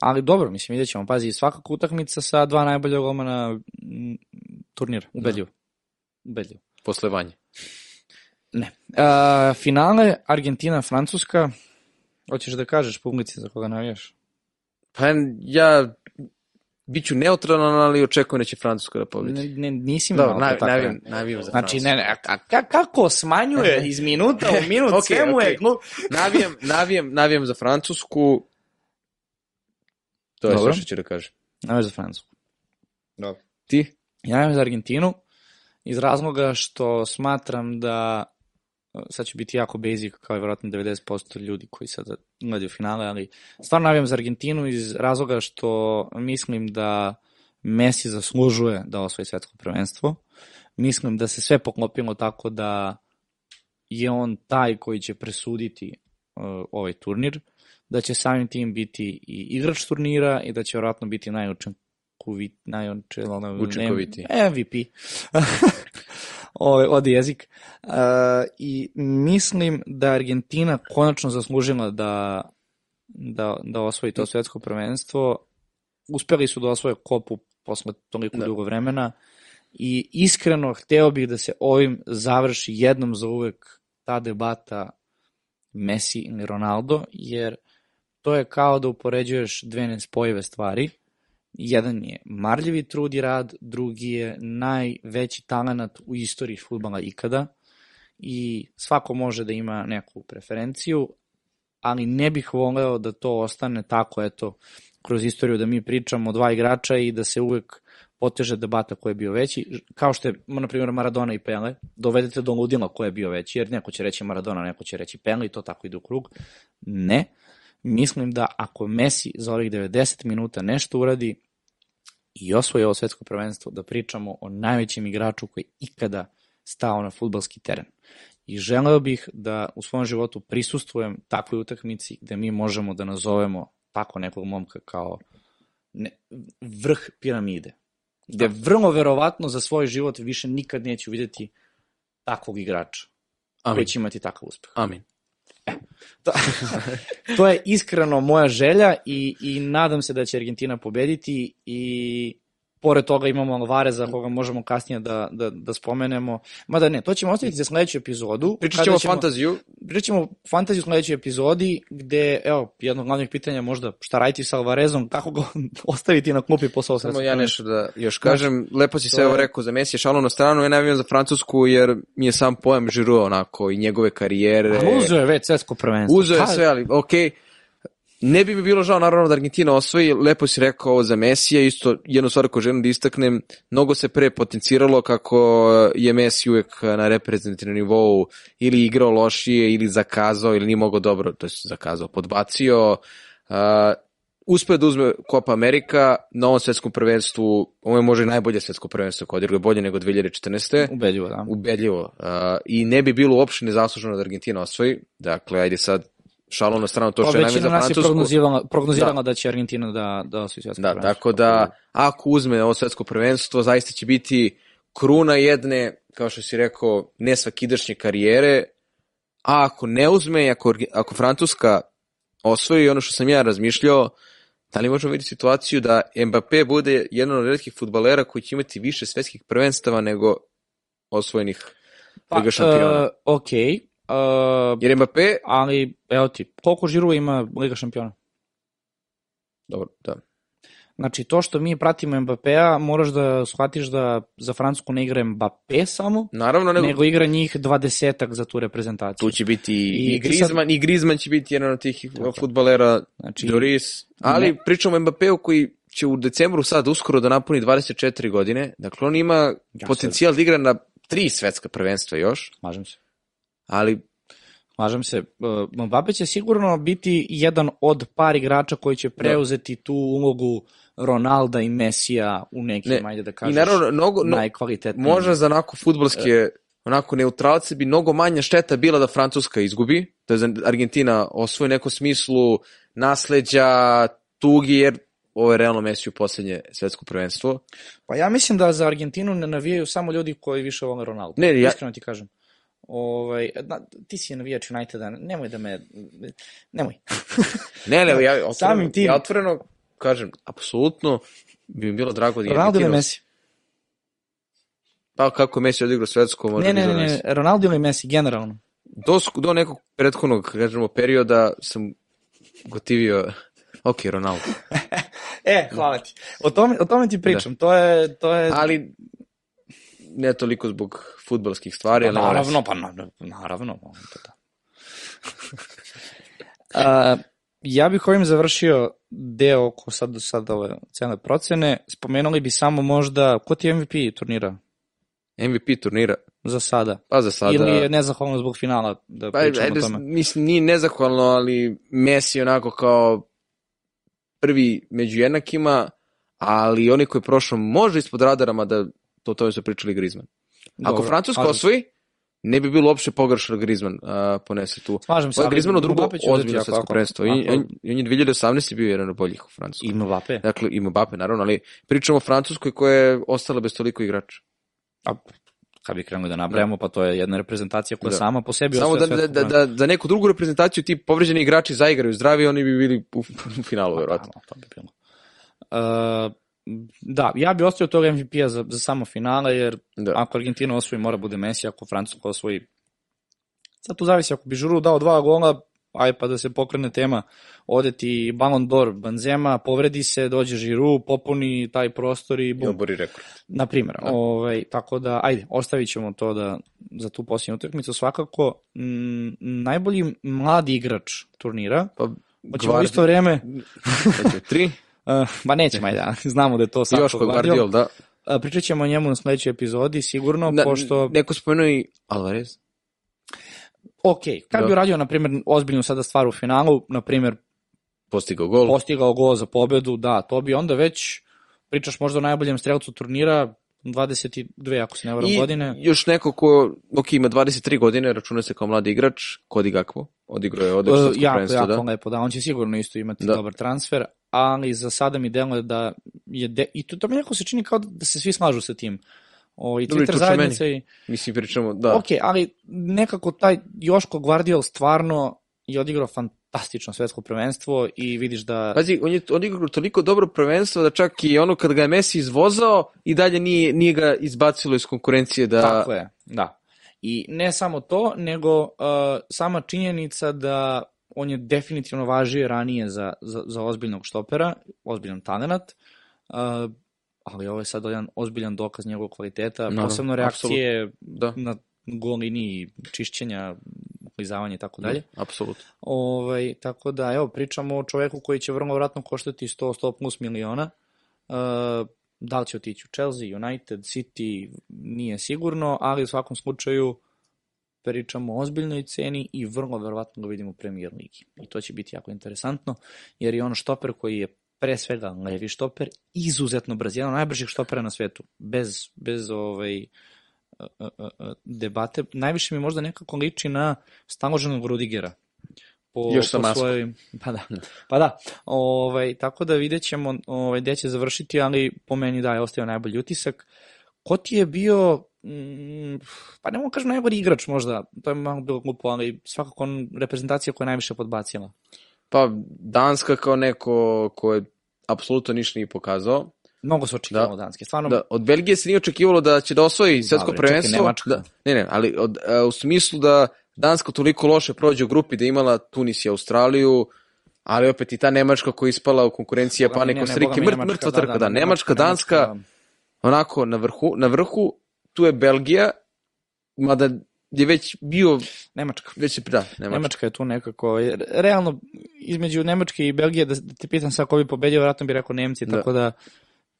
A: Ali dobro, mislim, vidjet ćemo. Pazi, svakako utakmica sa dva najbolja golmana m, turnira, ubedljivo. Ubedljivo.
B: Posle vanje.
A: Ne. A, finale Argentina-Francuska. Hoćeš da kažeš publici za koga navijaš?
B: Pa ja biću neutralan, ali očekujem da će Francuska da
A: Ne,
B: pobedi.
A: ne, nisi mi
B: Dobro, nav,
A: tako.
B: navijam, navijam za
A: Znači,
B: Francusku.
A: ne, ne, a, a, kako smanjuje iz minuta u minut,
B: Ok,
A: sve mu je...
B: ok.
A: glu-
B: Navijam, navijam, navijam za Francusku. To je
A: Dobro.
B: sve što ću da kažem.
A: Navijaš za Francusku.
B: Ti?
A: Ja navijaš za Argentinu iz razloga što smatram da sad ću biti jako basic kao i vjerojatno 90% ljudi koji sad gledaju finale, ali stvarno navijam za Argentinu iz razloga što mislim da Messi zaslužuje da osvoji svetsko prvenstvo. Mislim da se sve poklopilo tako da je on taj koji će presuditi uh, ovaj turnir, da će samim tim biti i igrač turnira i da će vjerojatno biti najučinkovit, najučinkovitiji
B: Učinkovitiji.
A: MVP. Ovaj, ode jezik. Uh, I mislim da Argentina konačno zaslužila da, da, da osvoji to svetsko prvenstvo. Uspeli su da osvoje kopu posle toliko
B: Da.
A: dugo vremena i iskreno hteo bih da se ovim završi jednom za uvek ta debata Messi ili Ronaldo, jer to je kao da upoređuješ dve nespojive stvari. Jedan je marljivi trud i rad, drugi je najveći talent u istoriji futbala ikada i svako može da ima neku preferenciju, ali ne bih voleo da to ostane tako, eto, kroz istoriju da mi pričamo dva igrača i da se uvek poteže debata ko je bio veći, kao što je, na primjer, Maradona i Pele, dovedete do ludila ko je bio veći, jer neko će reći Maradona, neko će reći Pele i to tako ide u krug. Ne. Mislim da ako Messi za ovih 90 minuta nešto uradi i osvoji ovo svetsko prvenstvo, da pričamo o najvećem igraču koji ikada stao na futbalski teren. I želeo bih da u svom životu prisustvujem takvoj utakmici gde mi možemo da nazovemo tako nekog momka kao ne, vrh piramide. Gde vrlo verovatno za svoj život više nikad neću videti takvog igrača
B: Amin.
A: koji će imati takav uspeh.
B: Amin.
A: To, to je iskreno moja želja i, i nadam se da će Argentina pobediti i pored toga imamo Alvareza koga možemo kasnije da, da, da spomenemo. Mada ne, to ćemo ostaviti za sledeću epizodu.
B: Pričat ćemo fantaziju.
A: Pričat ćemo fantaziju u sledećoj epizodi, gde, evo, jedno od glavnih pitanja možda šta raditi sa Alvarezom, kako ga ostaviti na klupi posao
B: Samo
A: sredstva.
B: ja nešto da još kažem. Lepo si sve ovo rekao za Messi, šalo na stranu, ja navijam za Francusku jer mi je sam pojam Žiru onako i njegove karijere.
A: A uzeo je već svetsko prvenstvo.
B: Uzeo je
A: Pa,
B: sve, ali okej. Ne bi mi bilo žao naravno da Argentina osvoji, lepo si rekao ovo za Mesija, isto jednu stvar koju želim da istaknem, mnogo se pre potenciralo kako je Messi uvek na reprezentativnom nivou ili igrao lošije ili zakazao ili nije mogao dobro, to je zakazao, podbacio, uh, uspeo da uzme Copa Amerika na ovom svetskom prvenstvu, ovo je možda i najbolje svetsko prvenstvo koje odigrao bolje nego 2014
A: Ubedljivo, da.
B: ubedljivo uh, i ne bi bilo uopšte nezasluženo da Argentina osvoji. Dakle, ajde sad šalo na stranu to
A: Pa
B: što je
A: većina
B: za
A: nas je
B: Francusku.
A: prognozirala, prognozirala da. će Argentina da, da osvoji svetsko
B: Da,
A: prvenstvo.
B: tako da ako uzme ovo svetsko prvenstvo, zaista će biti kruna jedne, kao što si rekao, nesvakidašnje karijere, a ako ne uzme, ako, ako Francuska osvoji ono što sam ja razmišljao, da li možemo vidjeti situaciju da Mbappé bude jedan od redkih futbalera koji će imati više svetskih prvenstava nego osvojenih
A: Pa,
B: Liga šampiona?
A: Uh, ok, uh,
B: Jer Mbappé,
A: ali evo ti, koliko žiru ima Liga šampiona?
B: dobro, da.
A: Znači, to što mi pratimo Mbappé-a, moraš da shvatiš da za Francusku ne igra Mbappé samo,
B: Naravno, nego,
A: nego igra njih dvadesetak za tu reprezentaciju.
B: tu će biti
A: I
B: i, Griezmann, i Griezmann će biti jedan od tih
A: Tako
B: futbalera,
A: Znači,
B: Doris, ali
A: Ne.
B: pričamo o Mbappéu koji će u decembru sad uskoro da napuni 24 godine, dakle on ima
A: Ja
B: potencijal da igra na tri svetska prvenstva još,
A: Slažem se.
B: Ali
A: Slažem se. Uh, Mbappé će sigurno biti jedan od par igrača koji će preuzeti tu ulogu Ronalda i Mesija u nekim,
B: Ne,
A: ajde da
B: i
A: kažeš,
B: naravno mnogo, no,
A: najkvalitetnijim.
B: možda za onako futbalske onako neutralce bi mnogo manja šteta bila da Francuska izgubi, da za Argentina osvoji u nekom smislu nasleđa, tugi, jer ovo je realno Messi u poslednje svetsko prvenstvo.
A: Pa ja mislim da za Argentinu ne navijaju samo ljudi koji više vole Ronaldo.
B: Ne, ja-
A: Iskreno ti kažem. Ovaj, na, ti si navijač Uniteda, nemoj da me... Nemoj.
B: Ne, ne, ja otvoreno,
A: Samim tim.
B: ja otvoreno kažem, apsolutno bi mi bilo drago da je
A: Ronaldo ili Messi?
B: Pa kako je Messi odigrao svetsko, može
A: Ne, ne, ne, ne, Ronaldo ili Messi, generalno.
B: Do, do nekog prethodnog, kažemo, perioda sam gotivio, ok, Ronaldo.
A: E, hvala ti. O tome, o tome ti pričam. To je... To je
B: Ali ne toliko zbog futbalskih stvari,
A: Pa
B: ali nema
A: naravno, pa naravno, te da. A, ja bih ovim završio deo oko sad, sad ove cele procene. Spomenuli bi samo možda, ko ti je MVP turnira
B: MVP turnira,
A: za sada?
B: pa za sada...
A: Ili je nezahvalno zbog finala da
B: Pa,
A: pričamo
B: ajde,
A: o tome?
B: mislim, nije nezahvalno, ali Messi onako kao prvi među jednakima, ali oni koji je prošao može ispod radarama da to o tome su pričali Griezmann. Ako
A: Dobro, slažem se.
B: osvoji, ne bi bilo uopšte pogrešno da Griezmann uh, ponese tu.
A: Slažem se,
B: Pa Griezmann drugo
A: će uzeti
B: ozbiljno
A: ako-
B: svetsko
A: ako-
B: prvenstvo. I,
A: ako-
B: on, on je 2018. bio jedan od boljih u Francuskoj.
A: I Mbappe.
B: Dakle, i Mbappe, naravno, ali pričamo o Francuskoj koja je ostala bez toliko igrača.
A: A, kad bi krenuli da nabrajamo, pa to je jedna reprezentacija koja
B: Da.
A: sama po sebi
B: Samo da, da, da, da, za neku drugu reprezentaciju ti povređeni igrači zaigraju zdravi, oni bi bili u, u finalu, verovatno.
A: Naravno, to bi bilo. Uh, da, ja bi ostavio tog MVP-a za, za samo finale, jer
B: Da.
A: ako Argentina osvoji, mora bude Messi, ako Francuska osvoji, sad tu zavisi, ako bi Žuru dao dva gola, aj pa da se pokrene tema, ode ti Ballon d'Or, Benzema, povredi se, dođe Žiru, popuni taj prostor i
B: I
A: bum.
B: obori rekord.
A: Na primjer,
B: Da.
A: ovaj, tako da, ajde, ostavit ćemo to da, za tu posljednju utakmicu. Svakako, m, najbolji mladi igrač turnira,
B: Pa,
A: hoćemo u isto vreme,
B: Znači, tri,
A: Uh, ba nećemo, ajde, znamo da je to Sako
B: još kod Guardiol, da.
A: Uh, pričat ćemo o njemu na sledećoj epizodi, sigurno,
B: Na,
A: pošto,
B: Neko spomenuo i Alvarez.
A: ok, kad
B: Da.
A: bi uradio, na primjer, ozbiljnu sada stvar u finalu, na primjer,
B: Postigao gol.
A: postigao gol za pobedu, da, to bi onda već, pričaš možda o najboljem strelcu turnira, 22, ako se ne varam,
B: I
A: godine.
B: još neko ko, ok, ima 23 godine, računa se kao mladi igrač, Kodi Gakpo. Odigrao je odlično
A: Uh,
B: svetsko
A: jako, jako
B: da.
A: lepo, da, on će sigurno isto imati
B: Da.
A: dobar transfer, ali za sada mi deluje da je, de, i to, to mi nekako se čini kao da se svi slažu sa tim. O, I
B: Dobro, i
A: Twitter zajednica i...
B: Mislim, pričamo, da.
A: Ok, ali nekako taj Joško Guardiol stvarno je odigrao fan, fantastično svetsko prvenstvo i vidiš da...
B: Pazi, on je on je igrao toliko dobro prvenstvo da čak i ono kad ga je Messi izvozao i dalje nije, nije ga izbacilo iz konkurencije da...
A: Tako je, da. I ne samo to, nego uh, sama činjenica da on je definitivno važio ranije za, za, za ozbiljnog štopera, ozbiljan talent, uh, ali ovo je sad jedan ozbiljan dokaz njegovog kvaliteta,
B: Naravno,
A: posebno reakcije
B: Da.
A: na gol liniji čišćenja, klizavanje i tako dalje.
B: Apsolutno.
A: Ovaj, tako da, evo, pričamo o čoveku koji će vrlo vratno koštati 100-100 plus miliona. Uh, da li će otići u Chelsea, United, City, nije sigurno, ali u svakom slučaju pričamo o ozbiljnoj ceni i vrlo verovatno ga vidimo u Premier Ligi. I to će biti jako interesantno, jer je on štoper koji je pre svega levi štoper, izuzetno brz, jedan od najbržih štopera na svetu, bez, bez ovaj, a, a, a, debate. Najviše mi možda nekako liči na staloženog Rudigera. Po,
B: Još sa
A: po svojoj, pa da, pa da. Ovaj, tako da vidjet ćemo ovaj, gde će završiti, ali po meni da je ostao najbolji utisak. Ko ti je bio, pa ne mogu kažem najbolji igrač možda, to je malo bilo glupo, ali svakako on, reprezentacija koja je najviše podbacila.
B: Pa Danska kao neko ko je apsolutno ništa nije pokazao.
A: Mnogo se očekivalo
B: Da.
A: da. danske. Stvarno,
B: Da, od Belgije se nije očekivalo da će da osvoji svetsko
A: čekaj,
B: prvenstvo.
A: Nemačka.
B: Da, ne, ne, ali od, a, u smislu da Danska toliko loše prođe u grupi da je imala Tunis i Australiju, ali opet i ta Nemačka koja je ispala u konkurenciji Japana i Kostarike, mrtva trka, da, Nemačka, Danska,
A: Nemačka,
B: onako na vrhu, na vrhu, tu je Belgija, mada je već bio,
A: Nemačka.
B: već je, da, Nemačka.
A: Nemačka je tu nekako, jer realno, između Nemačke i Belgije, da, da te pitam sad ko bi pobedio, vratno bi rekao Nemci,
B: Da.
A: tako da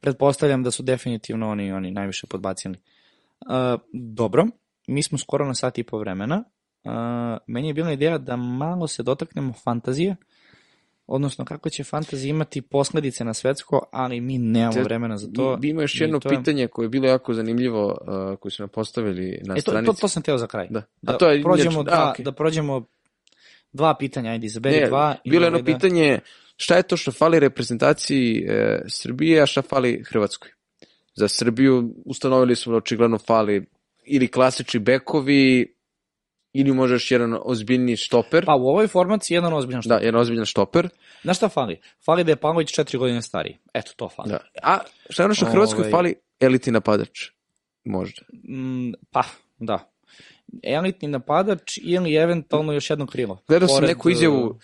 A: pretpostavljam da su definitivno oni, oni najviše podbacili. Uh, dobro, mi smo skoro na sat i po vremena. Uh, meni je bila ideja da malo se dotaknemo fantazije, odnosno kako će fantazija imati posledice na svetsko, ali mi nemamo
B: Te-
A: vremena za to.
B: Ima još jedno
A: to je-
B: pitanje koje je bilo jako zanimljivo, uh, koje su nam postavili na
A: E, to,
B: stranici.
A: to, to sam teo za kraj.
B: Da.
A: Da,
B: A to je
A: prođemo
B: inače-
A: dva,
B: okej.
A: da prođemo dva pitanja, ajde, izaberi
B: Ne,
A: dva.
B: bilo je jedno
A: da-
B: pitanje šta je to što fali reprezentaciji e, Srbije, a šta fali Hrvatskoj? Za Srbiju ustanovili smo da očigledno fali ili klasični bekovi, ili možda još jedan ozbiljni štoper.
A: Pa u ovoj formaciji jedan ozbiljan što.
B: Da, jedan ozbiljan štoper.
A: Znaš šta fali? Fali da je Pavlović četiri godine stariji. Eto, to fali.
B: Da. A šta je ono što Hrvatskoj
A: Ovaj-
B: fali? Eliti napadač. Možda.
A: Mm, pa, da. Elitni napadač ili eventualno još jedno krilo.
B: Gledao sam
A: Pored,
B: neku izjavu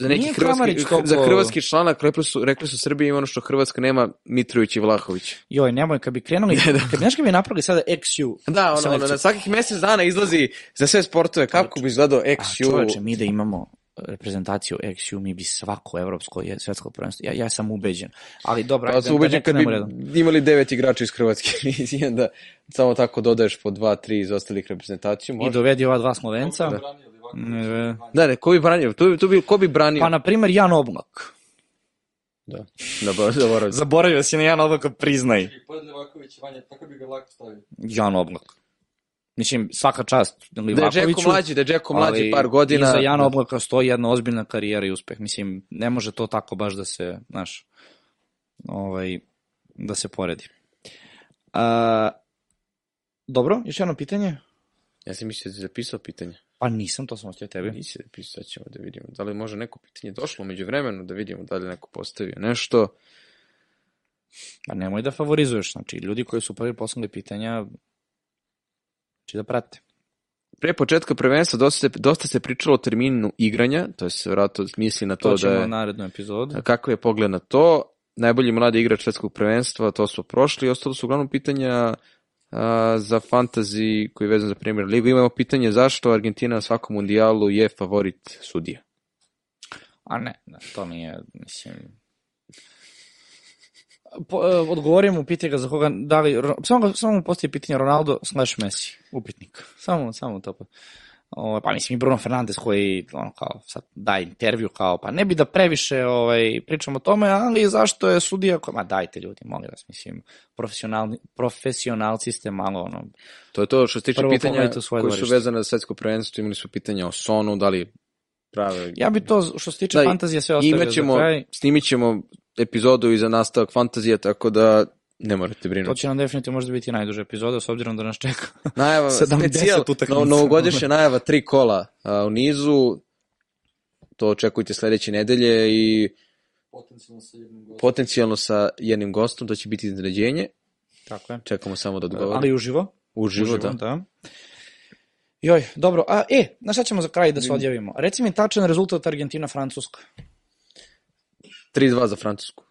B: za neki
A: Nije
B: hrvatski,
A: toliko-
B: za hrvatski članak, rekli su, rekli su Srbija ima ono što Hrvatska nema, Mitrović i Vlahović.
A: Joj, nemoj, kad bi krenuli, kad bi, kad bi napravili sada XU,
B: Da, ono, ono, na svakih mesec dana izlazi za sve sportove kako bi izgledao
A: A
B: XU.
A: čoveče, mi da imamo reprezentaciju XU, mi bi svako evropsko i svetsko prvenstvo. Ja, ja sam ubeđen. Ali dobro,
B: Pa
A: ajde,
B: sam ubeđen
A: da
B: kad bi imali devet igrača iz Hrvatske i onda samo tako dodaješ po dva, tri iz ostalih reprezentaciju.
A: I dovedi ova dva Slovenca.
C: Livaković,
A: Ne,
B: Da, ne, ko bi branio? Tu, tu bi, ko bi branio?
A: Pa, na primer, Jan Oblak.
B: Da, da, zaboravim.
A: Zaboravio si na Jan Oblaka, priznaj.
C: I pored Livakovića, Vanja, tako bi ga lako stavio.
A: Jan Oblak. Mislim, svaka čast
B: Da je
A: Livakoviću.
B: Džeko mlađi, da je Džeko mlađi par godina.
A: Iza Jana. Oblaka stoji jedna ozbiljna karijera i uspeh. Mislim, ne može to tako baš da se, znaš, ovaj, da se poredi. A, dobro, još jedno pitanje?
B: Ja sam mislio da si zapisao pitanje.
A: Pa nisam, to sam ostio tebi.
B: Nisi zapisao, sad ćemo da vidimo. Da li može neko pitanje došlo među vremenu, da vidimo da li neko postavio nešto.
A: Pa nemoj da favorizuješ, znači, ljudi koji su prvi poslali pitanja, znači da prate.
B: Pre početka prvenstva dosta se, dosta se pričalo o terminu igranja, to je se vratno misli na
A: To,
B: to,
A: ćemo
B: da je,
A: narednu epizodu.
B: kakav je pogled na to. Najbolji mladi igrač svetskog prvenstva, to smo prošli. Ostalo su uglavnom pitanja za fantasy koji je vezan za Premier Ligu. Imamo pitanje zašto Argentina na svakom mundijalu je favorit sudija.
A: A ne, ne, to nije, mislim... Po, e, odgovorim mu, ga za koga, da li, samo, samo postoji pitanje Ronaldo slash Messi, upitnik. Samo, samo to. O, pa mislim i Bruno Fernandes koji ono kao sad daje intervju kao pa ne bi da previše ovaj pričamo o tome ali zašto je sudija ma dajte ljudi molim vas mislim profesionalni profesionalci ste malo ono
B: To je to što se tiče pitanja
A: svoje
B: koji su
A: dvorište.
B: vezane za svetsko prvenstvo. Imali su pitanja o Sonu, da li prave...
A: ja bi to što se tiče
B: Da,
A: fantazije sve ostavio
B: Imaćemo,
A: za kraj
B: snimit ćemo epizodu i za nastavak fantazije, tako da ne morate
A: to
B: brinuti.
A: će nam definitivno možda biti najduža epizoda s obzirom da nas čeka
B: Najava,
A: 70
B: specijal,
A: utakmica.
B: no, novogodišnja najava, tri kola a, u nizu, to očekujte sledeće nedelje i
C: Potencijalno sa jednim gostom.
B: potencijalno sa jednim gostom, to će biti iznenađenje.
A: Tako je.
B: Čekamo samo da odgovori.
A: Ali uživo.
B: Uživo, da.
A: da. Joj, dobro. A, e, na šta ćemo za kraj da se odjavimo? Reci mi tačan rezultat Argentina-Francuska.
B: 3-2 za Francusku.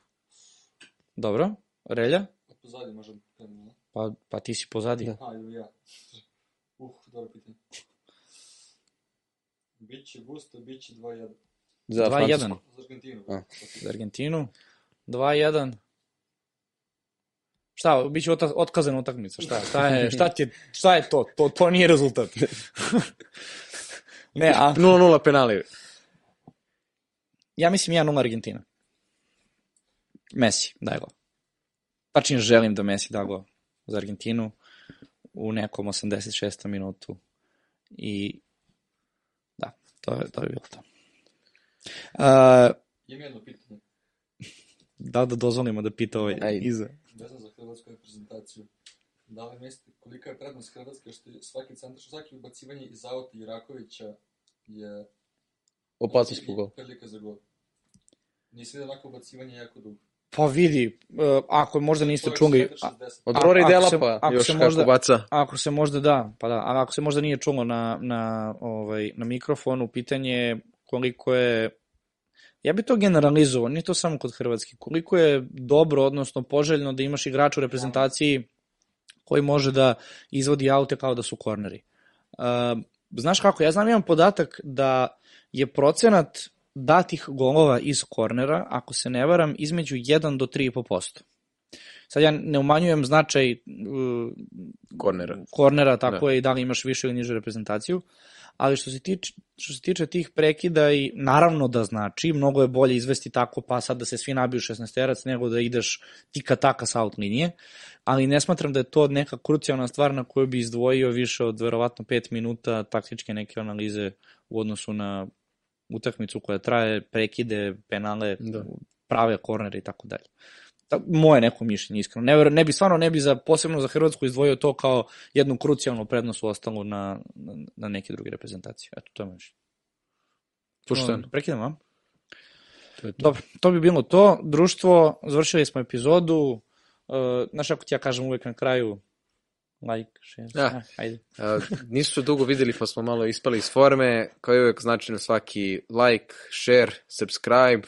A: Dobro. Relja?
C: Pozadnje možda krenuo. ne?
A: Pa, pa ti si pozadi.
C: A, ili ja. Uh, dobro pitanje. Biće gusto, biće 2-1.
B: Za
A: 2-1
B: Francusku.
C: Za Argentinu.
B: A.
A: za Argentinu. 2-1. Šta, bit će ota- otkazana utakmica, šta, šta je, šta ti je, šta je to? To, to nije rezultat. ne, a
B: 0-0 penali.
A: ja mislim 1-0 Argentina. Messi, daj go. Tačnije želim da Messi da go za Argentinu u nekom 86. minutu. I da, to je, to je bilo to. Uh,
C: Imam jedno pitanje.
A: da da dozvolimo da pita ovaj
B: Ajde.
A: iza.
C: Vezano za hrvatsku reprezentaciju. Da li mislite kolika je prednost Hrvatske što je svaki centar, što svaki ubacivanje iz auta Irakovića je
B: Opasnost po gol.
C: prilika za gol. Nisi vidio onako ubacivanje jako dugo.
A: Pa vidi, uh, ako možda niste čuli,
B: Od
A: se-
B: Delapa
A: ako
B: još
A: se
B: kako
A: možda-
B: baca.
A: ako se možda da, pa da, a ako se možda nije čulo na, na, ovaj, na mikrofonu, pitanje je koliko je, ja bi to generalizovao, nije to samo kod Hrvatske, koliko je dobro, odnosno poželjno da imaš igrača u reprezentaciji koji može da izvodi aute kao da su korneri. Uh, znaš kako, ja znam jedan podatak da je procenat datih golova iz kornera, ako se ne varam, između 1 do 3,5%. Sad ja ne umanjujem značaj uh,
B: Kornera.
A: kornera, tako je i da li imaš više ili nižu reprezentaciju, ali što se tiče, što se tiče tih prekida i naravno da znači, mnogo je bolje izvesti tako pa sad da se svi nabiju 16 nego da ideš tika taka sa out linije, ali ne smatram da je to neka krucijalna stvar na koju bi izdvojio više od verovatno 5 minuta taktičke neke analize u odnosu na utakmicu koja traje, prekide, penale,
B: Da.
A: prave kornere i tako dalje. Ta- Moje neko mišljenje, iskreno. Ne, ne bi, stvarno ne bi za, posebno za Hrvatsku izdvojio to kao jednu krucijalnu prednost u ostalu na, na, na neke druge reprezentacije. Eto, to je mišljenje.
B: Pošteno.
A: Prekidamo, a?
B: To je to.
A: Dobro, to bi bilo to. Društvo, završili smo epizodu. Uh, znaš, ako ti ja kažem uvek na kraju, like, share, ah, ajde.
B: A, nisu se dugo videli pa smo malo ispali iz forme. Kao i uvek značajno svaki like, share, subscribe.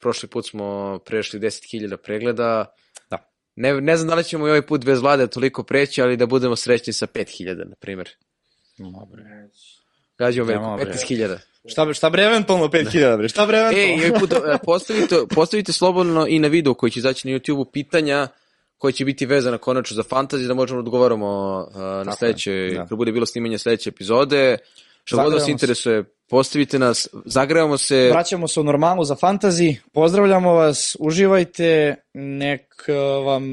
B: Prošli put smo prešli 10.000 pregleda.
A: Da.
B: Ne, ne znam da li ćemo i ovaj put bez vlade toliko preći, ali da budemo srećni sa 5.000, na primjer.
A: Dobre.
B: Gađamo veliko,
A: bre.
B: 15.000.
A: Šta, bre- šta bre eventualno 5000, bre? Šta bre eventualno?
B: Ej, ovaj put, e, postavite, postavite slobodno i na video koji će izaći na YouTube-u pitanja koji će biti vezana konačno za fantasy, da možemo da odgovaramo uh, na sledeće,
A: da.
B: kad bude bilo snimanje sledeće epizode. Što god vas
A: Zagrevamo se.
B: interesuje, postavite nas, zagrevamo se,
A: Vraćamo se u normalu za fantazi. Pozdravljamo vas, uživajte, nek uh, vam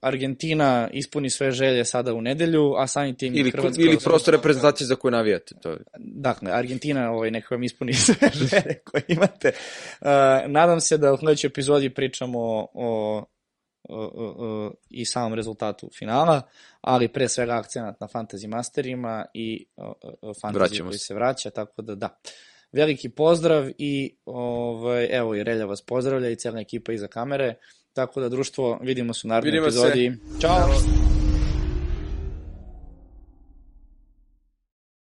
A: Argentina ispuni sve želje sada u nedelju, a samim tim
B: ili,
A: Hrvatska...
B: ili prosto reprezentacije za koju navijate. To je.
A: Dakle, Argentina ovaj, nek vam ispuni sve želje koje imate. Uh, nadam se da u sledećoj epizodi pričamo o, i samom rezultatu finala, ali pre svega akcenat na Fantasy Masterima i Fantasy
B: Vraćamo
A: koji
B: se.
A: se vraća, tako da da. Veliki pozdrav i ovaj, evo i Relja vas pozdravlja i cela ekipa iza kamere. Tako da društvo, vidimo se u narednoj
B: Vidimo se.
A: epizodi. Ćao!